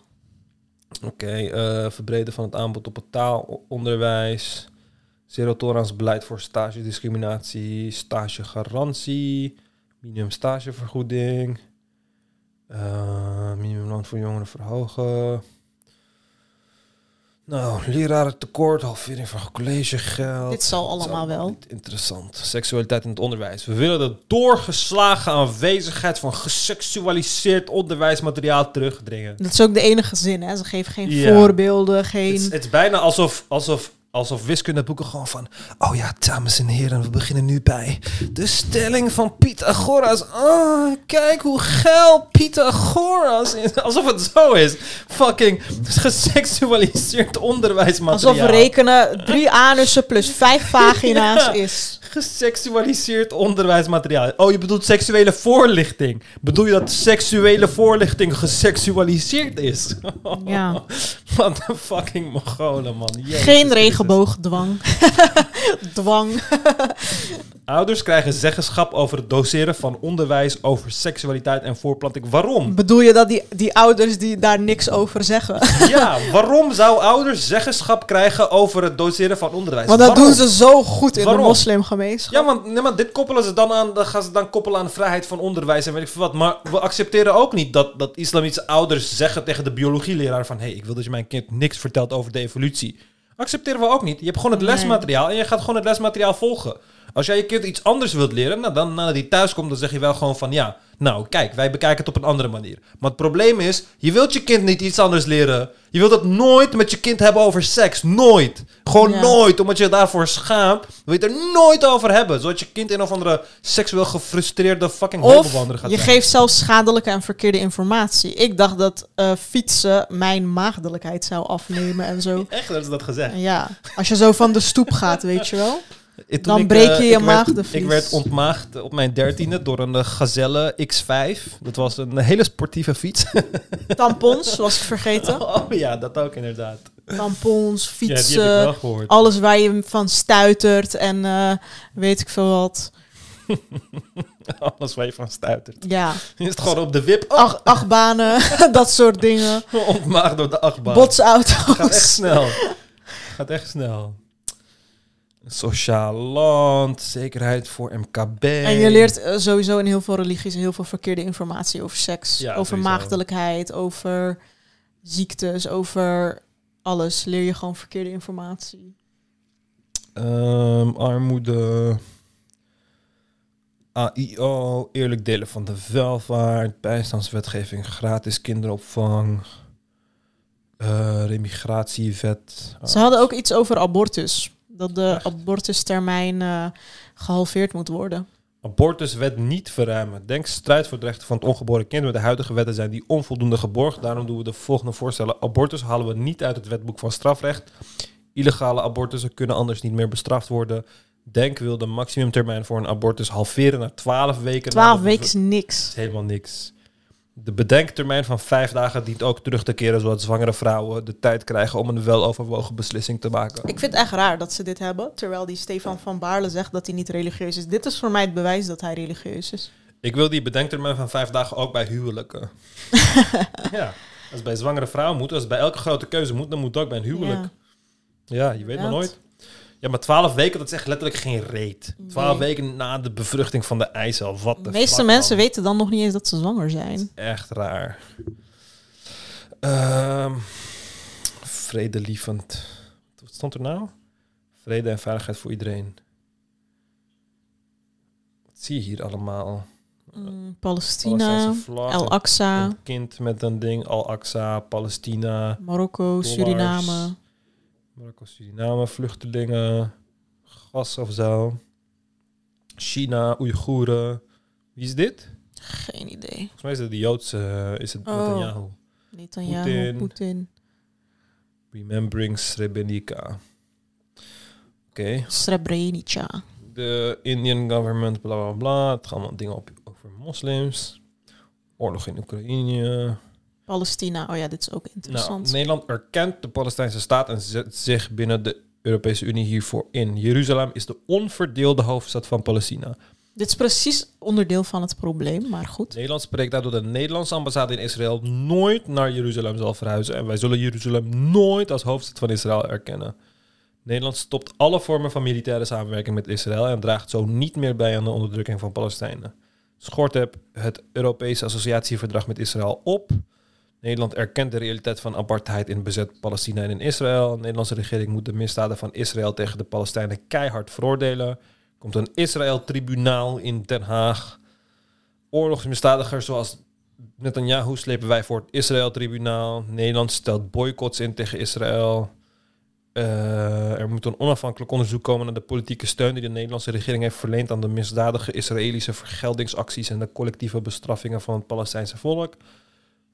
Oké, eh, verbreden van het aanbod op het taalonderwijs. Zero tolerance beleid voor stagediscriminatie. Stagegarantie. Minimum stagevergoeding. eh minimumloon voor jongeren verhogen. Nou, lerarentekort, halvering van collegegeld. Dit zal allemaal wel. Interessant. Seksualiteit in het onderwijs. We willen de doorgeslagen aanwezigheid van geseksualiseerd onderwijsmateriaal terugdringen. Dat is ook de enige zin, hè? Ze geven geen voorbeelden, geen... Het is, het is bijna alsof, alsof, alsof wiskundeboeken gewoon van... Oh ja, dames en heren, we beginnen nu bij de stelling van Pythagoras. Oh, kijk hoe geil Pythagoras is. Alsof het zo is. Fucking geseksualiseerd onderwijsmateriaal. Alsof rekenen drie anussen plus vijf pagina's Ja. is. Geseksualiseerd onderwijsmateriaal. Oh, je bedoelt seksuele voorlichting. Bedoel je dat seksuele voorlichting geseksualiseerd is? Ja. Wat een fucking Mongolen, man. Jezus Geen regenboogdwang. Dwang. Ouders krijgen zeggenschap over het doseren van onderwijs over seksualiteit en voorplanting. Waarom? Bedoel je dat die, die ouders die daar niks over zeggen? Ja, waarom zou ouders zeggenschap krijgen over het doseren van onderwijs? Want dat Waarom? doen ze zo goed in Waarom? de moslimgemeenschap. Ja, want, nee, maar dit koppelen ze dan aan, dan gaan ze dan koppelen aan vrijheid van onderwijs en weet ik veel wat. Maar we accepteren ook niet dat, dat islamitische ouders zeggen tegen de biologieleraar van... hé, hey, ik wil dat je mijn kind niks vertelt over de evolutie. Accepteren we ook niet. Je hebt gewoon het lesmateriaal en je gaat gewoon het lesmateriaal volgen. Als jij je kind iets anders wilt leren, nou, dan nadat hij thuis komt, dan zeg je wel gewoon van... ja, nou, kijk, wij bekijken het op een andere manier. Maar het probleem is, je wilt je kind niet iets anders leren. Je wilt het nooit met je kind hebben over seks. Nooit. Gewoon Ja. nooit, omdat je je daarvoor schaamt. Wil je het er nooit over hebben. Zodat je kind een of andere seksueel gefrustreerde fucking Of hobbelwander gaat je zijn. geeft zelfs schadelijke en verkeerde informatie. Ik dacht dat eh, fietsen mijn maagdelijkheid zou afnemen en zo. Echt, dat is dat gezegd. Ja, als je zo van de stoep gaat, weet je wel. Eh, Dan ik, breek eh, je je ik werd- maagdenvlies. Ik werd ontmaagd op mijn dertiende door een eh, Gazelle X5. Dat was een hele sportieve fiets. Tampons, was ik vergeten. Oh ja, dat ook inderdaad. Tampons, fietsen, alles waar je van stuitert en eh, weet ik veel wat. Alles waar je van stuitert. Ja. Je is het gewoon op de wip. Oh, Ach, achtbanen, dat soort dingen. ontmaagd door de achtbaan. Botsauto's. Gaat echt snel. Gaat echt snel. Sociaal land, zekerheid voor MKB. En je leert eh, sowieso in heel veel religies heel veel verkeerde informatie over seks, Ja, over sowieso. maagdelijkheid, over ziektes, over alles. Leer je gewoon verkeerde informatie. Ehm, armoede. AIO, eerlijk delen van de welvaart, bijstandswetgeving, gratis kinderopvang, eh remigratiewet. Ze hadden ook iets over abortus. Dat de abortustermijn eh, gehalveerd moet worden. Abortuswet niet verruimen. Denk strijd voor de rechten van het ongeboren kind. Met de huidige wetten zijn die onvoldoende geborgd. Daarom doen we de volgende voorstellen. Abortus halen we niet uit het wetboek van strafrecht. Illegale abortussen kunnen anders niet meer bestraft worden. Denk wil de maximumtermijn voor een abortus halveren naar 12 weken. Twaalf nadat de weken is niks. is helemaal niks. De bedenktermijn van vijf dagen dient ook terug te keren, zodat zwangere vrouwen de tijd krijgen om een weloverwogen beslissing te maken. Ik vind het echt raar dat ze dit hebben. Terwijl die Stefan van Baarle zegt dat hij niet religieus is. Dit is voor mij het bewijs dat hij religieus is. Ik wil die bedenktermijn van vijf dagen ook bij huwelijken. ja, als het bij zwangere vrouwen moet, als het bij elke grote keuze moet, dan moet het ook bij een huwelijk. Ja. Ja, je weet maar nooit. Ja, maar twaalf weken, dat is echt letterlijk geen reet. Twaalf Nee. weken na de bevruchting van de eicel. Wat De meeste mensen man. weten dan nog niet eens dat ze zwanger zijn. Echt raar. Ehm vredelievend. Wat stond er nou? Vrede en veiligheid voor iedereen. Wat zie je hier allemaal? Mm, Palestina, Al-Aqsa, kind met een ding. Al-Aqsa, Palestina. Marokko, dollars, Suriname. Marokko, Suriname, vluchtelingen. Gas of zo. China, Oeigoeren. Wie is dit? Geen idee. Volgens mij is het de Joodse... eh, is het Oh. Netanyahu. Netanyahu, Poetin. Poetin. Remembering Srebrenica. Oké. Srebrenica. De Indian government, bla bla bla. Het gaan allemaal dingen op over moslims. Oorlog in Oekraïne. Palestina, oh ja, dit is ook Nou, interessant. Nederland erkent de Palestijnse staat en zet zich binnen de Europese Unie hiervoor in. Jeruzalem is de onverdeelde hoofdstad van Palestina. Dit is precies onderdeel van het probleem, maar goed. Nederland spreekt daardoor de Nederlandse ambassade in Israël nooit naar Jeruzalem zal verhuizen. En wij zullen Jeruzalem nooit als hoofdstad van Israël erkennen. Nederland stopt alle vormen van militaire samenwerking met Israël en draagt zo niet meer bij aan de onderdrukking van Palestijnen. Schort heb het Europese associatieverdrag met Israël op. Nederland erkent de realiteit van apartheid in bezet Palestina en in Israël. De Nederlandse regering moet de misdaden van Israël tegen de Palestijnen keihard veroordelen. Komt een Israël-tribunaal in Den Haag. Oorlogsmisdadigers zoals Netanyahu slepen wij voor het Israël-tribunaal. Nederland stelt boycotts in tegen Israël. Eh, er moet een onafhankelijk onderzoek komen naar de politieke steun die de Nederlandse regering heeft verleend aan de misdadige Israëlische vergeldingsacties en de collectieve bestraffingen van het Palestijnse volk.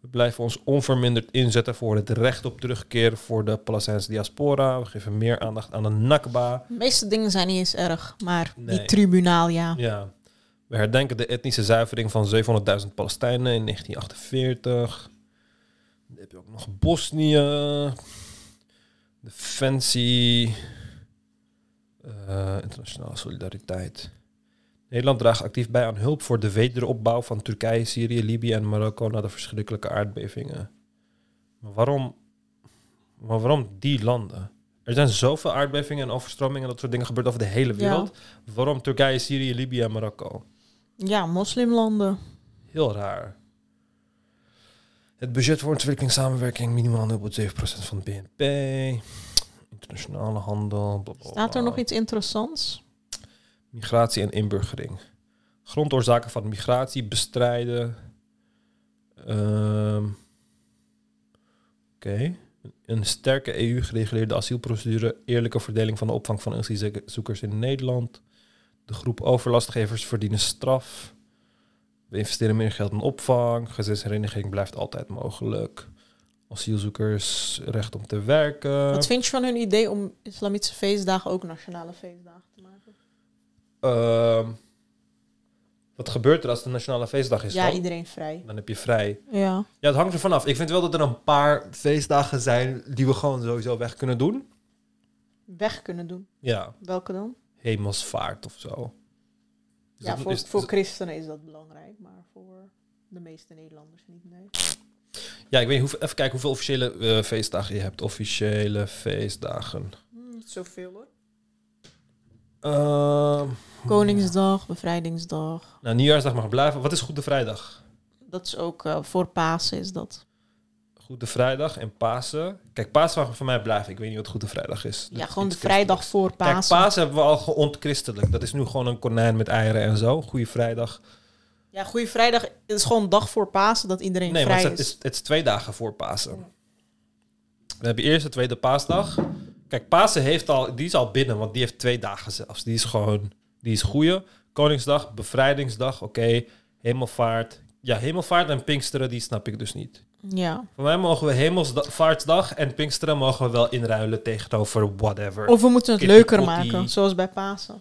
We blijven ons onverminderd inzetten voor het recht op terugkeer voor de Palestijnse diaspora. We geven meer aandacht aan de Nakba. De meeste dingen zijn niet eens erg, maar Nee. die tribunaal, ja. Ja. We herdenken de etnische zuivering van 700.000 Palestijnen in 1948. Dan heb je ook nog Bosnië. Defensie. eh, internationale solidariteit. Nederland draagt actief bij aan hulp voor de wederopbouw van Turkije, Syrië, Libië en Marokko na de verschrikkelijke aardbevingen. Maar waarom, maar waarom die landen? Er zijn zoveel aardbevingen en overstromingen en dat soort dingen gebeurt over de hele wereld. Waarom Turkije, Syrië, Libië en Marokko? Ja, moslimlanden. Heel raar. Het budget voor ontwikkelingssamenwerking minimaal 0,7% van het BNP. Internationale handel. bla, bla, Staat er nog iets interessants? Migratie en inburgering. Grondoorzaken van migratie bestrijden. Ehm, Oké. Een sterke EU-gereguleerde asielprocedure. Eerlijke verdeling van de opvang van asielzoekers in Nederland. De groep overlastgevers verdienen straf. We investeren meer geld in opvang. Gezinshereniging blijft altijd mogelijk. Asielzoekers recht om te werken. Wat vind je van hun idee om islamitische feestdagen ook nationale feestdagen te maken? Ehm, wat gebeurt er als de nationale feestdag is? Ja, dan? iedereen vrij. Dan heb je vrij. Ja. Ja, het hangt ervan af. Ik vind wel dat er een paar feestdagen zijn die we gewoon sowieso weg kunnen doen. Weg kunnen doen. Ja, Welke dan? hemelsvaart of zo. Is ja, dat- voor, is- voor is- christenen is dat belangrijk, maar voor de meeste Nederlanders niet. Nee. ja, ik weet niet, hoeveel- even kijken hoeveel officiële eh, feestdagen je hebt. Officiële feestdagen. Hmm, niet zoveel hoor. Ehm, Koningsdag, bevrijdingsdag. nou, nieuwjaarsdag mag blijven. Wat is Goede Vrijdag? Dat is ook eh, voor Pasen is dat. Goede Vrijdag en Pasen. Kijk, Pasen mag voor mij blijven. Ik weet niet wat Goede Vrijdag is. Ja, is gewoon de vrijdag voor Kijk, Pasen. Pasen hebben we al geontchristelijk. Dat is nu gewoon een konijn met eieren en zo. Goede Vrijdag. Ja, Goede Vrijdag is gewoon een dag voor Pasen dat iedereen Nee, maar vrij het is. is, het is twee dagen voor Pasen. We hebben eerst de tweede paasdag. Kijk, Pasen heeft al, die is al binnen, want die heeft twee dagen zelfs. Die is gewoon, die is goeie. Koningsdag, bevrijdingsdag, oké. Hemelvaart. Ja, hemelvaart en Pinksteren, die snap ik dus niet. Ja. Voor mij mogen we hemelvaartsdag en Pinksteren mogen we wel inruilen tegenover whatever. Of we moeten het leuker maken, zoals bij Pasen.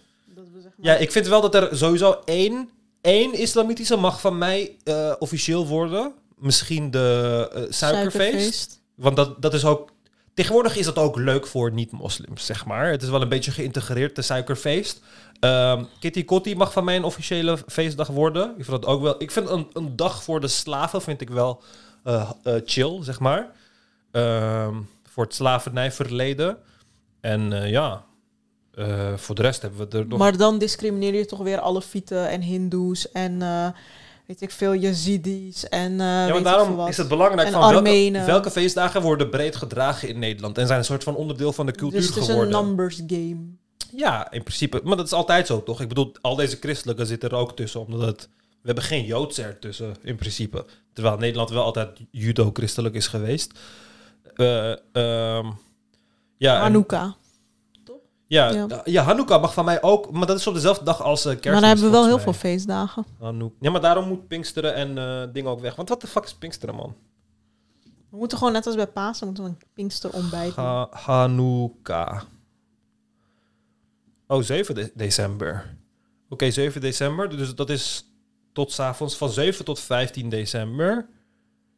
Ja, ik vind wel dat er sowieso één, één islamitische mag van mij eh, officieel worden. Misschien de eh, suikerfeest. Suikerfeest. Want dat, dat is ook... Tegenwoordig is dat ook leuk voor niet-moslims, zeg maar. Het is wel een beetje geïntegreerd, de suikerfeest. Ehm, Kitty Kotti mag van mij een officiële feestdag worden. Ik vind dat ook wel... Ik vind een, een dag voor de slaven vind ik wel eh, eh, chill, zeg maar. Ehm, voor het slavernijverleden. En eh, ja, voor de rest hebben we er nog... Maar dan discrimineer je toch weer alle Fieten en Hindoes en weet ik veel, Yazidis en Ja, maar daarom is het belangrijk en van welke, welke feestdagen worden breed gedragen in Nederland en zijn een soort van onderdeel van de cultuur dus het is geworden. een numbers game. Ja, in principe. Maar dat is altijd zo, toch? Ik bedoel, al deze christelijke zitten er ook tussen, omdat het... We hebben geen Joodse ertussen, in principe. Terwijl Nederland wel altijd judo-christelijk is geweest. Eh, ehm, ja, Hanukkah. Ja, Ja. ja. Hanukkah mag van mij ook, maar dat is op dezelfde dag als uh, kerstmis. maar dan hebben we wel heel veel feestdagen. mij. Hanouk- Ja, maar daarom moet Pinksteren en eh dingen ook weg. Want wat de fuck is Pinksteren, man? We moeten gewoon net als bij Pasen moeten we een Pinkster ontbijt doen. Ha Hanukkah. Oh, 7 de- december. Oké, 7 december. Dus dat is tot 's avonds van 7 tot 15 december.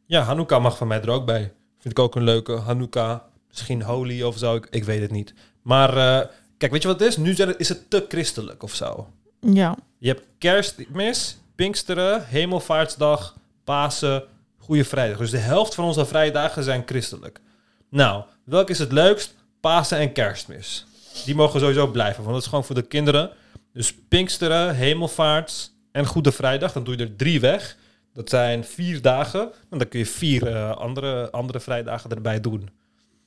Ja, Hanukkah mag van mij er ook bij. Vind ik ook een leuke. Hanukkah, misschien Holy of zo, ik, ik weet het niet. Maar eh, kijk, weet je wat het is? Nu zijn het- is het te christelijk of zo. Ja. Je hebt kerstmis, Pinksteren, Hemelvaartsdag, Pasen, Goede Vrijdag. Dus de helft van onze vrije dagen zijn christelijk. Nou, welk is het leukst? Pasen en kerstmis. Die mogen sowieso blijven, want dat is gewoon voor de kinderen. Dus Pinksteren, Hemelvaarts en Goede Vrijdag, dan doe je er drie weg. Dat zijn vier dagen. En dan kun je vier eh, andere, andere vrijdagen erbij doen.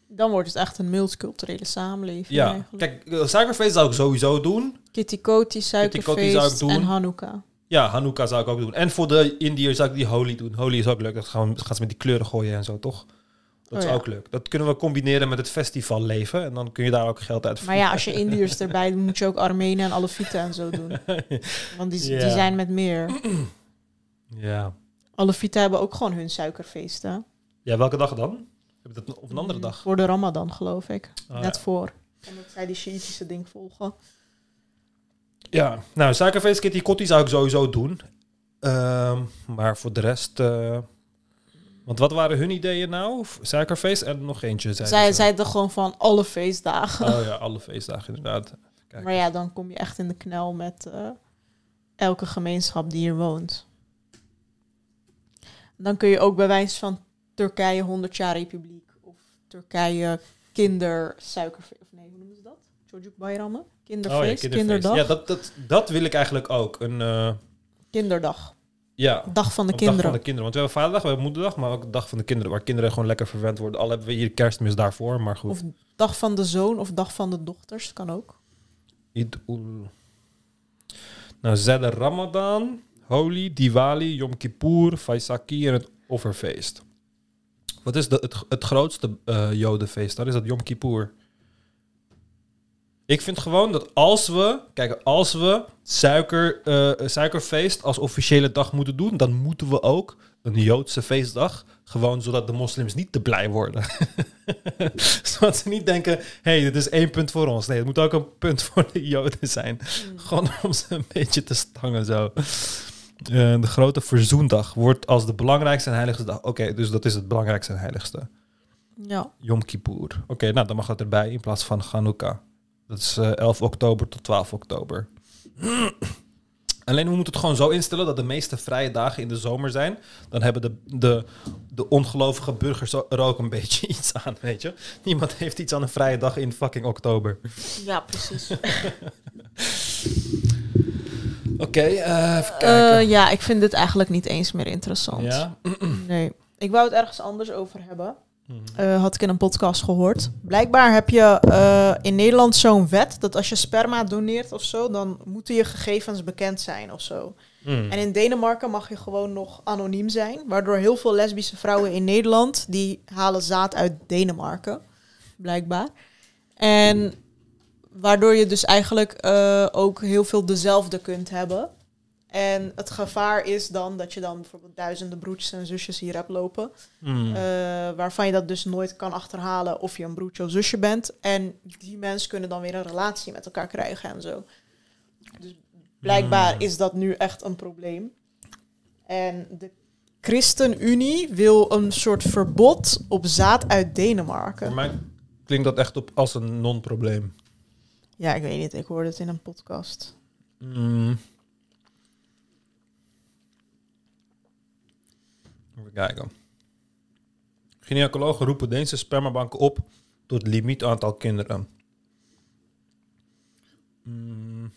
Dan wordt het echt een multiculturele samenleving Ja, eigenlijk. kijk, eh, suikerfeest zou ik sowieso doen. Kitty Kotti, suikerfeest zou ik doen. en Hanukkah. Ja, Hanukkah zou ik ook doen. En voor de Indiërs zou ik die Holi doen. Holi is ook leuk. Dat gaan, gaan ze met die kleuren gooien en zo, toch? Dat Oh is ja. ook leuk. Dat kunnen we combineren met het festivalleven. En dan kun je daar ook geld uit Maar ja, als je Indiërs erbij doet, moet je ook Armenen en Alefieten en zo doen. Want die, zijn met meer. Ja. Alefieten hebben ook gewoon hun suikerfeesten. Ja, welke dag dan? Heb je dat op een andere dag? Voor de Ramadan, geloof ik. Ah, Net ja. voor. Omdat zij die Shiïtische ding volgen. Ja, nou, suikerfeest, Kitty Kotti zou ik sowieso doen. Ehm, maar voor de rest... eh, want wat waren hun ideeën nou? Suikerfeest en nog eentje, zeiden Zij ze. zeiden gewoon van alle feestdagen. Oh ja, alle feestdagen inderdaad. Kijk. Maar ja, dan kom je echt in de knel met eh, elke gemeenschap die hier woont. Dan kun je ook bij wijze van Turkije 100 jaar republiek of Turkije kindersuikerfeest. Of nee, hoe noemen ze dat? Çocuk bayramı? Kinderfeest, Oh ja, kinderfeest. kinderdag. Ja, dat, dat, dat wil ik eigenlijk ook. Een, eh, Kinderdag. Ja, Dag van de kinderen. Dag van de kinderen. Want we hebben vaderdag, we hebben moederdag, maar ook de dag van de kinderen. Waar kinderen gewoon lekker verwend worden. Al hebben we hier kerstmis daarvoor, maar goed. Of dag van de zoon of dag van de dochters, kan ook. Ul... Nou, Zedde Ramadan, Holi, Diwali, Yom Kippur, Faisaki en het offerfeest. Wat is de, het, het grootste eh jodenfeest? Dan is dat Yom Kippur. Ik vind gewoon dat als we, kijk, als we suiker, eh, suikerfeest als officiële dag moeten doen, dan moeten we ook een Joodse feestdag, gewoon zodat de moslims niet te blij worden. zodat ze niet denken, hey, dit is één punt voor ons. Nee, het moet ook een punt voor de Joden zijn. Gewoon om ze een beetje te stangen zo. Eh, de grote verzoendag wordt als de belangrijkste en heiligste dag. Oké, dus dat is het belangrijkste en heiligste. Ja. Yom Kippur. Oké, nou dan mag dat erbij in plaats van Hanukkah. Dat is eh, 11 oktober tot 12 oktober. Alleen we moeten het gewoon zo instellen dat de meeste vrije dagen in de zomer zijn. Dan hebben de, de, de ongelovige burgers er ook een beetje iets aan, weet je. Niemand heeft iets aan een vrije dag in fucking oktober. Ja, precies. Oké, eh, even kijken. Eh, ja, ik vind dit eigenlijk niet eens meer interessant. Ja? nee. Ik wou het ergens anders over hebben. Mhm. Eh, had ik in een podcast gehoord. Blijkbaar heb je eh, in Nederland zo'n wet dat als je sperma doneert of zo, dan moeten je gegevens bekend zijn of zo. Hmm. En in Denemarken mag je gewoon nog anoniem zijn, waardoor heel veel lesbische vrouwen in Nederland die halen zaad uit Denemarken, blijkbaar. En waardoor je dus eigenlijk eh, ook heel veel dezelfde kunt hebben. En het gevaar is dan dat je dan bijvoorbeeld duizenden broertjes en zusjes hier hebt lopen. Hmm. eh, waarvan je dat dus nooit kan achterhalen of je een broertje of zusje bent. En die mensen kunnen dan weer een relatie met elkaar krijgen en zo. Dus blijkbaar Hmm. is dat nu echt een probleem. En de ChristenUnie wil een soort verbod op zaad uit Denemarken. Voor mij klinkt dat echt op als een non-probleem. Ja, ik weet niet. Ik hoorde het in een podcast. Mm. Kijken. Gynaecologen roepen Deense spermabanken op tot limiet aantal kinderen. Mm.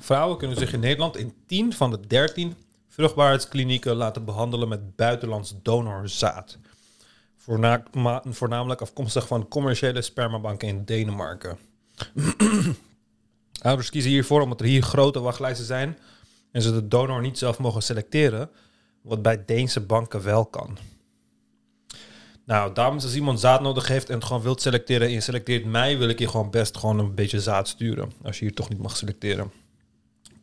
Vrouwen kunnen zich in Nederland in 10 van de 13 vruchtbaarheidsklinieken laten behandelen met buitenlands donorzaad. Voornamelijk afkomstig van commerciële spermabanken in Denemarken. Ouders kiezen hiervoor omdat er hier grote wachtlijsten zijn en ze de donor niet zelf mogen selecteren, wat bij Deense banken wel kan. Nou, dames, als iemand zaad nodig heeft en het gewoon wilt selecteren en je selecteert mij, wil ik je gewoon best gewoon een beetje zaad sturen. Als je hier toch niet mag selecteren.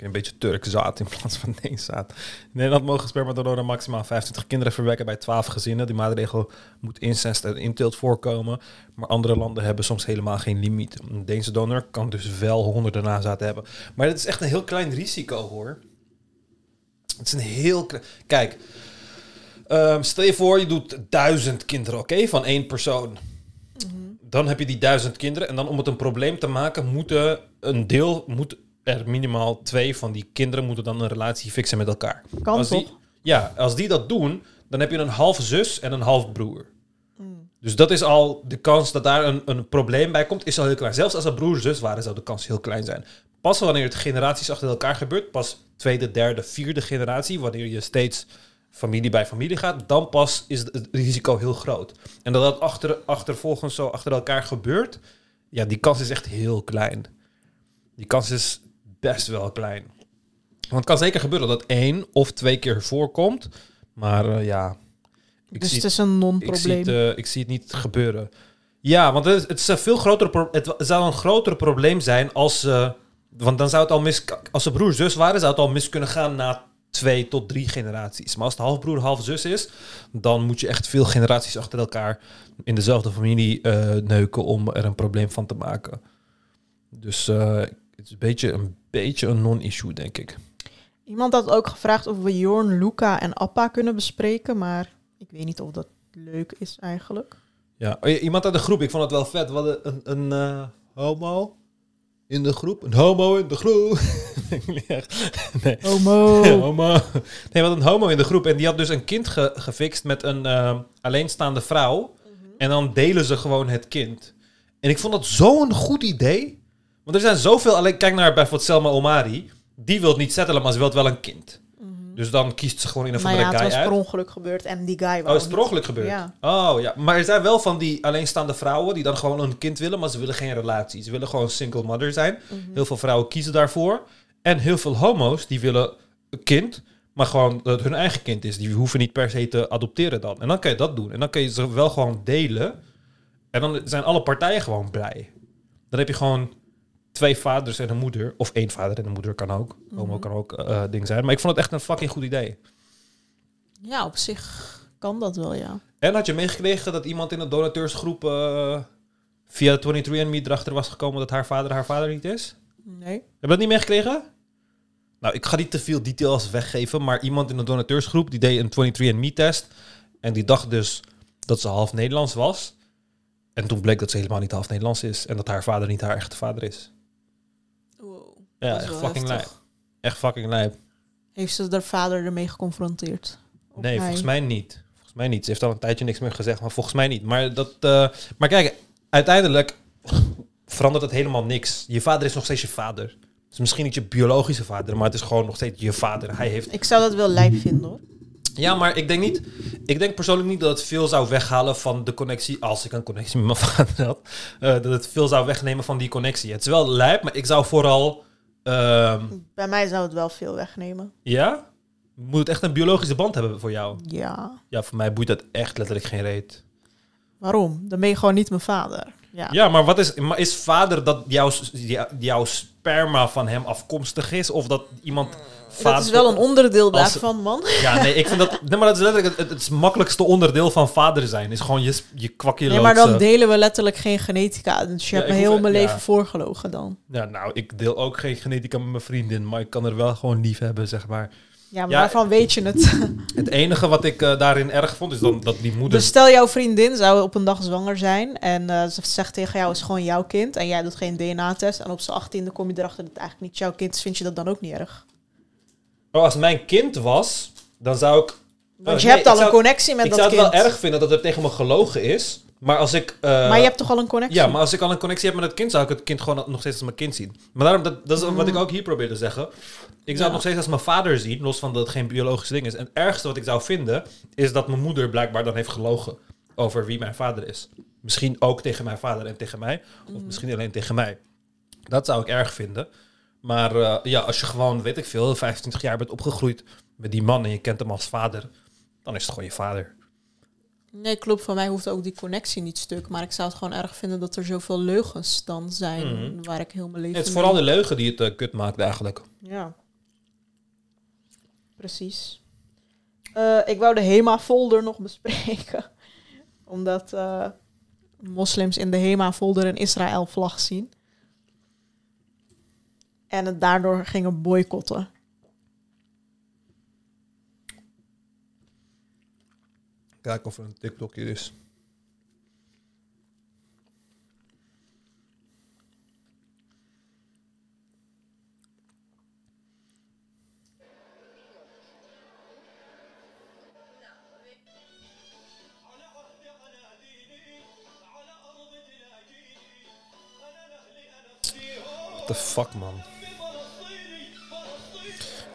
Een beetje Turk zaad in plaats van nee zaad. In Nederland mogen spermadonoren maximaal 25 kinderen verwekken bij 12 gezinnen. Die maatregel moet incest en inteelt voorkomen. Maar andere landen hebben soms helemaal geen limiet. Een Deense donor kan dus wel honderden nazaten hebben. Maar dat is echt een heel klein risico hoor. Het is een heel klein... Kijk, ehm, stel je voor je doet duizend kinderen, oké, van één persoon. Dan heb je die duizend kinderen. En dan om het een probleem te maken, moeten een deel, moet er minimaal twee van die kinderen moeten dan een relatie fixen met elkaar. Kan als die? Ja, als die dat doen, dan heb je een half zus en een half broer. Dus dat is al de kans dat daar een, een probleem bij komt, is al heel klein. Zelfs als er broer-zus waren, zou de kans heel klein zijn. Pas wanneer het generaties achter elkaar gebeurt, pas tweede, derde, vierde generatie, wanneer je steeds familie bij familie gaat, dan pas is het risico heel groot. En dat dat achter, achtervolgens zo achter elkaar gebeurt, ja, die kans is echt heel klein. Die kans is best wel klein. Want het kan zeker gebeuren dat één of twee keer voorkomt, maar eh, ja. ik Dus zie het is een ik non-probleem. het, eh, ik zie het niet gebeuren. Ja, want het is, het is een veel groter pro- het zou een groter probleem zijn als ze. want dan zou het al mis. Als ze broer-zus waren, zou het al mis kunnen gaan na twee tot drie generaties. Maar als het halfbroer, halfzus is, dan moet je echt veel generaties achter elkaar in dezelfde familie eh, neuken om er een probleem van te maken. Dus eh, het is een beetje een, beetje een non-issue, denk ik. Iemand had ook gevraagd of we Jorn, Luca en Appa kunnen bespreken, maar ik weet niet of dat leuk is eigenlijk. Ja, oh, iemand uit de groep, ik vond het wel vet. We hadden een, een eh, homo in de groep. Een homo in de groep. nee. Homo. homo. Nee, we hadden een homo in de groep en die had dus een kind ge- gefixt met een eh, alleenstaande vrouw. En dan delen ze gewoon het kind. En ik vond dat zo'n goed idee. Want er zijn zoveel... Alleen, kijk naar bijvoorbeeld Selma Omari. Die wil niet settelen, maar ze wil wel een kind. Dus dan kiest ze gewoon in een Maar ja, het guy was uit. per ongeluk gebeurd en die guy Oh, wou is het per ongeluk gebeurd? Ja. Oh, ja. Maar er zijn wel van die alleenstaande vrouwen die dan gewoon een kind willen, maar ze willen geen relatie. Ze willen gewoon single mother zijn. Mhm. Heel veel vrouwen kiezen daarvoor. En heel veel homo's die willen een kind, maar gewoon dat het hun eigen kind is. Die hoeven niet per se te adopteren dan. En dan kan je dat doen. En dan kun je ze wel gewoon delen. En dan zijn alle partijen gewoon blij. Dan heb je gewoon twee vaders en een moeder. Of één vader en een moeder kan ook. Homo Mhm. kan ook eh, ding zijn. Maar ik vond het echt een fucking goed idee. Ja, op zich kan dat wel, ja. En had je meegekregen dat iemand in de donateursgroep eh, via 23andMe erachter was gekomen dat haar vader haar vader niet is? Nee. Heb je dat niet meegekregen? Nou, ik ga niet te veel details weggeven, maar iemand in de donateursgroep die deed een 23andMe-test en die dacht dus dat ze half Nederlands was. En toen bleek dat ze helemaal niet half Nederlands is en dat haar vader niet haar echte vader is. Ja, echt fucking lijp. Echt fucking lijp. Heeft ze haar vader ermee geconfronteerd? Of Nee, hij? volgens mij niet. Volgens mij niet. Ze heeft al een tijdje niks meer gezegd, maar volgens mij niet. Maar, dat, eh, maar kijk, uiteindelijk verandert het helemaal niks. Je vader is nog steeds je vader. Het is misschien niet je biologische vader, maar het is gewoon nog steeds je vader. Hij heeft... Ik zou dat wel lijp vinden, hoor. Ja, maar ik denk niet... Ik denk persoonlijk niet dat het veel zou weghalen van de connectie... Als ik een connectie met mijn vader had. eh, dat het veel zou wegnemen van die connectie. Het is wel lijp, maar ik zou vooral... ehm, Bij mij zou het wel veel wegnemen. ja? Moet het echt een biologische band hebben voor jou? Ja. Ja, voor mij boeit dat echt letterlijk geen reet. Waarom? Dan ben je gewoon niet mijn vader. Ja. Ja, maar wat is, maar is vader dat jouw, jou- jouw sperma van hem afkomstig is? Of dat iemand. Dat is wel een onderdeel als- daarvan, man. Ja, nee, ik vind dat. Nee, maar dat is letterlijk het, het, het makkelijkste onderdeel van vader zijn. Is gewoon je, je kwakje Nee, maar dan delen we letterlijk geen genetica. Dus je Ja, hebt me hoef- heel mijn ja. leven voorgelogen dan. Ja, nou, ik deel ook geen genetica met mijn vriendin. Maar ik kan er wel gewoon lief hebben, zeg maar. Ja, maar waarvan weet je het? Het enige wat ik eh, daarin erg vond, is dan dat die moeder. Dus stel jouw vriendin zou op een dag zwanger zijn en eh, ze zegt tegen jou, het is gewoon jouw kind. En jij doet geen DNA-test en op z'n achttiende kom je erachter dat het eigenlijk niet jouw kind is. Vind je dat dan ook niet erg? Als mijn kind was, dan zou ik. Want Oh, je nee, hebt al ik een connectie met ik dat zou het kind. wel erg vinden dat er tegen me gelogen is. Maar als ik. eh, maar je hebt toch al een connectie? Ja, maar als ik al een connectie heb met het kind, zou ik het kind gewoon nog steeds als mijn kind zien. Maar daarom, dat, dat is wat ik Mm. ook hier probeer te zeggen. Ik zou Ja. het nog steeds als mijn vader zien, los van dat het geen biologisch ding is. En het ergste wat ik zou vinden, is dat mijn moeder blijkbaar dan heeft gelogen over wie mijn vader is. Misschien ook tegen mijn vader en tegen mij, of Mm. misschien alleen tegen mij. Dat zou ik erg vinden. Maar eh, ja, als je gewoon, weet ik veel, 25 jaar bent opgegroeid met die man en je kent hem als vader, dan is het gewoon je vader. Nee, klopt. Voor mij hoeft ook die connectie niet stuk. Maar ik zou het gewoon erg vinden dat er zoveel leugens dan zijn Mhm. waar ik heel mijn leven Het is vooral de leugen die het eh, kut maakt eigenlijk. Ja. precies. Eh, ik wou de HEMA-folder nog bespreken. Omdat moslims in de HEMA-folder een Israël-vlag zien. En het daardoor gingen boycotten. Kijk of er een TikTok hier is. What the fuck, man.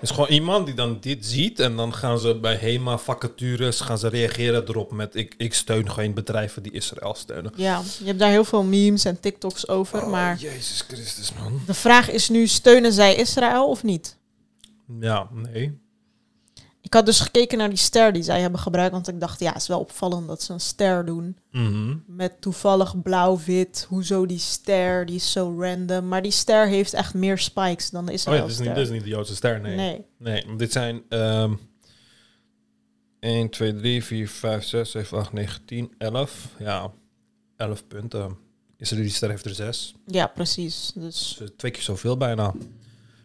Het is gewoon iemand die dan dit ziet en dan gaan ze bij HEMA vacatures gaan ze reageren erop met ik, ik steun geen bedrijven die Israël steunen. Ja, je hebt daar heel veel memes en TikToks over. maar Oh, Jezus Christus, man. de vraag is nu, steunen zij Israël of niet? Ja, nee. Ik had dus gekeken naar die ster die zij hebben gebruikt. Want ik dacht, ja, het is wel opvallend dat ze een ster doen. Mhm. Met toevallig blauw-wit. Hoezo die ster, die is zo random. Maar die ster heeft echt meer spikes dan de Oh ja, Israël dit is, niet, dit is niet de Joodse ster, nee. Nee. Nee, dit zijn ehm 1, 2, 3, 4, 5, 6, 7, 8, 9, 10, 11. Ja, 11 punten. Israël ster heeft er 6. Ja, precies. Dus Dus twee keer zoveel bijna.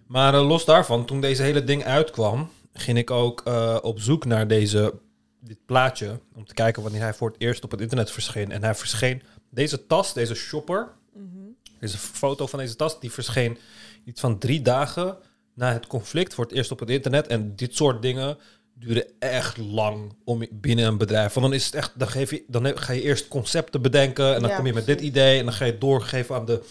Maar eh, los daarvan, toen deze hele ding uitkwam, ging ik ook eh, op zoek naar deze, dit plaatje. Om te kijken wanneer hij voor het eerst op het internet verscheen. En hij verscheen, deze tas, deze shopper, deze foto van deze tas, die verscheen iets van drie dagen na het conflict voor het eerst op het internet. En dit soort dingen duren echt lang om binnen een bedrijf. Want dan is het echt, dan, geef je, dan ga je eerst concepten bedenken en dan Ja, kom je met dit idee en dan ga je het doorgeven aan de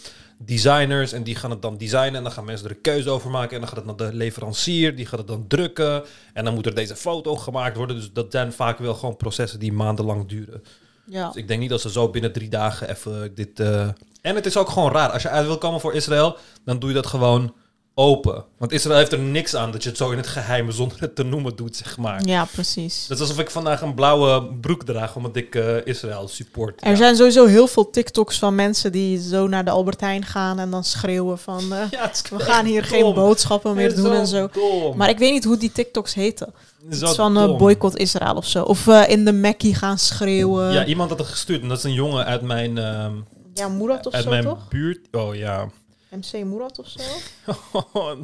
designers en die gaan het dan designen en dan gaan mensen er een keuze over maken en dan gaat het naar de leverancier, die gaat het dan drukken en dan moet er deze foto gemaakt worden. Dus dat zijn vaak wel gewoon processen die maandenlang duren. ja. Dus ik denk niet dat ze zo binnen drie dagen even dit... eh, En het is ook gewoon raar. Als je uit wil komen voor Israël, dan doe je dat gewoon open. Want Israël heeft er niks aan dat je het zo in het geheim zonder het te noemen doet, zeg maar. ja, precies. Dat is alsof ik vandaag een blauwe broek draag omdat ik eh, Israël support. Er Ja. zijn sowieso heel veel TikToks van mensen die zo naar de Albert Heijn gaan en dan schreeuwen van eh, Ja, we gaan hier geen boodschappen meer doen en zo. dom. Maar ik weet niet hoe die TikToks heten. Iets zo van dom. boycott Israël of zo. Of in de Mackie gaan schreeuwen. Ja, iemand had het gestuurd en dat is een jongen uit mijn, ehm, Ja, Murat of uit zo mijn toch? buurt. Oh ja. MC Murat of zo?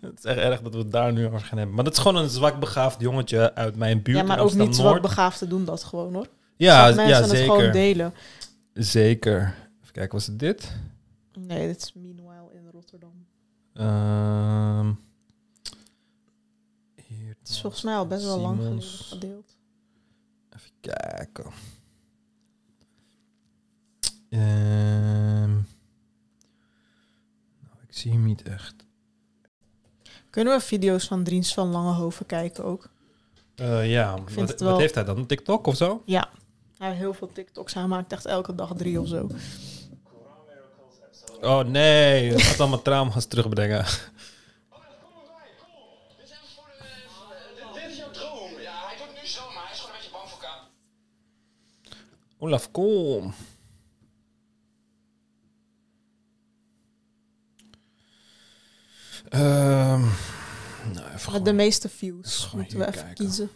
het is echt erg dat we het daar nu over gaan hebben. Maar dat is gewoon een zwak begaafd jongetje uit mijn buurt ja, maar ook niet zwak begaafden doen dat gewoon hoor. Ja, mensen ja het zeker. gewoon delen. Zeker. Even kijken, was het dit? Nee, dit is Meanwhile in Rotterdam. Ehm hier, Het is volgens mij al best wel lang geleden gedeeld. Even kijken. Ik zie hem niet echt. Kunnen we video's van Driens van Langehoven kijken ook? Eh, ja, wat, wat heeft hij dan? TikTok of zo? Ja. Hij heeft heel veel TikToks. Hij maakt echt elke dag drie of zo. Oh nee, het gaat allemaal trauma's terugbrengen. Olaf, kom. Ehm nou, de meeste views moeten we even kijken. kiezen.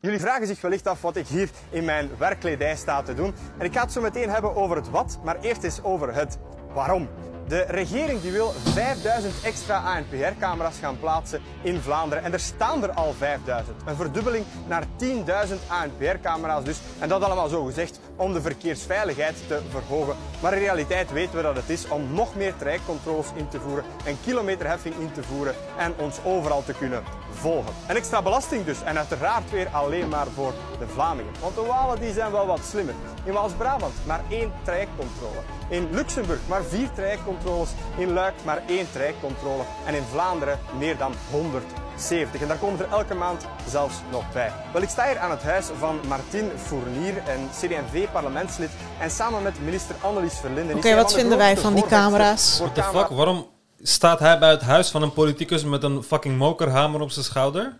Jullie vragen zich wellicht af wat ik hier in mijn werkkledij sta te doen. En ik ga het zo meteen hebben over het wat, maar eerst eens over het waarom. De regering die wil 5000 extra ANPR-camera's gaan plaatsen in Vlaanderen. En er staan er al 5000. Een verdubbeling naar 10.000 ANPR-camera's dus. En dat allemaal zo gezegd om de verkeersveiligheid te verhogen. Maar in realiteit weten we dat het is om nog meer trajectcontroles in te voeren. En kilometerheffing in te voeren. En ons overal te kunnen volgen. Een extra belasting dus. En uiteraard weer alleen maar voor de Vlamingen. Want de Walen die zijn wel wat slimmer. In Waals-Brabant maar één trajectcontrole. In Luxemburg maar vier trajectcontroles. In Luik maar één trajectcontrole. En in Vlaanderen meer dan 170. En daar komen er elke maand zelfs nog bij. Wel, ik sta hier aan het huis van Martin Fournier, een CD&V-parlementslid. En samen met minister Annelies Verlinden... Oké, wat vinden wij van die camera's? What the fuck? Waarom staat hij bij het huis van een politicus met een fucking mokerhamer op zijn schouder?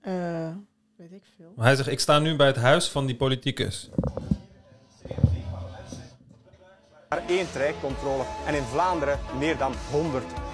Eh, weet ik veel. Hij zegt, ik sta nu bij het huis van die politicus. maar één trajectcontrole en in Vlaanderen meer dan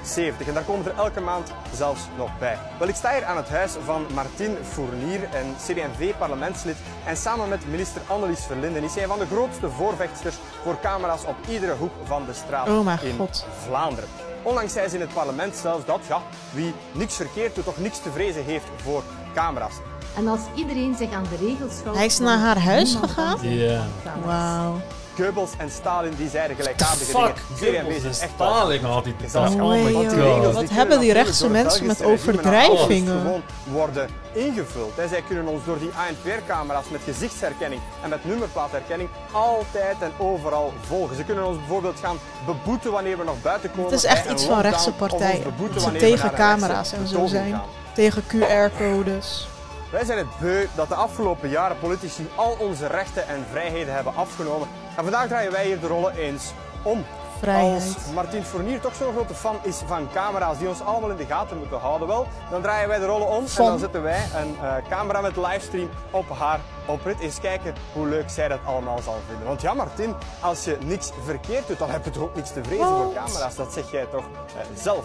70. En daar komen er elke maand zelfs nog bij. Wel, ik sta hier aan het huis van Martin Fournier, een CD&V-parlementslid. En samen met minister Annelies Verlinden is hij van de grootste voorvechters voor camera's op iedere hoek van de straat Oh mijn in god. Vlaanderen. Onlangs zei ze in het parlement zelfs dat ja, wie niks verkeerd doet, toch niks te vrezen heeft voor camera's. En als iedereen zich aan de regels houdt... Hij is naar haar is huis gegaan? Ja. Wauw. Goebbels en Stalin die zeiden gelijkaardige Fuck, dingen. Is echt Stalin had is dat. Oh, allemaal, die regels Wat die hebben die rechtse mensen met overdrijvingen? gewoon worden ingevuld. Zij kunnen ons door die ANPR-camera's met gezichtsherkenning en met nummerplaatherkenning altijd en overal volgen. Ze kunnen ons bijvoorbeeld gaan beboeten wanneer we nog buiten komen. Het is echt iets van rechtse partijen. ze tegen camera's en zo zijn. gaan. Tegen QR-codes. Wij zijn het beu dat de afgelopen jaren politici al onze rechten en vrijheden hebben afgenomen. En vandaag draaien wij hier de rollen eens om. Vrijheid. Als Martin Fournier toch zo'n grote fan is van camera's die ons allemaal in de gaten moeten houden, wel, dan draaien wij de rollen om en dan zetten wij een eh, camera met livestream op haar oprit. Eens kijken hoe leuk zij dat allemaal zal vinden. Want ja, Martin, als je niks verkeerd doet, dan heb je toch ook niks te vrezen voor camera's. Dat zeg jij toch eh, zelf.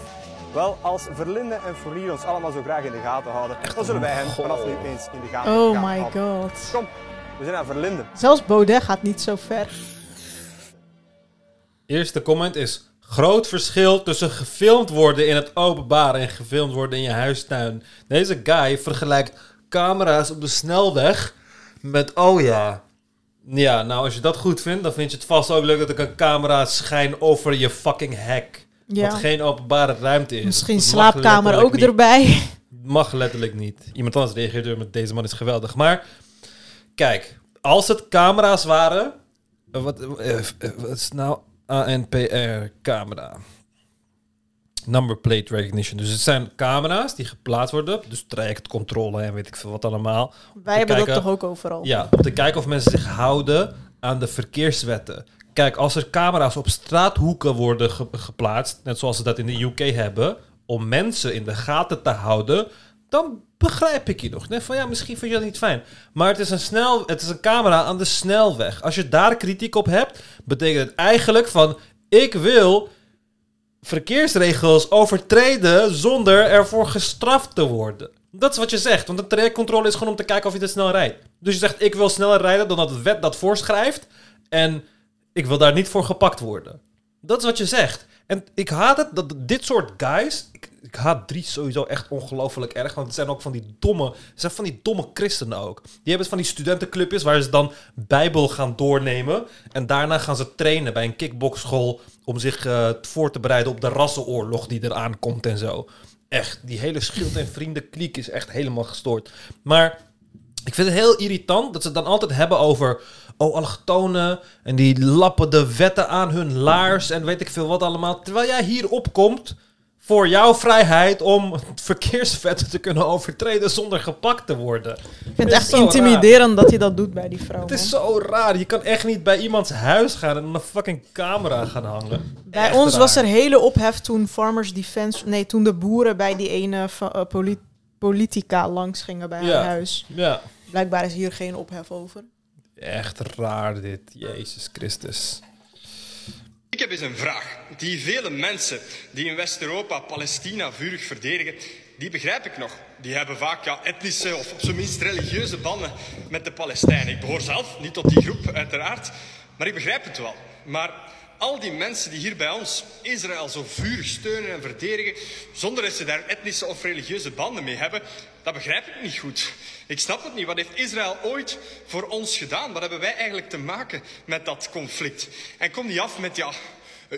Wel, als Verlinde en Fournier ons allemaal zo graag in de gaten houden, dan zullen wij hen vanaf nu eens in de gaten Oh gaan my god. Kom, we zijn aan Verlinde. Zelfs Baudet gaat niet zo ver. Eerste comment is... Groot verschil tussen gefilmd worden in het openbaar en gefilmd worden in je huistuin. Deze guy vergelijkt camera's op de snelweg met... Oh ja... Ja, nou als je dat goed vindt, dan vind je het vast ook leuk dat ik een camera schijn over je fucking hek. Ja. Wat geen openbare ruimte is. Misschien Dat slaapkamer ook niet. erbij. Mag letterlijk niet. Iemand anders reageert weer met deze man is geweldig. Maar kijk, als het camera's waren. eh, Wat, eh, eh, wat is nou ANPR camera? Number plate recognition. Dus het zijn camera's die geplaatst worden. Dus trajectcontrole en weet ik veel wat allemaal. Wij hebben dat toch ook overal? Ja, om te kijken of mensen zich houden aan de verkeerswetten. Kijk, als er camera's op straathoeken worden ge- geplaatst, net zoals ze dat in de UK hebben, om mensen in de gaten te houden, dan begrijp ik je nog. Van ja, misschien vind je dat niet fijn. Maar het is, een snel, het is een camera aan de snelweg. Als je daar kritiek op hebt, betekent het eigenlijk van, ik wil verkeersregels overtreden zonder ervoor gestraft te worden. Dat is wat je zegt, want een trajectcontrole is gewoon om te kijken of je te snel rijdt. Dus je zegt, ik wil sneller rijden dan dat de wet dat voorschrijft en ik wil daar niet voor gepakt worden. Dat is wat je zegt. En ik haat het, dat dit soort guys, ik haat drie sowieso echt ongelooflijk erg, want het zijn ook van die domme, het zijn van die domme christenen ook. Die hebben van die studentenclubjes waar ze dan bijbel gaan doornemen en daarna gaan ze trainen bij een kickboxschool om zich eh, voor te bereiden op de rassenoorlog die eraan komt en zo. Echt, die hele schild en vrienden kliek is echt helemaal gestoord. Maar ik vind het heel irritant dat ze het dan altijd hebben over... Oh, allochtonen. En die lappen de wetten aan hun laars. En weet ik veel wat allemaal. Terwijl jij hier opkomt voor jouw vrijheid om verkeerswetten te kunnen overtreden zonder gepakt te worden. Ik vind het echt intimiderend dat hij dat doet bij die vrouw. Het is man. zo raar. Je kan echt niet bij iemands huis gaan en een fucking camera gaan hangen. Bij Echt ons raar. was er hele ophef toen Farmers Defense... Nee, toen de boeren bij die ene eh, poli- politica langs gingen bij Ja. haar huis. Ja. Blijkbaar is hier geen ophef over. Echt raar dit. Jezus Christus. Ik heb eens een vraag. Die vele mensen die in West-Europa Palestina vurig verdedigen, die begrijp ik nog. Die hebben vaak ja, etnische of op zijn minst religieuze banden met de Palestijnen. Ik behoor zelf niet tot die groep, uiteraard, maar ik begrijp het wel. Maar al die mensen die hier bij ons Israël zo vurig steunen en verdedigen, zonder dat ze daar etnische of religieuze banden mee hebben, dat begrijp ik niet goed. Ik snap het niet. Wat heeft Israël ooit voor ons gedaan? Wat hebben wij eigenlijk te maken met dat conflict? En kom niet af met ja,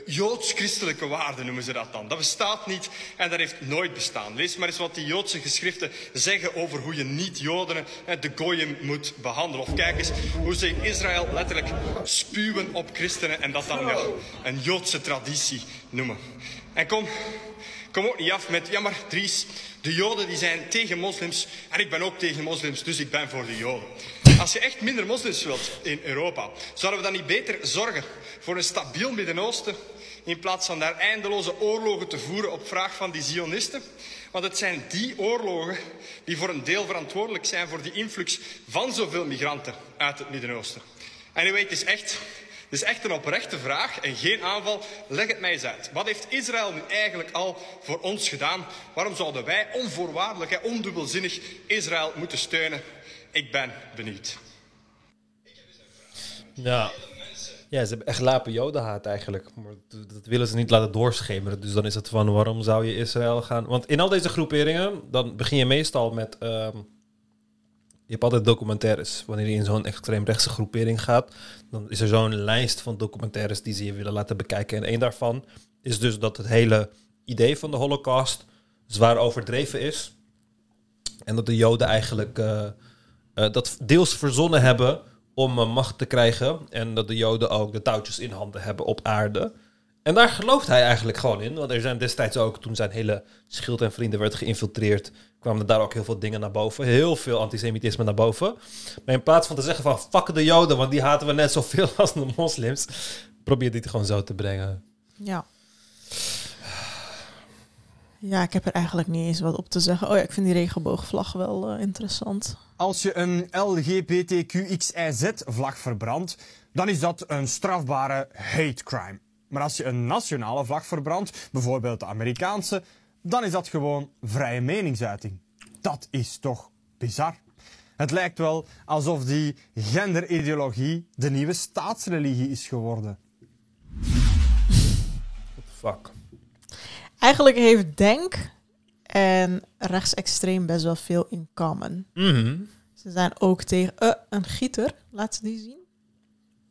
joods-christelijke waarden noemen ze dat dan. Dat bestaat niet en dat heeft nooit bestaan. Lees maar eens wat die Joodse geschriften zeggen over hoe je niet-Joden, eh, de goyim, moet behandelen. Of kijk eens hoe ze in Israël letterlijk spuwen op christenen en dat dan ja, een Joodse traditie noemen. En kom, kom ook niet af met, ja maar de Joden die zijn tegen moslims en ik ben ook tegen moslims, dus ik ben voor de Joden. Als je echt minder moslims wilt in Europa, zouden we dan niet beter zorgen voor een stabiel Midden-Oosten in plaats van daar eindeloze oorlogen te voeren op vraag van die Zionisten? Want het zijn die oorlogen die voor een deel verantwoordelijk zijn voor die influx van zoveel migranten uit het Midden-Oosten. Weet, het is echt Dus echt een oprechte vraag en geen aanval. Leg het mij eens uit. Wat heeft Israël nu eigenlijk al voor ons gedaan? Waarom zouden wij onvoorwaardelijk en ondubbelzinnig Israël moeten steunen? Ik ben benieuwd. Ja. Ja, ze hebben echt lapen jodenhaat eigenlijk. Maar dat willen ze niet laten doorschemeren. Dus dan is het van, waarom zou je Israël gaan... Want in al deze groeperingen, dan begin je meestal met... ehm, je hebt altijd documentaires. Wanneer je in zo'n extreemrechtse groepering gaat, dan is er zo'n lijst van documentaires die ze je willen laten bekijken. En één daarvan is dus dat het hele idee van de Holocaust zwaar overdreven is. En dat de Joden eigenlijk eh, eh, dat deels verzonnen hebben om eh, macht te krijgen. En dat de Joden ook de touwtjes in handen hebben op aarde. En daar gelooft hij eigenlijk gewoon in. Want er zijn destijds ook, toen zijn hele schild en vrienden werd geïnfiltreerd, kwamen daar ook heel veel dingen naar boven. Heel veel antisemitisme naar boven. Maar in plaats van te zeggen van fuck de Joden, want die haten we net zoveel als de moslims, probeert hij het gewoon zo te brengen. Ja. Ja, ik heb er eigenlijk niet eens wat op te zeggen. Oh ja, ik vind die regenboogvlag wel eh, interessant. Als je een LGBTQXIZ-vlag verbrandt, dan is dat een strafbare hate crime. Maar als je een nationale vlag verbrandt, bijvoorbeeld de Amerikaanse, dan is dat gewoon vrije meningsuiting. Dat is toch bizar? Het lijkt wel alsof die genderideologie de nieuwe staatsreligie is geworden. Fuck. Eigenlijk heeft Denk en rechtsextreem best wel veel in common. Mhm. Ze zijn ook tegen eh, een gieter. Laat ze die zien.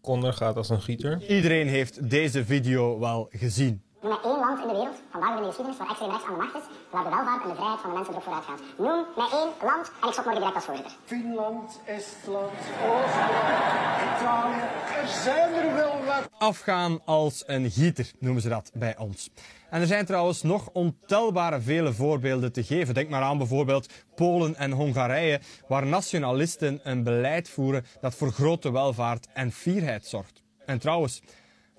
Connor gaat als een gieter. Iedereen heeft deze video wel gezien. Noem mij één land in de wereld, vandaag in de geschiedenis, waar extreem rechts aan de macht is, waar de welvaart en de vrijheid van de mensen erop vooruit gaat. Noem mij één land en ik stop morgen direct als voorzitter. Finland, Estland, Oostenrijk, Italië. Er zijn er wel wat. Afgaan als een gieter, noemen ze dat bij ons. En er zijn trouwens nog ontelbare vele voorbeelden te geven. Denk maar aan bijvoorbeeld Polen en Hongarije, waar nationalisten een beleid voeren dat voor grote welvaart en fierheid zorgt. En trouwens,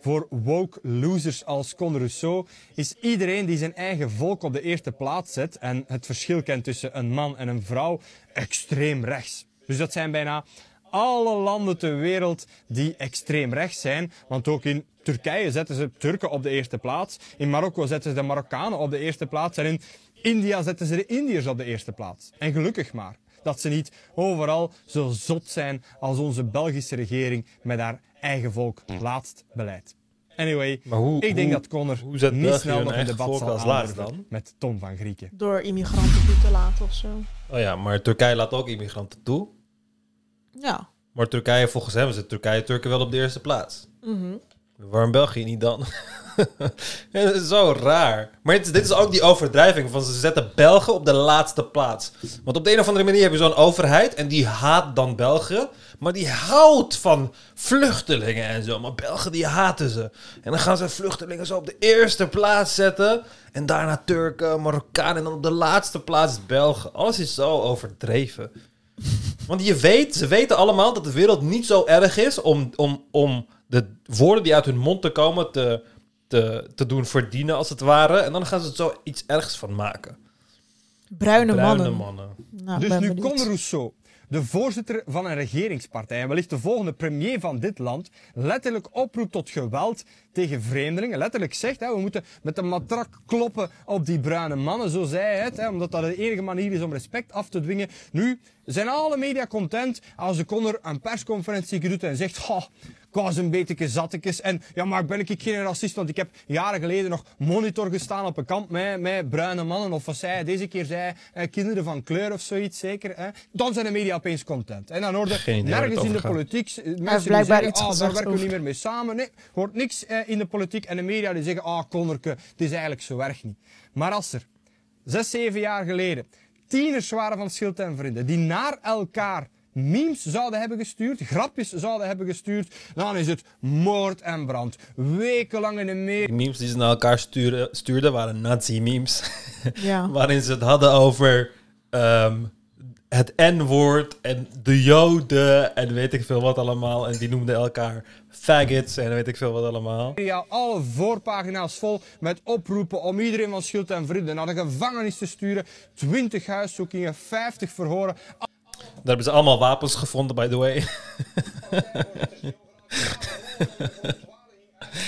voor woke losers als Conor Rousseau is iedereen die zijn eigen volk op de eerste plaats zet en het verschil kent tussen een man en een vrouw extreem rechts. Dus dat zijn bijna alle landen ter wereld die extreem rechts zijn. Want ook in Turkije zetten ze Turken op de eerste plaats. In Marokko zetten ze de Marokkanen op de eerste plaats. En in India zetten ze de Indiërs op de eerste plaats. En gelukkig maar dat ze niet overal zo zot zijn als onze Belgische regering met haar eigen volk laatst beleid. Anyway, Maar hoe- ik denk hoe- dat Connor hoe zet niet snel nog een debat zal dan? met Tom van Grieken. Door immigranten toe te laten of zo. Oh ja, maar Turkije laat ook immigranten toe. Ja. Maar Turkije, volgens hem zit Turkije Turken wel op de eerste plaats. Mhm. Waarom België niet dan? Ja, dat is zo raar. Maar het- dit is ook die overdrijving van ze zetten Belgen op de laatste plaats. Want op de een of andere manier heb je zo'n overheid en die haat dan België. Maar die houdt van vluchtelingen en zo. Maar Belgen die haten ze. En dan gaan ze vluchtelingen zo op de eerste plaats zetten. En daarna Turken, Marokkanen en dan op de laatste plaats Belgen. Alles is zo overdreven. Want je weet, ze weten allemaal dat de wereld niet zo erg is om, om, om de woorden die uit hun mond te komen te, te, te doen verdienen, als het ware. En dan gaan ze er zo iets ergs van maken. Bruine, Bruine mannen. mannen. Nou, dus nu. Conor Rousseau, de voorzitter van een regeringspartij en wellicht de volgende premier van dit land, letterlijk oproept tot geweld tegen vreemdelingen. Letterlijk zegt, hè, we moeten met een matrak kloppen op die bruine mannen, zo zei hij het, hè, omdat dat de enige manier is om respect af te dwingen. Nu zijn alle media content als de Conor een persconferentie doet en zegt, "Goh, ik was een beetje zattekes. En ja, maar ben ik geen racist, want ik heb jaren geleden nog monitor gestaan op een kamp met, met bruine mannen. Of wat zei hij, deze keer zei eh, kinderen van kleur of zoiets, zeker. Hè? Dan zijn de media opeens content. En dan hoorde nergens in de politiek mensen die zeggen, iets ah, daar werken we niet meer mee samen. Nee, hoort niks eh, in de politiek en de media die zeggen, ah, Connorke, het is eigenlijk zo erg niet. Maar als er zes, zeven jaar geleden tieners waren van Schild en Vrienden, die naar elkaar memes zouden hebben gestuurd, grapjes zouden hebben gestuurd, dan is het moord en brand. Wekenlang in de meer. Die memes die ze naar elkaar sturen, stuurden waren nazi-memes. Ja. Waarin ze het hadden over ehm, het N-woord en de Joden en weet ik veel wat allemaal. En die noemden elkaar faggots en weet ik veel wat allemaal. Ja, alle voorpagina's vol met oproepen om iedereen van Schild en Vrienden naar de gevangenis te sturen. 20 huiszoekingen, 50 verhoren. Daar hebben ze allemaal wapens gevonden, by the way.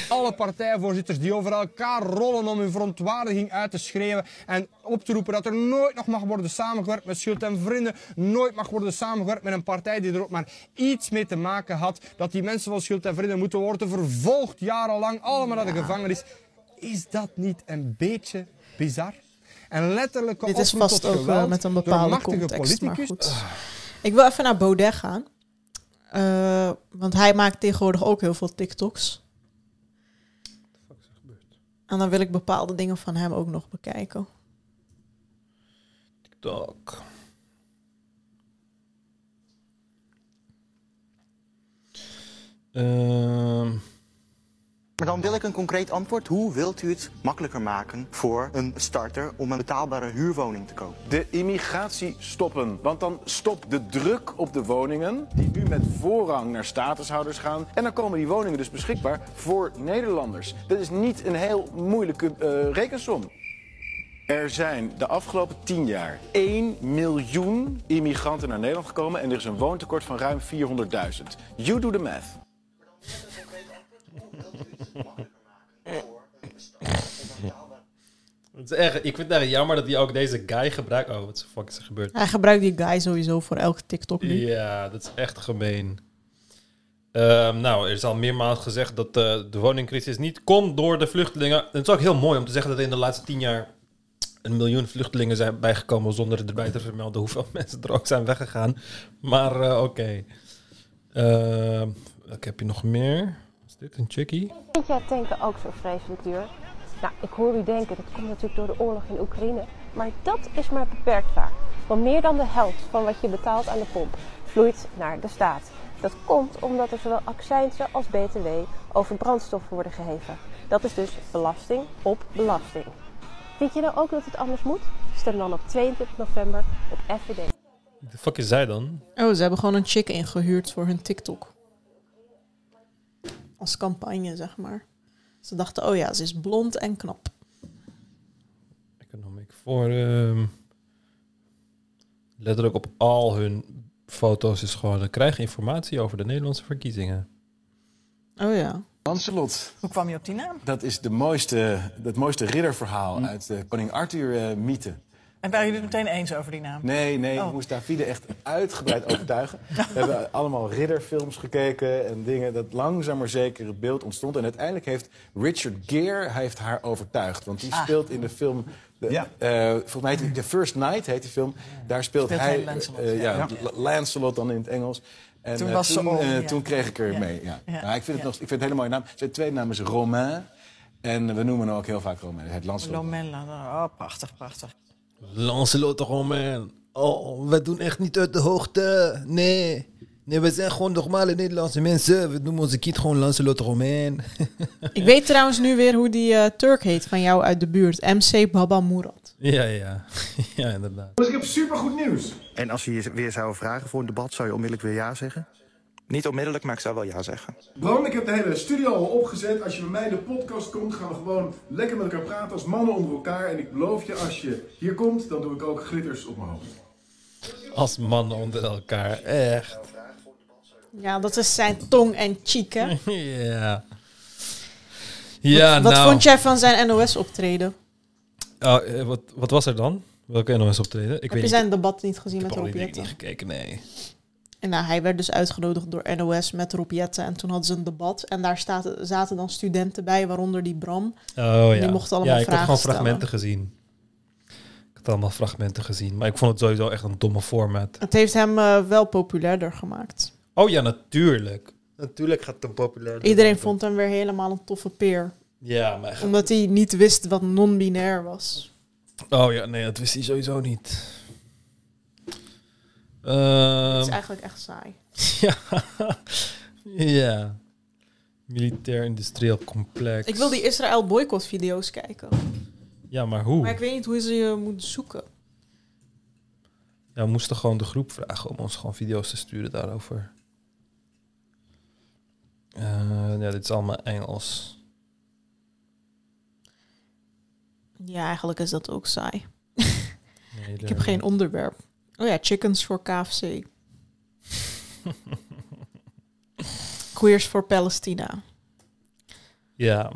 Alle partijvoorzitters die over elkaar rollen om hun verontwaardiging uit te schreeuwen en op te roepen dat er nooit nog mag worden samengewerkt met Schult en Vrienden, nooit mag worden samengewerkt met een partij die er ook maar iets mee te maken had, dat die mensen van Schult en Vrienden moeten worden vervolgd jarenlang, allemaal naar de gevangenis. Is dat niet een beetje bizar? En letterlijke Dit is vast tot ook wel met een bepaalde context, maar goed. Ik wil even naar Baudet gaan. Eh, want hij maakt tegenwoordig ook heel veel TikToks. En dan wil ik bepaalde dingen van hem ook nog bekijken. TikTok. Ehm, Maar dan wil ik een concreet antwoord. Hoe wilt u het makkelijker maken voor een starter om een betaalbare huurwoning te kopen? De immigratie stoppen. Want dan stopt de druk op de woningen, die nu met voorrang naar statushouders gaan. En dan komen die woningen dus beschikbaar voor Nederlanders. Dat is niet een heel moeilijke eh, rekensom. Er zijn de afgelopen 10 jaar 1 miljoen immigranten naar Nederland gekomen en er is een woontekort van ruim 400.000. You do the math. Het is echt, ik vind het echt jammer dat hij ook deze guy gebruikt. Oh, wat de fuck is er gebeurd? Hij gebruikt die guy sowieso voor elke TikTok nu. Ja, dat is echt gemeen. Ehm, nou, er is al meermaals gezegd dat eh, de woningcrisis niet komt door de vluchtelingen. En het is ook heel mooi om te zeggen dat er in de laatste tien jaar een miljoen vluchtelingen zijn bijgekomen zonder erbij te vermelden hoeveel mensen er ook zijn weggegaan. Maar eh, oké. Ehm, welke heb je nog meer? Is dit een chickie? Vind jij tanken ook zo vreselijk duur? Nou, ik hoor u denken, dat komt natuurlijk door de oorlog in Oekraïne. Maar dat is maar beperkt waar. Want meer dan de helft van wat je betaalt aan de pomp vloeit naar de staat. Dat komt omdat er zowel accijnzen als btw over brandstof worden geheven. Dat is dus belasting op belasting. Vind je nou ook dat het anders moet? Stem dan op 22 november op FVD. De fuck is zij dan? Oh, ze hebben gewoon een chick ingehuurd voor hun TikTok. Als campagne, zeg maar. Ze dachten, oh ja, ze is blond en knap. Economic Forum. Letterlijk op al hun foto's is gewoon... We krijgen informatie over de Nederlandse verkiezingen. Oh ja. Lancelot. Hoe kwam je op die naam? Dat is de mooiste, het mooiste ridderverhaal uit de koning Arthur-mythe. En waren jullie het meteen eens over die naam? Nee, nee, Oh. ik moest Davide echt uitgebreid overtuigen. We hebben allemaal ridderfilms gekeken en dingen dat langzaam maar zeker het beeld ontstond. En uiteindelijk heeft Richard Gere hij heeft haar overtuigd. Want die Ah. speelt in de film... De, Ja. eh, volgens mij heet die The First Night heet die film. Daar speelt, Speelt hij... Lancelot, eh, ja, ja. Lancelot dan in het Engels. En Toen eh, was ze toen, om, ja. toen kreeg ik er Ja. mee. Ja. Ja. Nou, ik, vind het nog, ik vind het een hele mooie naam. Zijn tweede naam is Romain. En we noemen hem ook heel vaak Romain. Het Lancelot. Lomella. Oh, prachtig, prachtig. Lancelot Romain. Oh, we doen echt niet uit de hoogte. Nee. Nee, we zijn gewoon normale Nederlandse mensen. We noemen onze kind gewoon Lancelot Romain. Ik weet trouwens nu weer hoe die eh, Turk heet van jou uit de buurt. MC Baba Murat. ja, ja. ja, inderdaad. Dus ik heb supergoed nieuws. En als ze je weer zouden vragen voor een debat, zou je onmiddellijk weer ja zeggen? Niet onmiddellijk, maar ik zou wel ja zeggen. Bram, ik heb de hele studio al opgezet. Als je bij mij in de podcast komt, gaan we gewoon lekker met elkaar praten als mannen onder elkaar. En ik beloof je, als je hier komt, dan doe ik ook glitters op mijn hoofd. Als mannen onder elkaar. Echt. Ja, dat is zijn tong en cheek, hè? ja. Ja, wat, wat nou. vond jij van zijn NOS-optreden? Oh, eh, wat, wat was er dan? Welke NOS optreden? Ik Heb weet je niet. zijn debat niet gezien Ik met heb Rob Jetten? niet gekeken, nee. En nou, hij werd dus uitgenodigd door NOS met Rob Jetten. En toen hadden ze een debat. En daar staat, zaten dan studenten bij, waaronder die Bram. Oh ja. Die mochten allemaal ja, ik had vragen gewoon stellen. fragmenten gezien. Ik had allemaal fragmenten gezien. Maar ik vond het sowieso echt een domme format. Het heeft hem eh, wel populairder gemaakt. Oh ja, natuurlijk. Natuurlijk gaat het een populair. Iedereen vond hem weer helemaal een toffe peer. Ja, maar... Omdat hij niet wist wat non-binair was. Oh ja, nee, dat wist hij sowieso niet. Het Ehm, is eigenlijk echt saai. ja. ja. Militair-industrieel complex. Ik wil die Israël boycott video's kijken. Ja, maar hoe? Maar ik weet niet hoe ze je moeten zoeken. Ja, we moesten gewoon de groep vragen om ons gewoon video's te sturen daarover. Eh, ja, dit is allemaal Engels. Ja, eigenlijk is dat ook saai. Nee, ik heb geen onderwerp. Oh ja, chickens voor KFC. Queers for Palestina. Ja.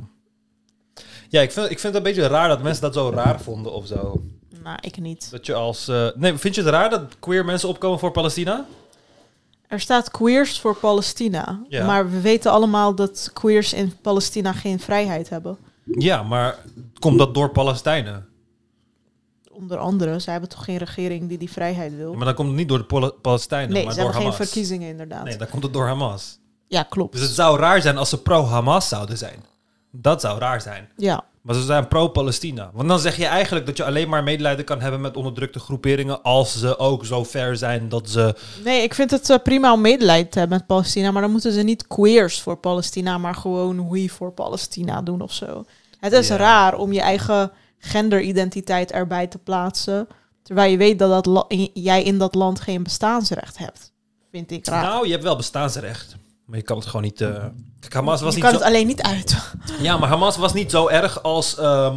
Ja, ik vind, ik vind het een beetje raar dat mensen dat zo raar vonden of zo. Nou, ik niet. Dat je als... eh, nee, vind je het raar dat queer mensen opkomen voor Palestina? Er staat Queers for Palestina. Ja. Maar we weten allemaal dat queers in Palestina geen vrijheid hebben. Ja, maar komt dat door Palestijnen? Onder andere, zij hebben toch geen regering die die vrijheid wil? Maar dan komt het niet door de Pal- Palestijnen, nee, maar ze door hebben Hamas. geen verkiezingen inderdaad. Nee, dan komt het door Hamas. Ja, klopt. Dus het zou raar zijn als ze pro-Hamas zouden zijn. Dat zou raar zijn. Ja. Maar ze zijn pro-Palestina. Want dan zeg je eigenlijk dat je alleen maar medelijden kan hebben met onderdrukte groeperingen als ze ook zo ver zijn dat ze... Nee, ik vind het eh, prima om medelijden te hebben met Palestina, maar dan moeten ze niet queers voor Palestina, maar gewoon we voor Palestina doen of zo. Het is Ja. raar om je eigen genderidentiteit erbij te plaatsen, terwijl je weet dat, dat jij in dat land geen bestaansrecht hebt. Vind ik raar. Nou, je hebt wel bestaansrecht. Maar je kan het gewoon niet... eh, Kijk, Hamas was je niet kan zo... het alleen niet uit. Ja, maar Hamas was niet zo erg als ehm,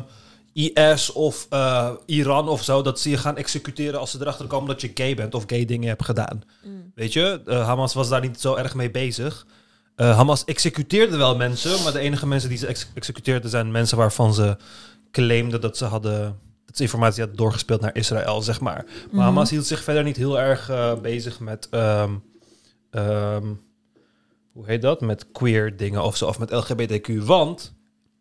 IS of eh, Iran of zo. Dat ze je gaan executeren als ze erachter komen dat je gay bent of gay dingen hebt gedaan. Mm. Weet je, Eh, Hamas was daar niet zo erg mee bezig. Hamas executeerde wel mensen, maar de enige mensen die ze ex executeerden zijn mensen waarvan ze claimden dat ze hadden. Dat ze informatie hadden doorgespeeld naar Israël, zeg maar. Maar Mhm. Hamas hield zich verder niet heel erg eh, bezig met. ehm, ehm, hoe heet dat? Met queer dingen of zo, of met LGBTQ. Want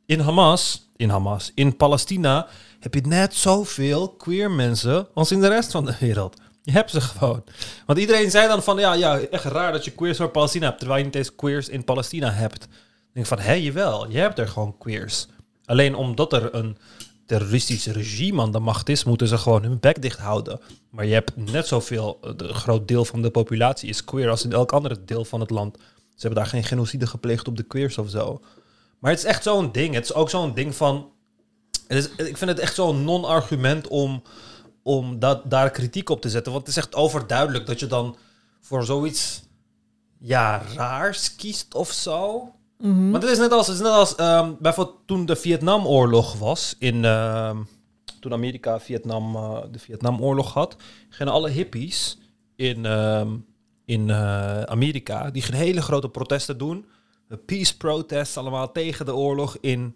in Hamas, in Hamas, in Palestina heb je net zoveel queer mensen als in de rest van de wereld. Je hebt ze gewoon. Want iedereen zei dan van, ja, ja, echt raar dat je queers voor Palestina hebt, terwijl je niet eens queers in Palestina hebt. Dan denk ik van, hé, jawel, je hebt er gewoon queers. Alleen omdat er een terroristisch regime aan de macht is, moeten ze gewoon hun bek dicht houden. Maar je hebt net zoveel, eh, een groot deel van de populatie is queer als in elk andere deel van het land. Ze hebben daar geen genocide gepleegd op de queers of zo. Maar het is echt zo'n ding. Het is ook zo'n ding van. Het is, ik vind het echt zo'n non-argument om, om daar kritiek op te zetten. Want het is echt overduidelijk dat je dan voor zoiets ja, raars kiest of zo. Mhm. Want het is net als, is net als ehm, bijvoorbeeld toen de Vietnamoorlog was. In, ehm, toen Amerika Vietnam, eh, de Vietnamoorlog had, gingen alle hippies in, ehm, in eh, Amerika, die gingen hele grote protesten doen. Peace protests allemaal tegen de oorlog in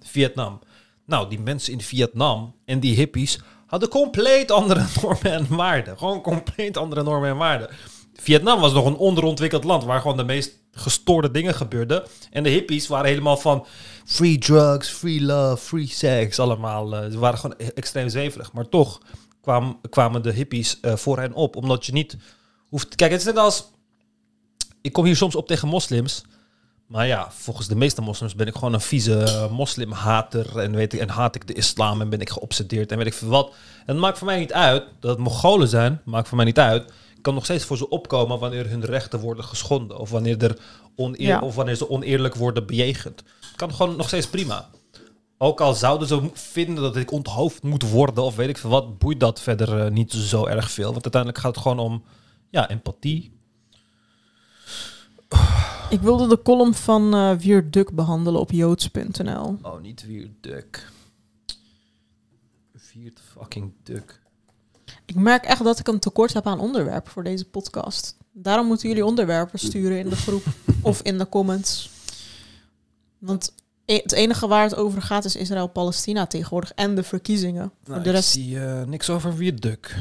Vietnam. Nou, die mensen in Vietnam en die hippies hadden compleet andere normen en waarden. Gewoon compleet andere normen en waarden. Vietnam was nog een onderontwikkeld land waar gewoon de meest gestoorde dingen gebeurden. En de hippies waren helemaal van free drugs, free love, free sex. Allemaal. eh, ze waren gewoon e- extreem zweverig. Maar toch kwam, kwamen de hippies eh, voor hen op. Omdat je niet hoeft. Kijk, het is net als. Ik kom hier soms op tegen moslims. Maar ja, volgens de meeste moslims ben ik gewoon een vieze eh, moslimhater. En, weet ik, en haat ik de islam en ben ik geobsedeerd en weet ik veel wat. En het maakt voor mij niet uit dat het Mongolen zijn. Maakt voor mij niet uit. Ik kan nog steeds voor ze opkomen wanneer hun rechten worden geschonden. Of wanneer, er oneer, Ja. of wanneer ze oneerlijk worden bejegend. Het kan gewoon nog steeds prima. Ook al zouden ze vinden dat ik onthoofd moet worden of weet ik veel wat, boeit dat verder eh, niet zo erg veel. Want uiteindelijk gaat het gewoon om ja, empathie. Ik wilde de column van eh Wier Duk behandelen op joods.nl. Oh, niet weer duk. Viert fucking duk. Ik merk echt dat ik een tekort heb aan onderwerpen voor deze podcast. Daarom moeten jullie onderwerpen sturen in de groep of in de comments. Want e- het enige waar het over gaat is Israël-Palestina tegenwoordig en de verkiezingen. Voor Nou, de ik rest, zie eh, niks over weer duk.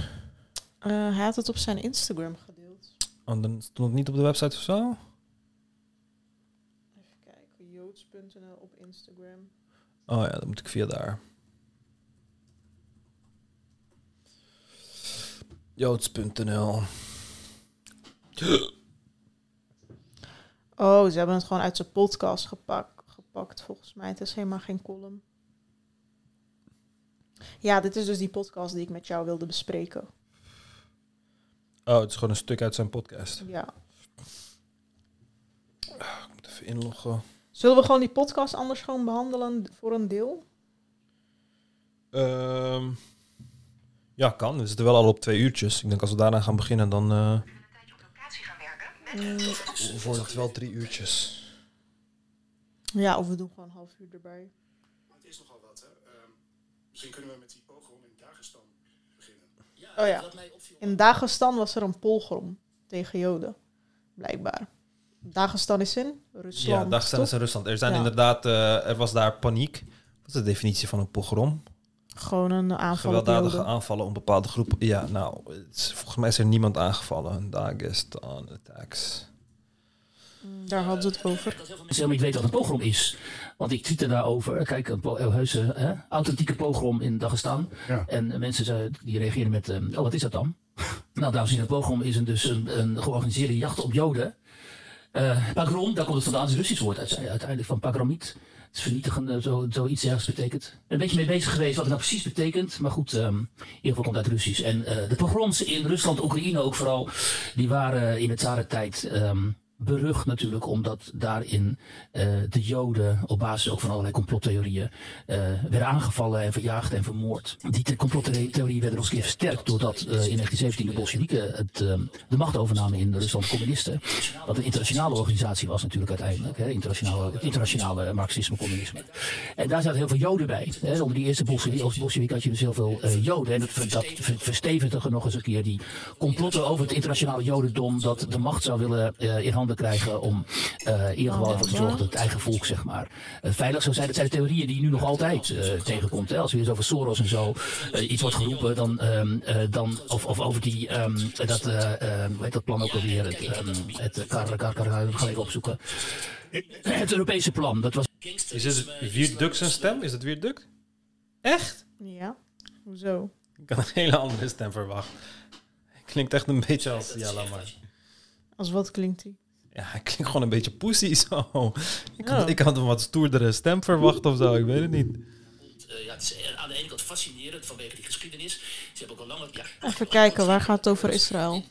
Eh, hij had het op zijn Instagram gedeeld. Oh, dan stond het niet op de website of zo? Kijken, joods.nl op Instagram. Oh ja, dan moet ik via daar. Joods.nl Oh, ze hebben het gewoon uit zijn podcast gepakt, gepakt volgens mij. Het is helemaal geen column. Ja, dit is dus die podcast die ik met jou wilde bespreken. Oh, het is gewoon een stuk uit zijn podcast. Ja. Ik moet even inloggen. Zullen we gewoon die podcast anders gewoon behandelen voor een deel? Ehm, ja, kan. We zitten wel al op twee uurtjes. Ik denk als we daarna gaan beginnen, dan eh Mm, wordt het wel drie uurtjes. ja, of we doen gewoon een half uur erbij. Het is nogal wat, hè. Ehm, misschien kunnen we met die pogrom in Dagestan beginnen. Oh ja. In Dagestan was er een pogrom tegen Joden. Blijkbaar. Dagestan is in Rusland. Ja, Dagestan is in Rusland. Er zijn Ja. inderdaad, eh, er was daar paniek. Wat is de definitie van een pogrom? Gewoon een aanval Gewelddadige aanvallen op bepaalde groepen. Ja, nou, is- volgens mij is er niemand aangevallen. Dagestan attacks. Daar hadden ze het over. Mensen helemaal niet weten wat een pogrom is. Want ik twitter daarover. Kijk, een po- een heuse, hè, authentieke pogrom in Dagestan. En eh, mensen zei- die reageren met, oh wat is dat dan? nou, dames en heren, een pogrom is een, dus een, een georganiseerde jacht op Joden. Eh pagrom, daar komt het vandaan, het is een Russisch woord uit- uiteindelijk van pagromit. Het is vernietigen, eh, zo, zoiets ergens betekent. Een beetje mee bezig geweest wat het nou precies betekent. Maar goed, ehm, in ieder geval komt het uit Russisch. En eh, de pogroms in Rusland, Oekraïne ook vooral, die waren in het tijd ehm berucht natuurlijk, omdat daarin eh, de Joden op basis ook van allerlei complottheorieën eh, werden aangevallen en verjaagd en vermoord. Die complottheorieën werden nog eens versterkt doordat eh, in 1917 de Bolsjewieken de macht overnamen in Rusland, communisten. Wat een internationale organisatie was natuurlijk uiteindelijk, hè, internationale, internationale marxisme-communisme. En daar zaten heel veel Joden bij. Hè. Onder die eerste Bolsjewiek, had je dus heel veel Joden. En dat, dat ver- verstevigde nog eens een keer die complotten over het internationale Jodendom. Dat de macht zou willen in krijgen om eh, in ieder geval ervoor te zorgen dat het eigen volk zeg maar, eh, veilig zou zijn. Dat zijn de theorieën die je nu nog altijd eh, tegenkomt. Hè. Als er eens over Soros en zo iets wordt geroepen, dan, ehm, eh, dan, of, of over die, ehm, dat, eh, eh, hoe heet dat plan ook alweer? Het, ehm, het kar, kar, kar, kar, ga even opzoeken. Het Europese plan, dat was... Is het Vierduk zijn stem? Is het Vierduk? Echt? Ja, hoezo? Ik had een hele andere stem verwacht. Klinkt echt een beetje als... Ja, laat maar. Als wat klinkt die? Ja, hij klinkt gewoon een beetje pussy zo. Ik had, ik had een wat stoerdere stem verwacht of zo. Ik weet het niet. eh, ja, het is eh, aan de ene kant fascinerend vanwege die geschiedenis. Ze hebben ook al lang... Ja, Even kijken, waar gaat het over Israël?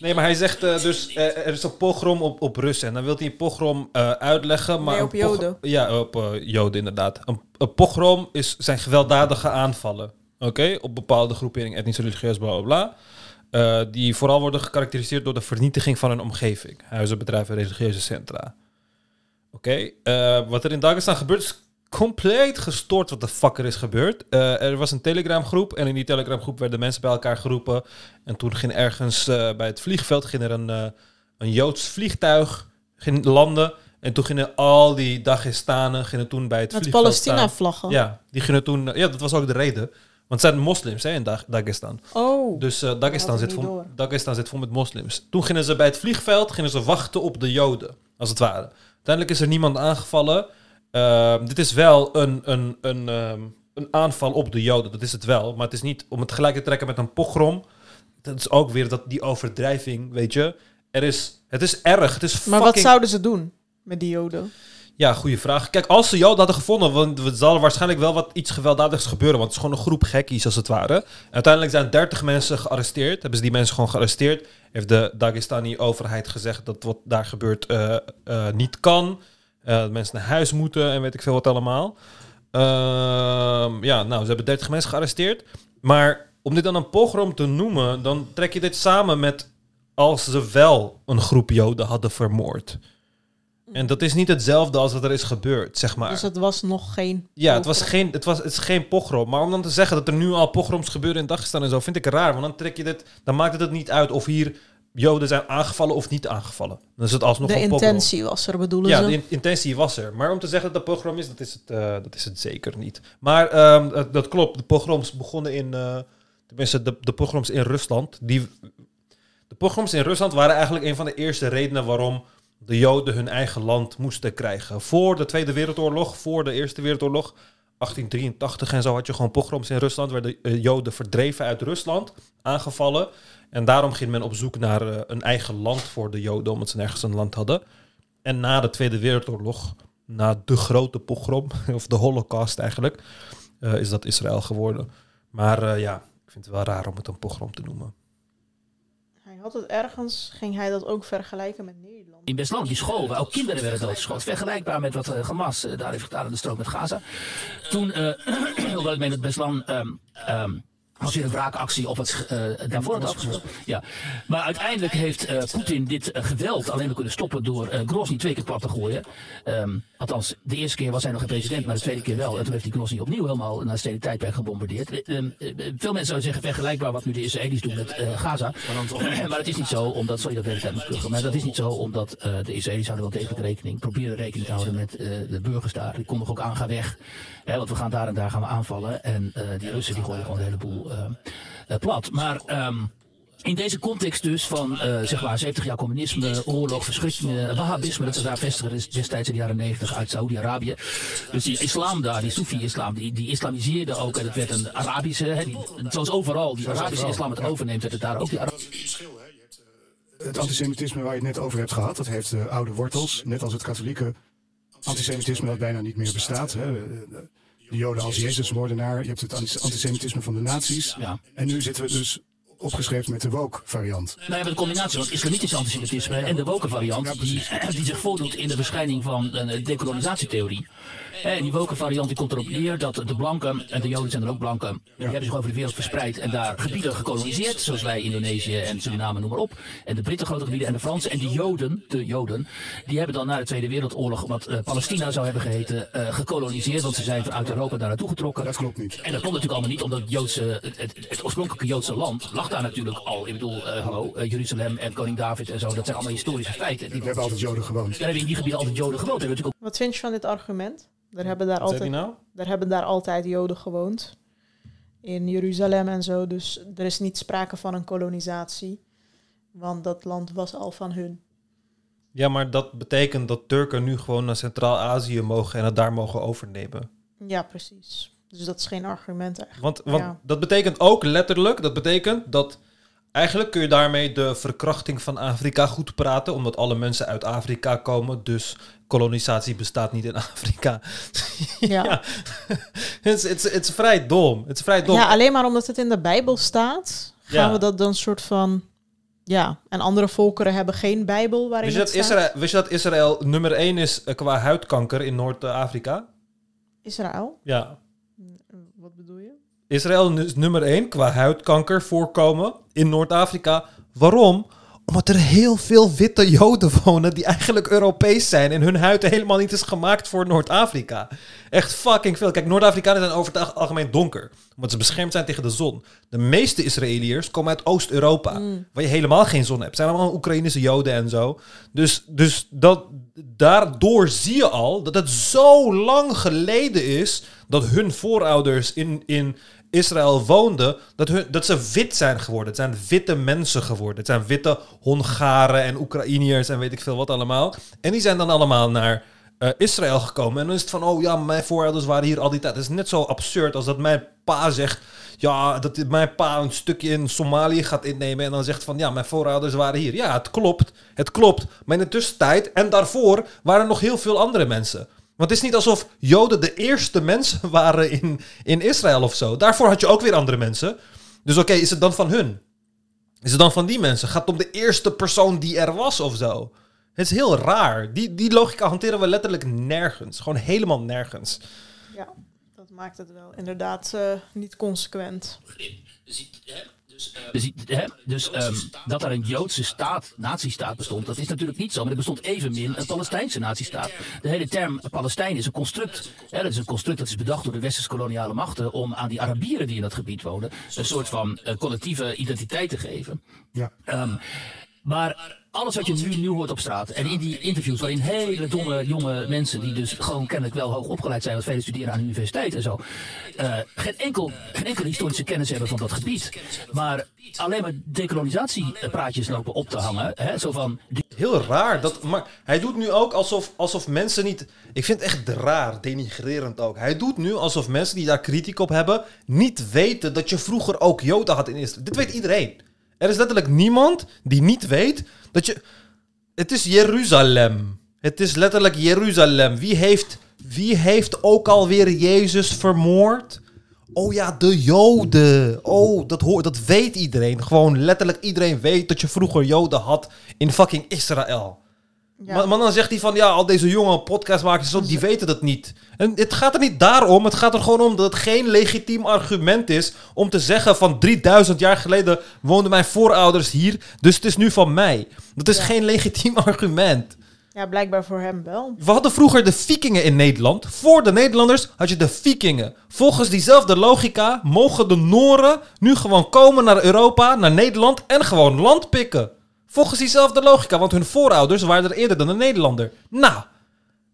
Nee, maar hij zegt eh, dus, eh, er is een pogrom op, op Russen. En dan wil hij een pogrom eh, uitleggen. Maar Nee, op Joden. Ja, op Joden inderdaad. Een, een pogrom is, zijn gewelddadige aanvallen. Oké, op bepaalde groeperingen, etnisch, religieus, bla bla bla. Eh, die vooral worden gekarakteriseerd door de vernietiging van hun omgeving. Huizen, bedrijven, religieuze centra. Oké, eh, wat er in Dagestan gebeurt is compleet gestoord wat de fuck er is gebeurd. Eh, er was een Telegram groep en in die Telegram groep werden mensen bij elkaar geroepen. En toen ging ergens bij het vliegveld ging er een, een Joods vliegtuig ging landen. En toen gingen al die Dagestanen gingen toen bij het Met vliegveld Palestina-vlaggen? Ja, die gingen toen... ja, dat was ook de reden. Want het zijn moslims hè, in Dag- Dagestan. Oh. Dus eh, Dagestan, zit vol. Dagestan zit vol met moslims. Toen gingen ze bij het vliegveld gingen ze wachten op de Joden, als het ware. Uiteindelijk is er niemand aangevallen. Ehm, dit is wel een, een, een, ehm, een aanval op de Joden, dat is het wel. Maar het is niet om het gelijk te trekken met een pogrom. Dat is ook weer dat, die overdrijving, weet je. Er is, het is erg, het is Maar wat zouden ze doen met die Joden? Ja, goede vraag. Kijk, als ze Joden hadden gevonden, want er zal waarschijnlijk wel wat iets gewelddadigs gebeuren, want het is gewoon een groep gekkies als het ware. Uiteindelijk zijn 30 mensen gearresteerd. Hebben ze die mensen gewoon gearresteerd? Heeft de Dagestani overheid gezegd dat wat daar gebeurt eh, eh, niet kan. Eh, dat mensen naar huis moeten en weet ik veel wat allemaal. Ehm, ja, nou, ze hebben 30 mensen gearresteerd. Maar om dit dan een pogrom te noemen, dan trek je dit samen met als ze wel een groep Joden hadden vermoord. En dat is niet hetzelfde als wat er is gebeurd, zeg maar. Dus het was nog geen... Ja, het, was geen, het, was, het is geen pogrom. Maar om dan te zeggen dat er nu al pogroms gebeuren in Dagestan en zo, vind ik raar. Want dan trek je dit, dan maakt het het niet uit of hier Joden zijn aangevallen of niet aangevallen. Dan is het alsnog De een pogrom. intentie was er, bedoelen Ja, ze? de in- intentie was er. Maar om te zeggen dat het pogrom is, dat is het, eh, dat is het zeker niet. Maar ehm, dat, dat klopt. De pogroms begonnen in... eh, tenminste, de, de pogroms in Rusland. Die, de pogroms in Rusland waren eigenlijk een van de eerste redenen waarom de Joden hun eigen land moesten krijgen. Voor de Tweede Wereldoorlog, voor de Eerste Wereldoorlog, 1883 en zo had je gewoon pogroms in Rusland. Werden eh, Joden verdreven uit Rusland, aangevallen. En daarom ging men op zoek naar eh, een eigen land voor de Joden, omdat ze nergens een land hadden. En na de Tweede Wereldoorlog, na de grote pogrom, of de Holocaust eigenlijk, eh, is dat Israël geworden. Maar ja, ik vind het wel raar om het een pogrom te noemen. Hij had het ergens, ging hij dat ook vergelijken met Nederland? In Beslan, die school, waar ook kinderen werden doodgeschoten. Vergelijkbaar met wat eh, Hamas eh, daar heeft gedaan in de strook met Gaza. Toen, eh hoewel ik meen dat Beslan ehm, ehm, Als je een wraakactie op het, eh daarvoor had afgesloten. Ja. Maar uiteindelijk heeft eh, Poetin dit geweld alleen maar kunnen stoppen door eh Grozny twee keer plat te gooien. Ehm, althans, de eerste keer was hij nog geen president, maar de tweede keer wel. En toen heeft hij Grozny opnieuw helemaal naar het stedelijk tijdperk gebombardeerd. Eh, ehm, eh, veel mensen zouden zeggen vergelijkbaar wat nu de Israëli's doen met Gaza. maar het is niet zo, omdat, sorry dat ik de hele tijd moet maar dat is niet zo omdat de Israëli's houden wel degelijk rekening, proberen rekening te houden met de burgers daar. Die konden ook aan, ga weg. Hè, want we gaan daar en daar gaan we aanvallen. En eh, die Russen die gooien gewoon een heleboel eh, eh, plat. Maar ehm, in deze context dus van eh, zeg maar 70 jaar communisme, oorlog, verschrikkingen, wahhabisme, dat ze daar vestigen is destijds in de jaren 90 uit Saoedi-Arabië. Dus die islam daar, die Soefi-islam, die, die islamiseerde ook en het werd een Arabische, hè, zoals overal die Arabische islam het overneemt, werd het daar ook die Ara- Het antisemitisme waar je het net over hebt gehad, dat heeft oude wortels. Net als het katholieke antisemitisme dat bijna niet meer bestaat. Hè. De de Joden als Jezusmoordenaar. Je hebt het antis- antisemitisme van de nazi's. En nu zitten we dus opgeschreven met de woke variant. Nou, we hebben de combinatie van islamitisch antisemitisme en de woke variant, die, die zich voordoet in de verschijning van een decolonisatietheorie. En die woke variant die komt erop neer dat de blanken, en de Joden zijn er ook blanken, die hebben zich over de wereld verspreid en daar gebieden gekoloniseerd, zoals wij Indonesië en Suriname, noem maar op. En de Britten grote gebieden en de Fransen. En die Joden, de Joden, die hebben dan na de Tweede Wereldoorlog, wat eh, Palestina zou hebben geheten, eh, gekoloniseerd, want ze zijn vanuit Europa daar naartoe getrokken. Dat klopt niet. En dat komt natuurlijk allemaal niet, omdat het, Joodse, het, het, het oorspronkelijke Joodse land lag daar natuurlijk al. Ik bedoel, eh, hallo, eh, Jeruzalem en koning David en zo, dat zijn allemaal historische feiten. Die, We hebben altijd Joden gewoond. daar hebben in die gebieden altijd Joden gewoond. Wat vind je van dit argument? Daar hebben daar, Wat altijd, nou? daar hebben daar altijd Joden gewoond. In Jeruzalem en zo. Dus er is niet sprake van een kolonisatie. Want dat land was al van hun. Ja, maar dat betekent dat Turken nu gewoon naar Centraal-Azië mogen en het daar mogen overnemen. Ja, precies. Dus dat is geen argument eigenlijk. Want, want Ja. dat betekent ook letterlijk, dat betekent dat eigenlijk kun je daarmee de verkrachting van Afrika goed praten, omdat alle mensen uit Afrika komen, dus kolonisatie bestaat niet in Afrika. Ja. Het is vrij dom. Het is vrij dom. Ja, alleen maar omdat het in de Bijbel staat, gaan Ja. we dat dan soort van... Ja, en andere volkeren hebben geen Bijbel waarin Wist je, dat. Israël, wist je dat Israël nummer 1 is eh, qua huidkanker in Noord-Afrika? Israël? Ja. Israël is nummer 1 qua huidkanker voorkomen in Noord-Afrika. Waarom? Omdat er heel veel witte Joden wonen die eigenlijk Europees zijn en hun huid helemaal niet is gemaakt voor Noord-Afrika. Echt fucking veel. Kijk, Noord-Afrikanen zijn over het algemeen donker, omdat ze beschermd zijn tegen de zon. De meeste Israëliërs komen uit Oost-Europa, Mm. waar je helemaal geen zon hebt. Zijn allemaal Oekraïnse Joden en zo. Dus, dus dat, daardoor zie je al dat het zo lang geleden is dat hun voorouders in, in Israël woonden, dat, hun, dat ze wit zijn geworden. Het zijn witte mensen geworden. Het zijn witte Hongaren en Oekraïniërs en weet ik veel wat allemaal. En die zijn dan allemaal naar eh, Israël gekomen. En dan is het van, oh ja, mijn voorouders waren hier al die tijd. Het is net zo absurd als dat mijn pa zegt... Ja, dat mijn pa een stukje in Somalië gaat innemen en dan zegt van ja, mijn voorouders waren hier. Ja, het klopt. Het klopt. Maar in de tussentijd en daarvoor waren er nog heel veel andere mensen. Want het is niet alsof Joden de eerste mensen waren in, in Israël of zo. Daarvoor had je ook weer andere mensen. Dus oké, is het dan van hun? Is het dan van die mensen? Gaat het om de eerste persoon die er was of zo? Het is heel raar. Die, die logica hanteren we letterlijk nergens. Gewoon helemaal nergens. Ja, dat maakt het wel inderdaad eh, niet consequent. Dus, hè, dus ehm, dat er een Joodse staat, nazistaat bestond, dat is natuurlijk niet zo. Maar er bestond evenmin een Palestijnse nazistaat. De hele term Palestijn is een construct. Hè, dat is een construct dat is bedacht door de westerse koloniale machten om aan die Arabieren die in dat gebied woonden een soort van eh, collectieve identiteit te geven. Ja. Ehm, maar alles wat je nu, nu hoort op straat en in die interviews waarin hele domme jonge mensen die dus gewoon kennelijk wel hoog opgeleid zijn, wat velen studeren aan de universiteit en zo, eh, geen, enkel, geen enkele historische kennis hebben van dat gebied. Maar alleen maar decolonisatiepraatjes lopen op te hangen. Hè, zo van, Heel raar. Dat, maar hij doet nu ook alsof, alsof mensen niet... Ik vind het echt raar, denigrerend ook. Hij doet nu alsof mensen die daar kritiek op hebben... niet weten dat je vroeger ook Joden had in Israël. Dit weet iedereen. Er is letterlijk niemand die niet weet dat je... Het is Jeruzalem. Het is letterlijk Jeruzalem. Wie heeft, wie heeft ook alweer Jezus vermoord? Oh ja, de Joden. Oh, dat, hoort, dat weet iedereen. Gewoon letterlijk iedereen weet dat je vroeger Joden had in fucking Israël. Ja. Maar, maar dan zegt hij van, ja, al deze jonge podcastmakers, zo, die weten dat niet. En het gaat er niet daarom, het gaat er gewoon om dat het geen legitiem argument is om te zeggen van 3000 jaar geleden woonden mijn voorouders hier, dus het is nu van mij. Dat is Ja. geen legitiem argument. Ja, blijkbaar voor hem wel. We hadden vroeger de vikingen in Nederland. Voor de Nederlanders had je de vikingen. Volgens diezelfde logica mogen de Noren nu gewoon komen naar Europa, naar Nederland en gewoon land pikken. Volgens diezelfde logica, want hun voorouders waren er eerder dan de Nederlander. Nou,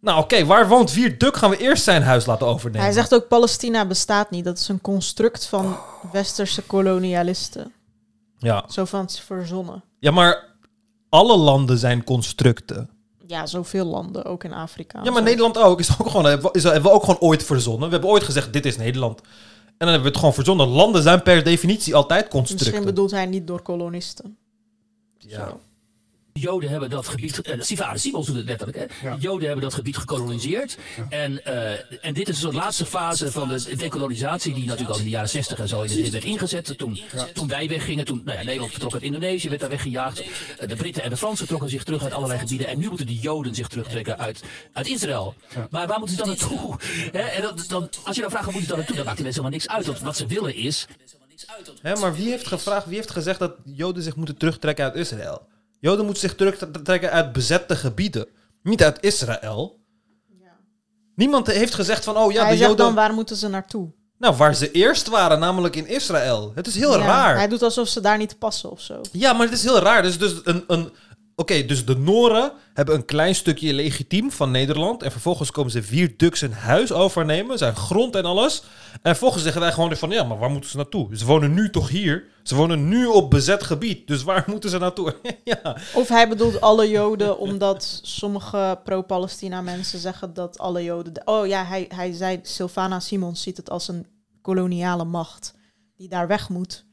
nou oké, waar woont Vierduk? Gaan we eerst zijn huis laten overnemen. Hij zegt ook Palestina bestaat niet. Dat is een construct van westerse kolonialisten. Ja. Zo van het is verzonnen. ja, maar alle landen zijn constructen. Ja, zoveel landen, ook in Afrika. Ja, maar Nederland ook. Is ook gewoon, hebben we- is, hebben we ook gewoon ooit verzonnen. We hebben ooit gezegd, dit is Nederland. En dan hebben we het gewoon verzonnen. Landen zijn per definitie altijd constructen. Misschien bedoelt hij niet door kolonisten. Ja. De Joden hebben dat gebied, eh, Sivade Simons doet het letterlijk, hè? De Joden hebben dat gebied gekoloniseerd. En, eh, en dit is een soort laatste fase van de dekolonisatie, die natuurlijk al in de jaren 60 en zo in- werd ingezet. Toen, toen wij weggingen, toen nou ja, Nederland vertrok uit Indonesië, werd daar weggejaagd. Eh, De Britten en de Fransen trokken zich terug uit allerlei gebieden. En nu moeten de Joden zich terugtrekken uit, uit Israël. Maar waar moeten ze dan naartoe? Hè? En dat, dan, als je dan vraagt, waar moeten ze dan naartoe? Dan maakt die mensen helemaal niks uit. Want wat ze willen is, Hè, maar wie heeft gevraagd, wie heeft gezegd dat Joden zich moeten terugtrekken uit Israël? Joden moeten zich terugtrekken uit bezette gebieden. Niet uit Israël. Niemand heeft gezegd van, oh ja, hij de zegt Joden... dan, waar moeten ze naartoe? Nou, waar ze eerst waren, namelijk in Israël. Het is heel Ja, raar. Hij doet alsof ze daar niet passen of zo. Ja, maar het is heel raar. Dus, dus een... een Oké, dus de Noren hebben een klein stukje legitiem van Nederland. En vervolgens komen ze vier duks een huis overnemen. Zijn grond en alles. En vervolgens zeggen wij gewoon van... Ja, maar waar moeten ze naartoe? Ze wonen nu toch hier? Ze wonen nu op bezet gebied. Dus waar moeten ze naartoe? ja. Of hij bedoelt alle Joden, omdat sommige pro-Palestina mensen zeggen dat alle Joden. Oh ja, hij, hij zei, Sylvana Simons ziet het als een koloniale macht die daar weg moet.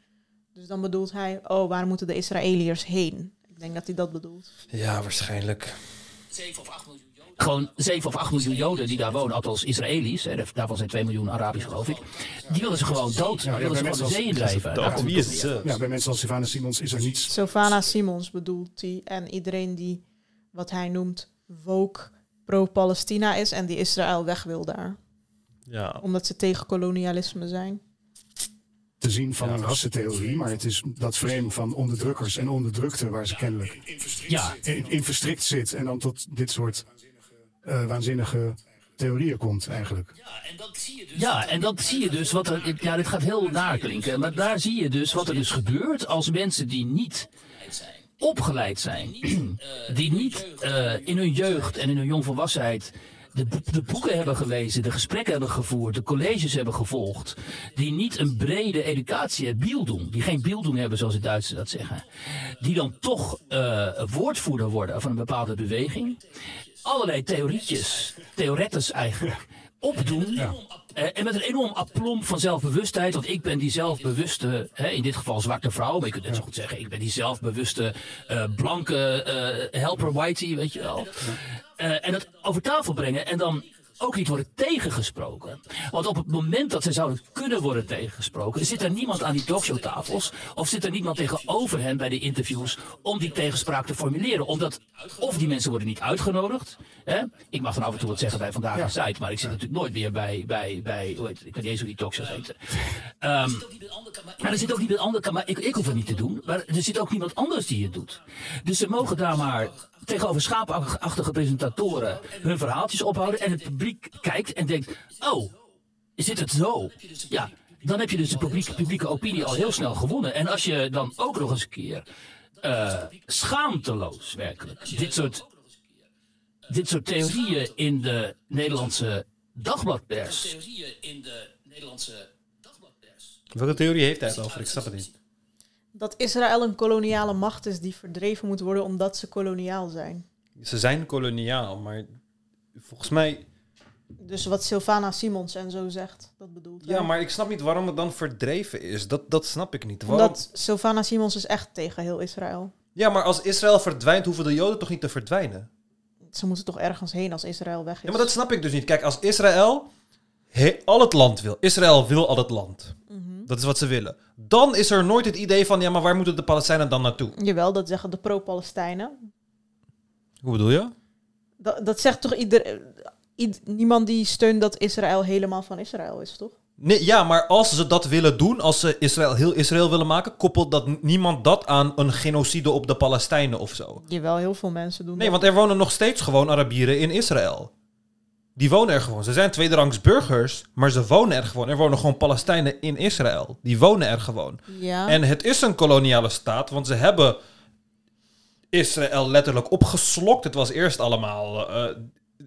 Dus dan bedoelt hij, oh, waar moeten de Israëliërs heen? Ik denk dat hij dat bedoelt. Ja, waarschijnlijk. gewoon 7 of 8 miljoen Joden die daar wonen, althans Israëli's, hè, daarvan zijn 2 miljoen Arabisch geloof ik, die willen ze gewoon dood. die willen ze gewoon de zee het op neer. Ja, bij mensen als Sylvana Simons is er niets. Sylvana Simons bedoelt hij. En iedereen die, wat hij noemt, woke pro-Palestina is en die Israël weg wil daar. Ja. Omdat ze tegen kolonialisme zijn. Te zien van een rassentheorie, maar het is dat frame van onderdrukkers en onderdrukte waar ze kennelijk ja. in, in verstrikt zit en dan tot dit soort eh, waanzinnige theorieën komt eigenlijk. Ja, en dat zie je dus wat er. Ja, dit gaat heel naar klinken. Maar daar zie je dus wat er dus gebeurt als mensen die niet opgeleid zijn, die niet eh, in hun jeugd en in hun jongvolwassenheid de, de boeken hebben gelezen, de gesprekken hebben gevoerd, de colleges hebben gevolgd, die niet een brede educatie hebben, die geen bieldoen hebben zoals de Duitsers dat zeggen, die dan toch eh, woordvoerder worden van een bepaalde beweging, allerlei theorietjes, theoretes eigenlijk, opdoen. Eh, en met een enorm aplomb van zelfbewustheid. Want ik ben die zelfbewuste, hè, in dit geval zwarte vrouw. Maar je kunt net zo goed zeggen, ik ben die zelfbewuste eh, blanke helper whitey, weet je wel. Eh, en dat over tafel brengen en dan ook niet worden tegengesproken. Want op het moment dat ze zouden kunnen worden tegengesproken, zit er niemand aan die talkshowtafels of zit er niemand tegenover hen bij de interviews om die tegenspraak te formuleren. Omdat of die mensen worden niet uitgenodigd. Hè? Ik mag dan af en toe wat zeggen bij Vandaag de Site, maar ik zit natuurlijk nooit meer bij, bij, bij hoe heet het? ik weet niet eens hoe die talkshows heten. Ehm, maar er zit ook niet iemand anders, maar ik, ik hoef het niet te doen, maar er zit ook niemand anders die het doet. Dus ze mogen daar maar tegenover schaapachtige presentatoren hun verhaaltjes ophouden en het publiek kijkt en denkt, oh, zit het zo? Ja, dan heb je dus de publieke, publieke opinie al heel snel gewonnen. En als je dan ook nog eens een keer eh, schaamteloos werkelijk dit soort, dit soort theorieën in de Nederlandse dagbladpers in de Nederlandse Welke theorie heeft hij het over? Ik snap het niet. Dat Israël een koloniale macht is die verdreven moet worden omdat ze koloniaal zijn. Ze zijn koloniaal, maar volgens mij... Dus wat Sylvana Simons en zo zegt, dat bedoelt hij. Ja, maar ik snap niet waarom het dan verdreven is. Dat, dat snap ik niet. Waarom... Omdat Sylvana Simons is echt tegen heel Israël. Ja, maar als Israël verdwijnt, hoeven de Joden toch niet te verdwijnen? Ze moeten toch ergens heen als Israël weg is. Ja, maar dat snap ik dus niet. Kijk, als Israël he- al het land wil. Israël wil al het land. Mhm. Dat is wat ze willen. Dan is er nooit het idee van, ja, maar waar moeten de Palestijnen dan naartoe? Jawel, dat zeggen de pro-Palestijnen. Hoe bedoel je? Dat, dat zegt toch ieder, ied- niemand die steunt dat Israël helemaal van Israël is, toch? Nee, ja, maar als ze dat willen doen, als ze Israël heel Israël willen maken, koppelt dat niemand dat aan een genocide op de Palestijnen of zo. Jawel, heel veel mensen doen Nee, dat. want er wonen nog steeds gewoon Arabieren in Israël. Die wonen er gewoon. Ze zijn tweederangs burgers, maar ze wonen er gewoon. Er wonen gewoon Palestijnen in Israël. Die wonen er gewoon. Ja. En het is een koloniale staat, want ze hebben Israël letterlijk opgeslokt. Het was eerst allemaal. eh,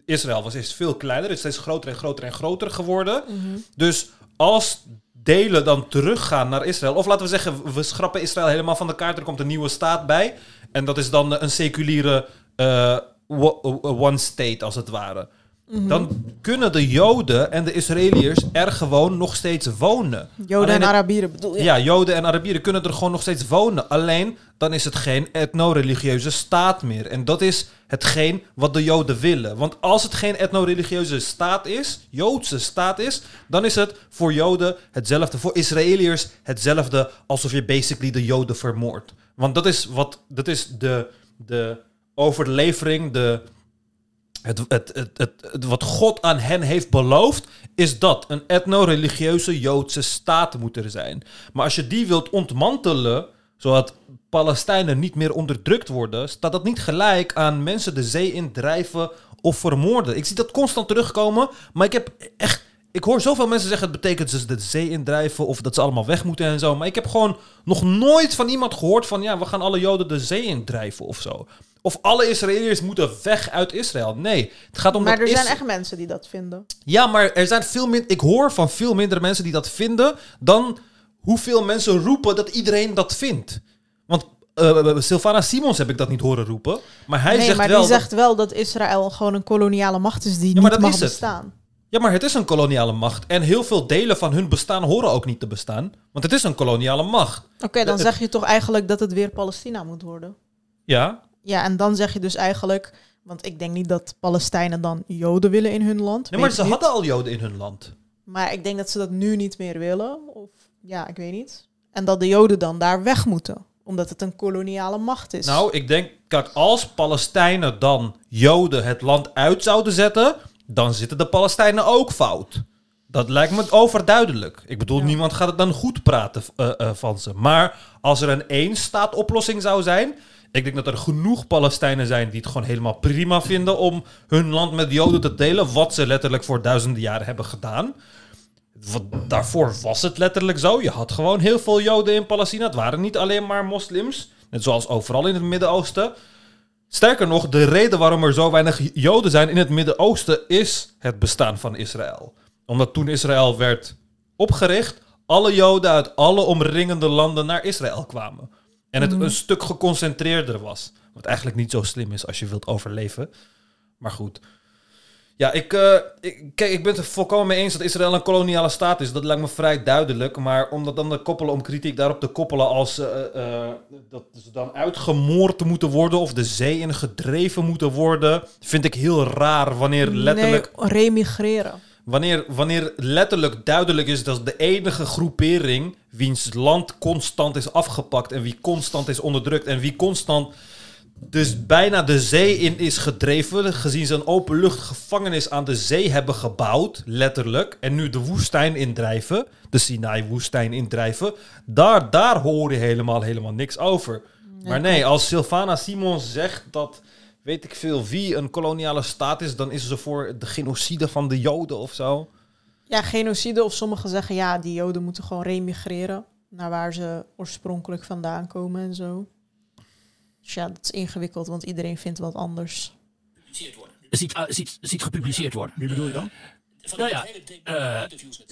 Israël was eerst veel kleiner, het is steeds groter en groter en groter geworden. Mhm. Dus als delen dan teruggaan naar Israël, of laten we zeggen, we schrappen Israël helemaal van de kaart, er komt een nieuwe staat bij. En dat is dan een seculiere eh, eh, one state, als het ware. Mhm. Dan kunnen de Joden en de Israëliërs er gewoon nog steeds wonen. Joden Alleen en het- Arabieren bedoel je? Ja, Joden en Arabieren kunnen er gewoon nog steeds wonen. Alleen dan is het geen etno-religieuze staat meer. En dat is hetgeen wat de Joden willen. Want als het geen etno-religieuze staat is, Joodse staat is, dan is het voor Joden hetzelfde, voor Israëliërs hetzelfde alsof je basically de Joden vermoordt. Want dat is wat, dat is de, de overlevering, de, het, het, het, het, wat God aan hen heeft beloofd, is dat een etno-religieuze Joodse staat moet er zijn. Maar als je die wilt ontmantelen, zodat Palestijnen niet meer onderdrukt worden, staat dat niet gelijk aan mensen de zee in drijven of vermoorden. Ik zie dat constant terugkomen, maar ik heb echt. Ik hoor zoveel mensen zeggen het betekent ze de zee indrijven of dat ze allemaal weg moeten en zo. Maar ik heb gewoon nog nooit van iemand gehoord van ja, we gaan alle Joden de zee indrijven of zo. Of alle Israëliërs moeten weg uit Israël. Nee, het gaat om maar dat er zijn echt mensen die dat vinden. ja, maar er zijn veel minder. Ik hoor van veel minder mensen die dat vinden dan hoeveel mensen roepen dat iedereen dat vindt. Want eh Sylvana Simons heb ik dat niet horen roepen, maar hij nee, zegt maar wel. die dat- zegt wel dat Israël gewoon een koloniale macht is die niet dat mag het. bestaan. Ja, maar het is een koloniale macht en heel veel delen van hun bestaan horen ook niet te bestaan, want het is een koloniale macht. Oké, dan Het- zeg je toch eigenlijk dat het weer Palestina moet worden? Ja, Ja, en dan zeg je dus eigenlijk... Want ik denk niet dat Palestijnen dan Joden willen in hun land. nee, maar ze niet. hadden al Joden in hun land. Maar ik denk dat ze dat nu niet meer willen. Of ja, ik weet niet. En dat de Joden dan daar weg moeten. Omdat het een koloniale macht is. Nou, ik denk, kijk, als Palestijnen dan Joden het land uit zouden zetten, dan zitten de Palestijnen ook fout. Dat lijkt me overduidelijk. Ik bedoel, niemand gaat het dan goed praten eh, eh, van ze. Maar als er een één-staat oplossing zou zijn, ik denk dat er genoeg Palestijnen zijn die het gewoon helemaal prima vinden om hun land met Joden te delen, wat ze letterlijk voor duizenden jaren hebben gedaan. Want daarvoor was het letterlijk zo. Je had gewoon heel veel Joden in Palestina. Het waren niet alleen maar moslims. Net zoals overal in het Midden-Oosten. Sterker nog, de reden waarom er zo weinig Joden zijn in het Midden-Oosten is het bestaan van Israël. Omdat toen Israël werd opgericht, alle Joden uit alle omringende landen naar Israël kwamen. En het Mhm. een stuk geconcentreerder was. Wat eigenlijk niet zo slim is als je wilt overleven. Maar goed. Ja, ik, eh, ik, kijk, ik ben het er volkomen mee eens dat Israël een koloniale staat is. Dat lijkt me vrij duidelijk. Maar om dat dan te koppelen, om kritiek daarop te koppelen als eh, eh, dat ze dan uitgemoord moeten worden of de zee in gedreven moeten worden, vind ik heel raar wanneer letterlijk. Nee, remigreren. Wanneer, wanneer letterlijk duidelijk is dat de enige groepering wiens land constant is afgepakt en wie constant is onderdrukt en wie constant dus bijna de zee in is gedreven, gezien ze een openluchtgevangenis aan de zee hebben gebouwd, letterlijk, en nu de woestijn indrijven, de Sinai-woestijn indrijven, daar, daar hoor je helemaal, helemaal niks over. maar nee, als Sylvana Simons zegt dat weet ik veel wie een koloniale staat is, dan is ze voor de genocide van de Joden of zo. Ja, genocide. Of sommigen zeggen ja, die Joden moeten gewoon remigreren. Naar waar ze oorspronkelijk vandaan komen en zo. Dus ja, dat is ingewikkeld, want iedereen vindt wat anders. ziet, uh, ziet, ziet gepubliceerd worden. Wie bedoel je dan? Nou ja, eh,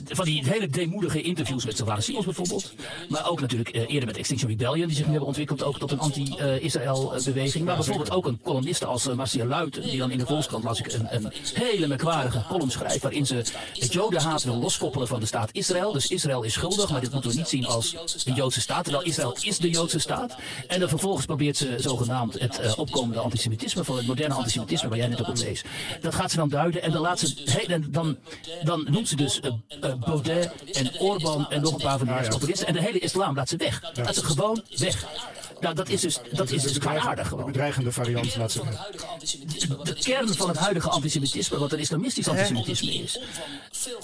van die hele deemoedige interviews met Sylvana Simons bijvoorbeeld. Maar ook natuurlijk eh, eerder met Extinction Rebellion, die zich nu hebben ontwikkeld ook tot een anti-Israël-beweging. Maar bijvoorbeeld ook een columniste als Marcia Luiten, die dan in de Volkskrant las ik een, een hele merkwaardige column schrijft. Waarin ze het Jodenhaat wil loskoppelen van de staat Israël. Dus Israël is schuldig, maar dit moeten we niet zien als de Joodse staat. Terwijl Israël is de Joodse staat. En dan vervolgens probeert ze zogenaamd het uh, opkomende antisemitisme, van het moderne antisemitisme waar jij net ook op leest. Dat gaat ze dan duiden en dan laat ze. Hey, dan, dan noemt ze dus uh, uh, Baudet en Orbán en nog een paar van die rechtspopulisten. En de hele islam laat ze weg. Laat ze gewoon weg. Nou, dat is dus, dat is dus kwaadaardig De gewoon. bedreigende variant, laat ze De kern van het huidige antisemitisme, wat een islamistisch antisemitisme is.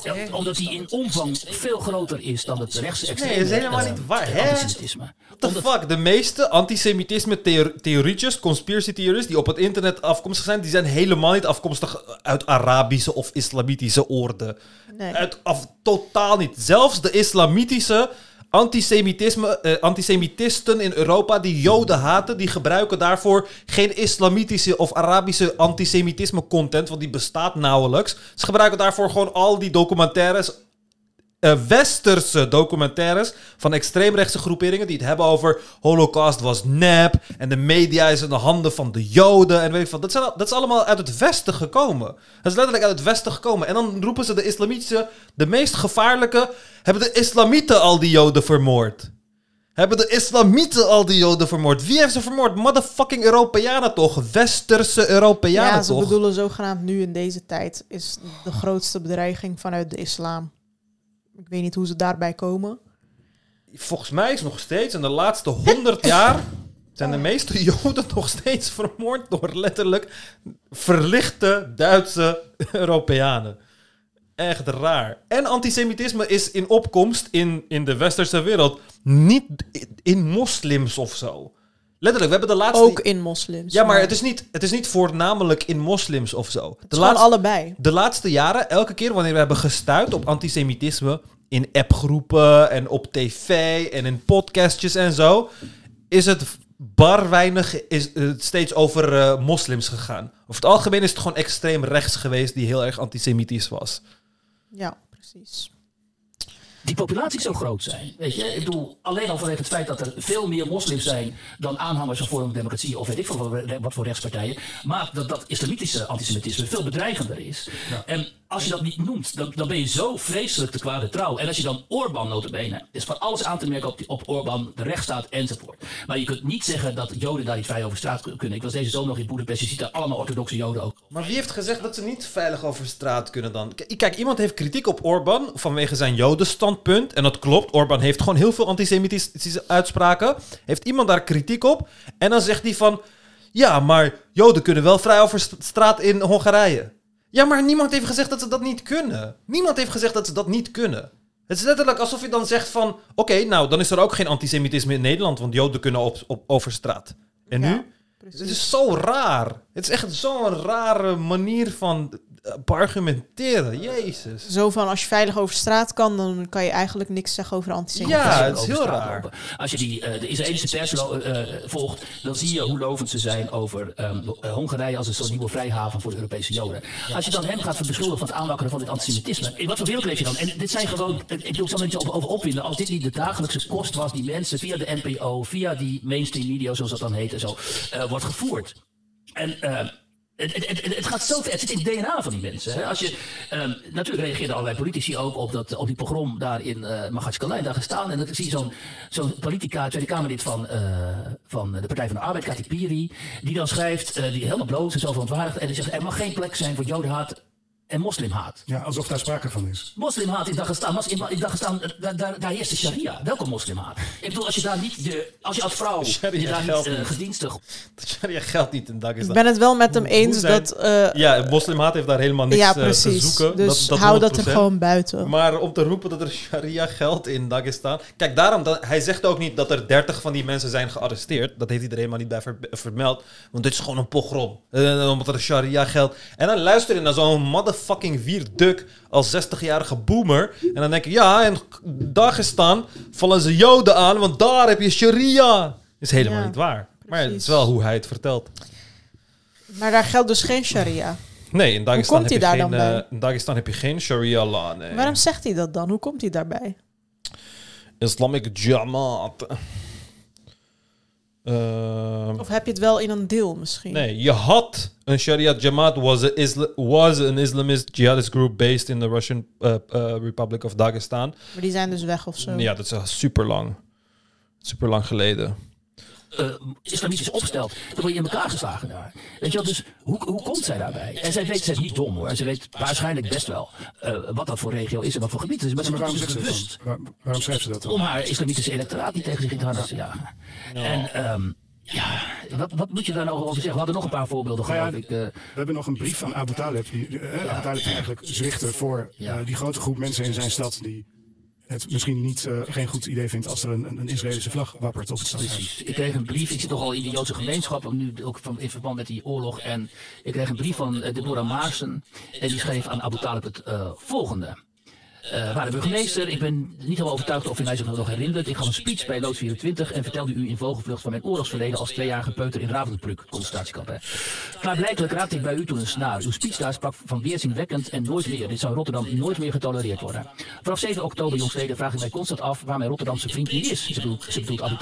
Ja, omdat die in omvang veel groter is dan het rechtsextreme Nee, dat is helemaal eh, niet waar. Hè? antisemitisme. What the fuck? De meeste antisemitisme-theorietjes, conspiracy theories die op het internet afkomstig zijn, die zijn helemaal niet afkomstig uit Arabische of islamitische oorden. Nee. Uit, af, totaal niet. Zelfs de islamitische antisemitisme, eh, antisemitisten in Europa die Joden haten, die gebruiken daarvoor geen islamitische of Arabische antisemitisme content, want die bestaat nauwelijks. Ze gebruiken daarvoor gewoon al die documentaires eh, westerse documentaires van extreemrechtse groeperingen die het hebben over Holocaust was nep en de media is in de handen van de Joden en weet ik wat. Dat, zijn, dat is allemaal uit het Westen gekomen. Dat is letterlijk uit het Westen gekomen. En dan roepen ze de islamitische, de meest gevaarlijke, hebben de islamieten al die Joden vermoord. Hebben de islamieten al die Joden vermoord? Wie heeft ze vermoord? Motherfucking Europeanen toch? Westerse Europeanen Ja, ze toch? bedoelen zogenaamd nu in deze tijd is de grootste bedreiging vanuit de islam. Ik weet niet hoe ze daarbij komen. Volgens mij is nog steeds in de laatste honderd jaar zijn de meeste Joden nog steeds vermoord door letterlijk verlichte Duitse Europeanen. Echt raar. En antisemitisme is in opkomst in, in de westerse wereld. Niet in moslims of zo. Letterlijk, we hebben de laatste... Ook in moslims. Ja, maar het is niet, het is niet voornamelijk in moslims of zo. De is gewoon allebei. De laatste jaren, elke keer wanneer we hebben gestuurd op antisemitisme... in appgroepen en op tv en in podcastjes en zo... is het bar weinig is het steeds over eh, moslims gegaan. Over het algemeen is het gewoon extreem rechts geweest... die heel erg antisemitisch was. Ja, precies. Die populaties zo groot zijn. Weet je, ik bedoel, alleen al vanwege het feit dat er veel meer moslims zijn dan aanhangers van Forum Democratie of weet ik veel wat, wat voor rechtspartijen, maakt dat dat islamitische antisemitisme veel bedreigender is. En als je dat niet noemt, dan, dan ben je zo vreselijk te kwade trouw. En als je dan Orbán notabene, is van alles aan te merken op, op Orbán, de rechtsstaat enzovoort. Maar je kunt niet zeggen dat Joden daar niet vrij over straat kunnen. Ik was deze zomer nog in Boedapest, je ziet daar allemaal orthodoxe Joden ook. Maar wie heeft gezegd dat ze niet veilig over straat kunnen dan? Kijk, iemand heeft kritiek op Orbán vanwege zijn jodenstandpunt. En dat klopt. Orbán heeft gewoon heel veel antisemitische uitspraken. Heeft iemand daar kritiek op? En dan zegt hij van... Ja, maar joden kunnen wel vrij over st- straat in Hongarije. Ja, maar niemand heeft gezegd dat ze dat niet kunnen. Niemand heeft gezegd dat ze dat niet kunnen. Het is letterlijk alsof je dan zegt van... Oké, nou, dan is er ook geen antisemitisme in Nederland... want joden kunnen op, op, over straat. En nu? Het is zo raar. Het is echt zo'n rare manier van eh, argumenteren. Jezus. Zo van als je veilig over straat kan, dan kan je eigenlijk niks zeggen over antisemitisme. Ja, het is heel raar. lopen. Als je die, eh, de Israëlische pers eh, volgt, dan zie je hoe lovend ze zijn over ehm, eh, Hongarije als een soort nieuwe vrijhaven voor de Europese Joden. Als je dan hem gaat beschuldigen van het aanwakkeren van dit antisemitisme, in wat voor wereld leef je dan? En dit zijn gewoon, eh, ik bedoel, ik zal er niet over, over opwinden, als dit niet de dagelijkse kost was die mensen via de NPO, via die mainstream media, zoals dat dan heet en zo, eh, wordt gevoerd. En eh, het, het, het, gaat zo het zit in het DNA van die mensen. Hè? Als je, ehm, natuurlijk reageerden allerlei politici ook op, dat, op die pogrom daar in uh, daar gestaan. En dan zie je zo'n zo'n politica, Tweede Kamerlid van, eh, van de Partij van de Arbeid, Piri, die dan schrijft, eh, die helemaal bloos en zo verontwaardigd. En die zegt, er mag geen plek zijn voor jodenhaat en moslimhaat. Ja, alsof daar sprake van is. Moslimhaat in Dagestan, in, Dagestan eh, daar, daar, daar heerst de sharia. Welke moslimhaat? Ik bedoel, als je daar niet, de, als je als vrouw Sharia je daar niet geldt eh, Sharia geldt niet in Dagestan. Ik ben het wel met hem eens zijn- dat, eh, ja, moslimhaat heeft daar helemaal niks Ja, te zoeken. Dus dat, hou dat er 100%. gewoon buiten. Maar om te roepen dat er sharia geldt in Dagestan... Kijk, daarom, dat, hij zegt ook niet dat er 30 van die mensen zijn gearresteerd. Dat heeft hij er helemaal niet bij ver- vermeld. Want dit is gewoon een pogrom. Eh, omdat er sharia geldt. En dan luister je naar zo'n motherfucking vierduk als 60-jarige boomer. En dan denk je, ja, in Dagestan vallen ze joden aan, want daar heb je sharia. Is helemaal Ja, niet waar. Maar het is wel hoe hij het vertelt. Maar daar geldt dus geen sharia. Nee, in Dagestan, heb, je daar geen, eh, in Dagestan heb je geen sharia law. Nee. Waarom zegt hij dat dan? Hoe komt hij daarbij? Islamic Jamaat. Ehm, Of heb je het wel in een deel misschien? nee, je had een Sharia Jamaat was, a Isla was an Islamist jihadist group based in the Russian uh, uh, Republic of Dagestan. Maar die zijn dus weg of zo. Ja, dat is super lang. Super lang geleden. Islamitisch opstelt, dan word je in elkaar geslagen daar. Weet je wel, dus hoe, hoe komt zij daarbij? En zij weet, zij is niet dom hoor, en ze weet waarschijnlijk best wel eh, wat dat voor regio is en wat voor gebied het is. Maar ze waarom dus bewust? Waar- waarom schrijft ze dat dan? om haar islamitische electoraat niet tegen zich in het harnas te jagen. En ehm, ja, wat, wat moet je daar nou over zeggen? We hadden nog een paar voorbeelden Nou ja, geloof ik. eh, We hebben nog een brief van Abu Talib. Die, eh, Abu Talib eigenlijk zwichtte voor die grote groep mensen in zijn stad die het misschien niet, eh, geen goed idee vindt als er een, een Israëlische vlag wappert op het stadhuis. Ik kreeg een brief, ik zit nogal in de Joodse gemeenschap, nu ook van, in verband met die oorlog. En ik kreeg een brief van eh, Deborah Maarsen. En die schreef aan Abu Talib het eh, volgende. Eh waar de burgemeester, ik ben niet helemaal overtuigd of u mij zich nog herinnert. Ik gaf een speech bij Loods 24 en vertelde u in vogelvlucht van mijn oorlogsverleden als tweejarige peuter in Ravensbrück, concentratiekamp. hè. Klaarblijkelijk raakte ik bij u toen een snaar. Uw speech daar sprak van weerzinwekkend en nooit meer. Dit zou Rotterdam nooit meer getolereerd worden. Vanaf 7 oktober jongsleden vraag ik mij constant af waar mijn Rotterdamse vriend hier is. Ze bedoelt, ze Abu.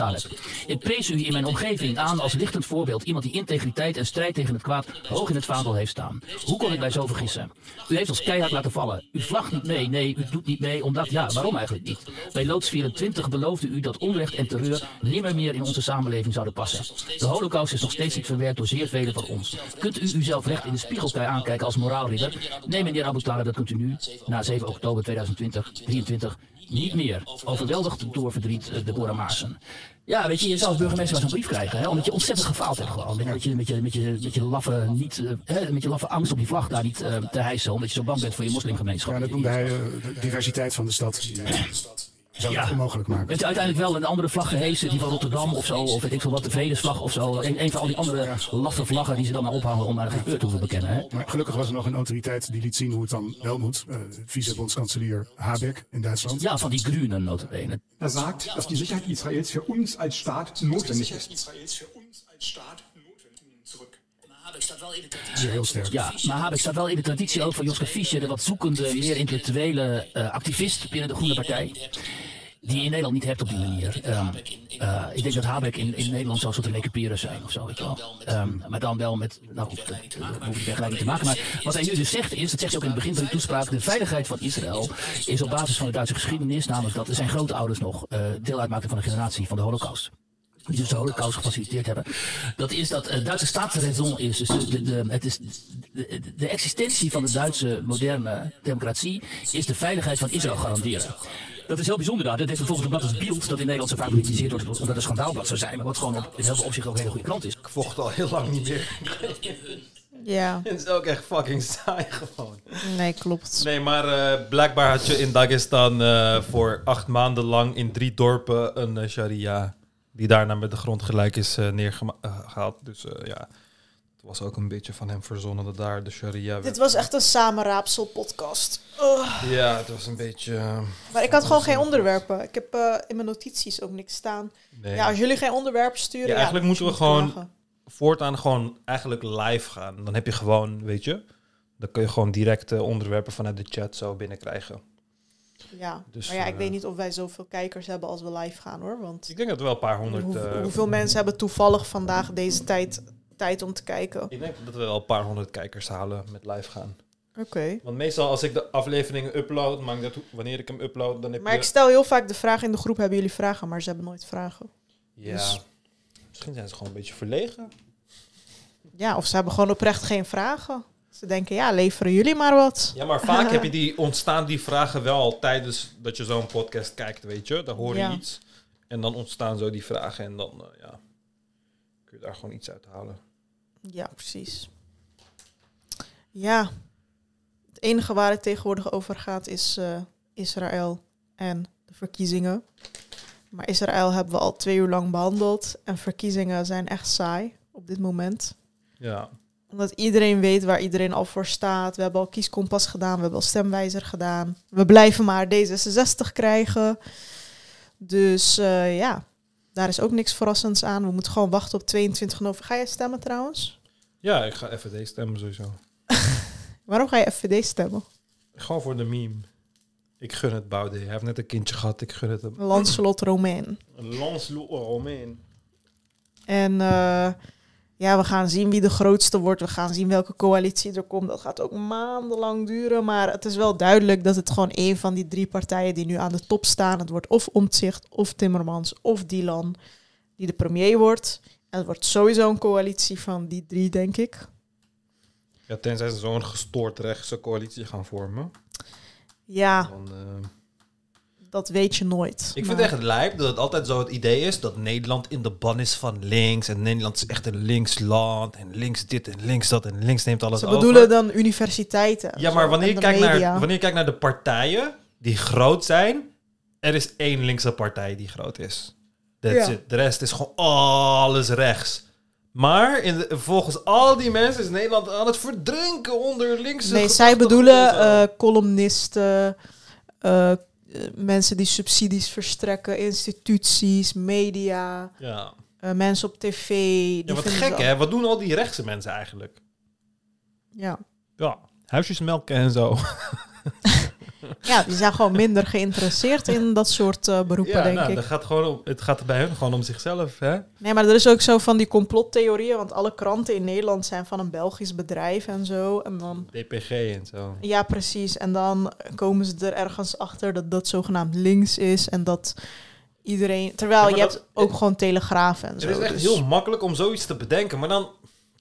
Ik prees u in mijn omgeving aan als lichtend voorbeeld. Iemand die integriteit en strijd tegen het kwaad hoog in het vaandel heeft staan. Hoe kon ik mij zo vergissen? U heeft ons keihard laten vallen. U vlagt niet mee. Nee, u doet niet mee omdat, ja, waarom eigenlijk niet? Bij Loods 24 beloofde u dat onrecht en terreur nimmer meer in onze samenleving zouden passen. De holocaust is nog steeds niet verwerkt door zeer velen van ons. Kunt u uzelf recht in de spiegel aankijken als moraalridder? Nee, meneer Abu Talib, dat kunt u nu, na 7 oktober 2020, 23, niet meer. Overweldigd door verdriet, eh, Deborah Maarsen. Ja, weet je, als burgemeester wel zo'n brief krijgen, hè, omdat je ontzettend gefaald hebt gewoon. Met, met, je, met, je, met, je, met, je laffe, niet, eh, hè, met je laffe angst op die vlag daar niet eh, te hijsen, omdat je zo bang bent voor je moslimgemeenschap. Ja, dat noemde hij eh, de diversiteit van de stad. Eh, zou het onmogelijk maken. Heeft u uiteindelijk wel een andere vlag gehesen, die van Rotterdam of zo, of weet ik veel wat, de Vredesvlag of zo. Een, een van al die andere laffe vlaggen die ze dan maar ophangen om maar geen keur te hoeven bekennen. Hè? Maar gelukkig was er nog een autoriteit die liet zien hoe het dan wel moet. Uh, Vice-bondskanselier Habeck in Duitsland. Ja, van die Grünen notabene. Er sagt, dass die Sicherheit Israels für uns als Staat notwendig ist. Heel sterk. Ja, maar Habeck staat wel in de traditie ook van Joske Fischer, de wat zoekende, meer intellectuele uh, activist binnen de Groene Partij. Die je in Nederland niet hebt op die manier. Um, uh, ik denk dat Habeck in, in Nederland zou soort lekkerperen zijn of zo, wel. Um, maar dan wel met, nou goed, dat, dat hoef ik vergelijking te maken. Maar wat hij nu dus zegt is, dat zegt hij ook in het begin van die toespraak, de veiligheid van Israël is op basis van de Duitse geschiedenis, namelijk dat zijn grootouders nog uh, deel uitmaakten van de generatie van de holocaust die dus de holocaust gefaciliteerd hebben. Dat is dat uh, Duitse staatsraison is. Dus de, de, het is de, de, existentie van de Duitse moderne democratie is de veiligheid van Israël garanderen. Dat is heel bijzonder daar. Dat heeft bijvoorbeeld een blad als Bild, dat in Nederland zo vaak wordt omdat het een schandaalblad zou zijn, maar wat gewoon op, in heel veel opzichten ook een hele goede krant is. Ik vocht al heel lang niet meer. Ja. Het is ook echt fucking saai gewoon. Nee, klopt. Nee, maar uh, blijkbaar had je in Dagestan uh, voor acht maanden lang in drie dorpen een uh, sharia die daarna met de grond gelijk is uh, neergehaald. Dus uh, ja, het was ook een beetje van hem verzonnen dat daar de sharia... Dit was echt een samenraapsel podcast. Oh. Ja, het was een beetje... Uh, maar ik had gewoon geen onderwerpen. Ik heb in mijn notities ook niks staan. Nee. Ja, als jullie geen onderwerpen sturen... Ja, ja eigenlijk moeten we gewoon vragen. voortaan gewoon eigenlijk live gaan. Dan heb je gewoon, weet je... Dan kun je gewoon direct onderwerpen vanuit de chat zo binnenkrijgen. Ja, dus, maar ja, ik uh, weet niet of wij zoveel kijkers hebben als we live gaan hoor. Want ik denk dat we wel een paar honderd. Hoe, uh, hoeveel mensen hebben toevallig vandaag deze tijd, tijd om te kijken? Ik denk dat we wel een paar honderd kijkers halen met live gaan. Oké. Okay. Want meestal als ik de afleveringen upload, maak ik dat wanneer ik hem upload, dan heb Maar je... ik stel heel vaak de vraag in de groep: hebben jullie vragen? Maar ze hebben nooit vragen. Ja. Dus... Misschien zijn ze gewoon een beetje verlegen. Ja, of ze hebben gewoon oprecht geen vragen. Ze denken, ja, leveren jullie maar wat. Ja, maar vaak heb je die, ontstaan die vragen wel tijdens dat je zo'n podcast kijkt, weet je. Dan hoor je Ja. iets en dan ontstaan zo die vragen en dan, eh, ja, kun je daar gewoon iets uit halen. Ja, precies. Ja, het enige waar het tegenwoordig over gaat is eh, Israël en de verkiezingen. Maar Israël hebben we al twee uur lang behandeld en verkiezingen zijn echt saai op dit moment Ja. omdat iedereen weet waar iedereen al voor staat. We hebben al kieskompas gedaan, we hebben al stemwijzer gedaan. We blijven maar D66 krijgen. Dus uh, ja, daar is ook niks verrassends aan. We moeten gewoon wachten op 22 november. Ga jij stemmen trouwens? Ja, ik ga FVD stemmen sowieso. Waarom ga je FVD stemmen? Gewoon voor de meme. Ik gun het Baudet. Hij heeft net een kindje gehad. Ik gun het hem. Lancelot Romain. Lancelot Romain. En uh, ja, we gaan zien wie de grootste wordt. We gaan zien welke coalitie er komt. Dat gaat ook maandenlang duren. Maar het is wel duidelijk dat het gewoon een van die drie partijen die nu aan de top staan. Het wordt of Omtzigt, of Timmermans, of Dylan. die de premier wordt. En het wordt sowieso een coalitie van die drie, denk ik. Ja, tenzij ze zo'n gestoord rechtse coalitie gaan vormen. Ja, Dan, eh, dat weet je nooit. Ik vind Maar- het echt lijp dat het altijd zo het idee is dat Nederland in de ban is van links. En Nederland is echt een links land. En links dit en links dat. En links neemt alles Ze over. bedoelen dan universiteiten. en Ja, zo, maar wanneer je, kijkt media. naar, wanneer je kijkt naar de partijen die groot zijn, er is één linkse partij die groot is. That's Ja. it. De rest is gewoon alles rechts. Maar in de- volgens al die mensen is Nederland aan het verdrinken onder linkse Nee, zij bedoelen eh, columnisten, eh, mensen die subsidies verstrekken, instituties, media, Ja. eh, mensen op tv. Die Ja, wat gek hè? Wat doen al die rechtse mensen eigenlijk? Ja. Ja, huisjesmelken en zo. ja, die zijn gewoon minder geïnteresseerd in dat soort eh, beroepen, Ja, denk nou, ik. dat gaat gewoon om, het gaat bij hun gewoon om zichzelf, hè? Nee, maar er is ook zo van die complottheorieën, want alle kranten in Nederland zijn van een Belgisch bedrijf en zo. En dan DPG en zo. Ja, precies. En dan komen ze er ergens achter dat dat zogenaamd links is en dat iedereen... Terwijl Ja, je dat- hebt ook gewoon telegraaf en zo. Het is echt dus- heel makkelijk om zoiets te bedenken. Maar dan,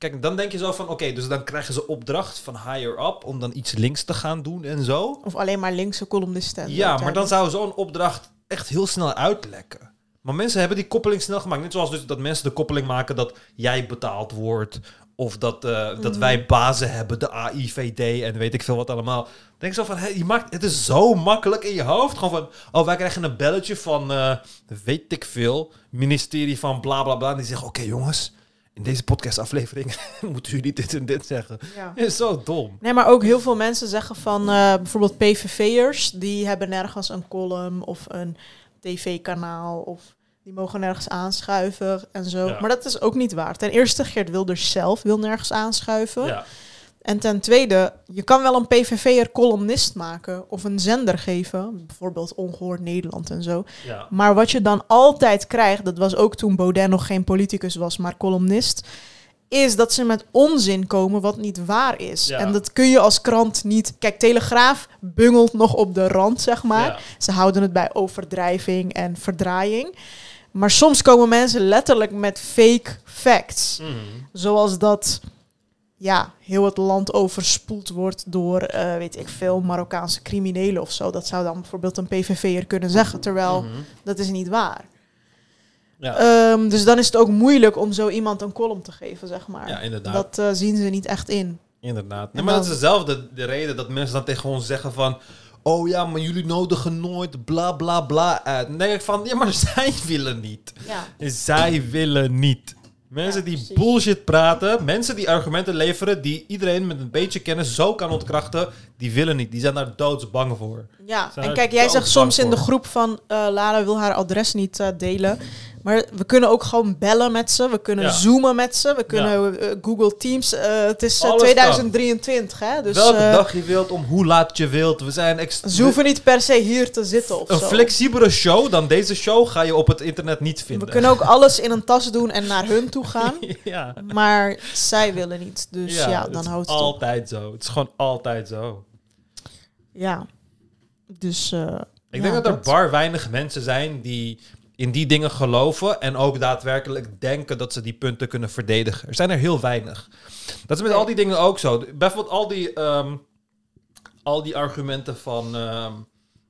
kijk, dan denk je zo van, oké, dus dan krijgen ze opdracht van higher up om dan iets links te gaan doen en zo. Of alleen maar linkse columnisten. Ja, maar dan zou zo'n opdracht echt heel snel uitlekken. Maar mensen hebben die koppeling snel gemaakt. Net zoals dus dat mensen de koppeling maken dat jij betaald wordt. Of dat, eh, dat Mhm. wij bazen hebben, de AIVD en weet ik veel wat allemaal. Denk zo van, hé, je maakt, het is zo makkelijk in je hoofd. Gewoon van, oh, wij krijgen een belletje van, eh, weet ik veel, ministerie van bla bla bla. En die zeggen, oké jongens, in deze podcastaflevering moeten jullie dit en dit zeggen. Ja. Is zo dom. Nee, maar ook heel veel mensen zeggen van eh, bijvoorbeeld PVV'ers, die hebben nergens een column of een tv-kanaal of die mogen nergens aanschuiven en zo. Ja. Maar dat is ook niet waar. Ten eerste, Geert Wilders zelf wil nergens aanschuiven. Ja. En ten tweede, je kan wel een PVV'er columnist maken of een zender geven, bijvoorbeeld Ongehoord Nederland en zo. Ja. Maar wat je dan altijd krijgt, dat was ook toen Baudet nog geen politicus was, maar columnist, is dat ze met onzin komen wat niet waar is. Ja. En dat kun je als krant niet. Kijk, Telegraaf bungelt nog op de rand, zeg maar. Ja. Ze houden het bij overdrijving en verdraaiing. Maar soms komen mensen letterlijk met fake facts. Mhm. Zoals dat ja, heel het land overspoeld wordt door, eh, weet ik veel, Marokkaanse criminelen of zo. Dat zou dan bijvoorbeeld een PVV'er kunnen zeggen, terwijl Mhm. dat is niet waar. Ja. Ehm, dus dan is het ook moeilijk om zo iemand een column te geven, zeg maar. Ja, inderdaad. Dat eh, zien ze niet echt in. Inderdaad. Nee, maar dat is dezelfde de reden dat mensen dan tegen ons zeggen van... Oh ja, maar jullie nodigen nooit bla bla bla uit. Dan denk ik van, ja, maar zij willen niet. Ja. Zij willen niet. Mensen die bullshit praten, mensen die argumenten leveren... die iedereen met een beetje kennis zo kan ontkrachten... die willen niet. Die zijn daar doodsbang voor. Ja, en kijk, jij zegt soms in de groep van eh Lara wil haar adres niet eh, delen. Maar we kunnen ook gewoon bellen met ze. We kunnen Ja. zoomen met ze. We kunnen eh, Google Teams. eh, het is eh, Alles 2023, hè? Dus Welke eh, dag je wilt, om hoe laat je wilt. We zijn ze hoeven niet per se hier te zitten of Een zo. flexibere show dan deze show ga je op het internet niet vinden. We kunnen ook alles in een tas doen en naar hun toe gaan. ja. Maar zij willen niet. Dus ja, het dan is houdt het op. altijd zo. Het is gewoon altijd zo. Ja. Dus. eh, Ik denk dat er bar weinig mensen zijn die in die dingen geloven en ook daadwerkelijk denken dat ze die punten kunnen verdedigen. Er zijn er heel weinig. Dat is met al die dingen ook zo. Bijvoorbeeld al die, ehm, al die argumenten van ehm,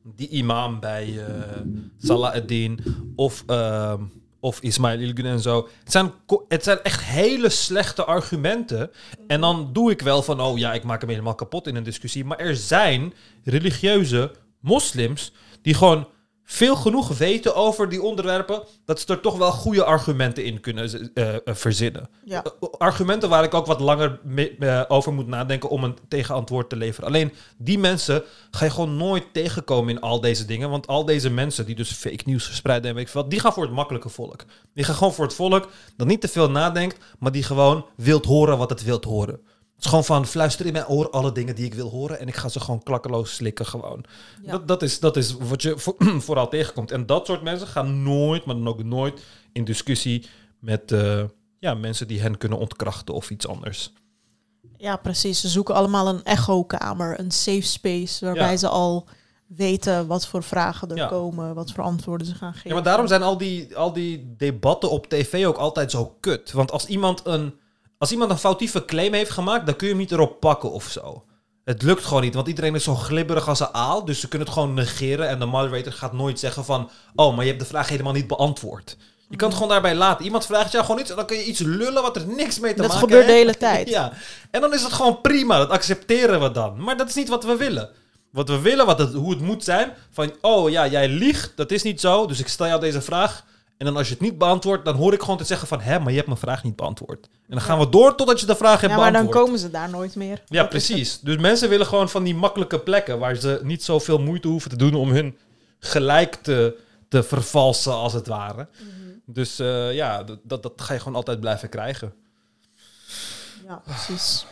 die imam bij eh Salah ad-Din of, ehm, of Ismail Ilgun en zo. Het zijn, het zijn echt hele slechte argumenten. En dan doe ik wel van, oh ja, ik maak hem helemaal kapot in een discussie. Maar er zijn religieuze moslims die gewoon veel genoeg weten over die onderwerpen, dat ze er toch wel goede argumenten in kunnen eh, eh, verzinnen. Ja. Eh, argumenten waar ik ook wat langer mee- over moet nadenken om een tegenantwoord te leveren. Alleen die mensen ga je gewoon nooit tegenkomen in al deze dingen. Want al deze mensen die dus fake nieuws verspreiden en weet ik veel die gaan voor het makkelijke volk. Die gaan gewoon voor het volk dat niet te veel nadenkt, maar die gewoon wilt horen wat het wilt horen. Het is gewoon van fluister in mijn oor alle dingen die ik wil horen en ik ga ze gewoon klakkeloos slikken gewoon. Ja. Dat, dat, is, dat is wat je vo- vooral tegenkomt. En dat soort mensen gaan nooit, maar dan ook nooit in discussie met eh, ja, mensen die hen kunnen ontkrachten of iets anders. Ja, precies. Ze zoeken allemaal een echokamer, een safe space, waarbij Ja. ze al weten wat voor vragen er Ja. komen, wat voor antwoorden ze gaan geven. Ja, maar daarom zijn al die, al die debatten op tv ook altijd zo kut. Want als iemand een, als iemand een foutieve claim heeft gemaakt, dan kun je hem niet erop pakken of zo. Het lukt gewoon niet, want iedereen is zo glibberig als een aal. Dus ze kunnen het gewoon negeren. En de moderator gaat nooit zeggen van... Oh, maar je hebt de vraag helemaal niet beantwoord. Je kan het gewoon daarbij laten. Iemand vraagt jou gewoon iets en dan kun je iets lullen wat er niks mee te Dat maken gebeurt de heeft. hele tijd. Ja, en dan is het gewoon prima. Dat accepteren we dan. Maar dat is niet wat we willen. Wat we willen, wat het, hoe het moet zijn. Van, oh ja, jij liegt. Dat is niet zo. Dus ik stel jou deze vraag. En dan als je het niet beantwoordt, dan hoor ik gewoon te zeggen van... Hé, maar je hebt mijn vraag niet beantwoord. En dan gaan we door totdat je de vraag hebt ja, maar dan komen ze daar nooit meer. Ja, Dat precies. Dus mensen willen gewoon van die makkelijke plekken... waar ze niet zoveel moeite hoeven te doen om hun gelijk te, te vervalsen, als het ware. Dus eh, ja, dat, dat, dat ga je gewoon altijd blijven krijgen. Ja, precies.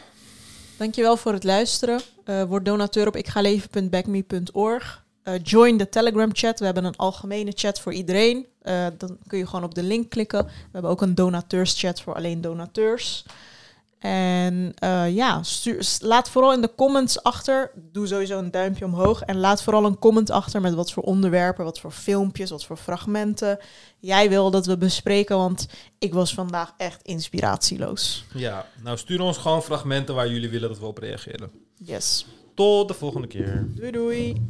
Dankjewel voor het luisteren. Eh, word donateur op ikgaleven.backme.org. Eh, join de Telegram chat. We hebben een algemene chat voor iedereen. Eh, dan kun je gewoon op de link klikken. We hebben ook een donateurschat voor alleen donateurs. En eh, ja, stuur, laat vooral in de comments achter. Doe sowieso een duimpje omhoog. En laat vooral een comment achter met wat voor onderwerpen, wat voor filmpjes, wat voor fragmenten jij wil dat we bespreken. Want ik was vandaag echt inspiratieloos. Ja, nou stuur ons gewoon fragmenten waar jullie willen dat we op reageren. Yes. Tot de volgende keer. Doei doei.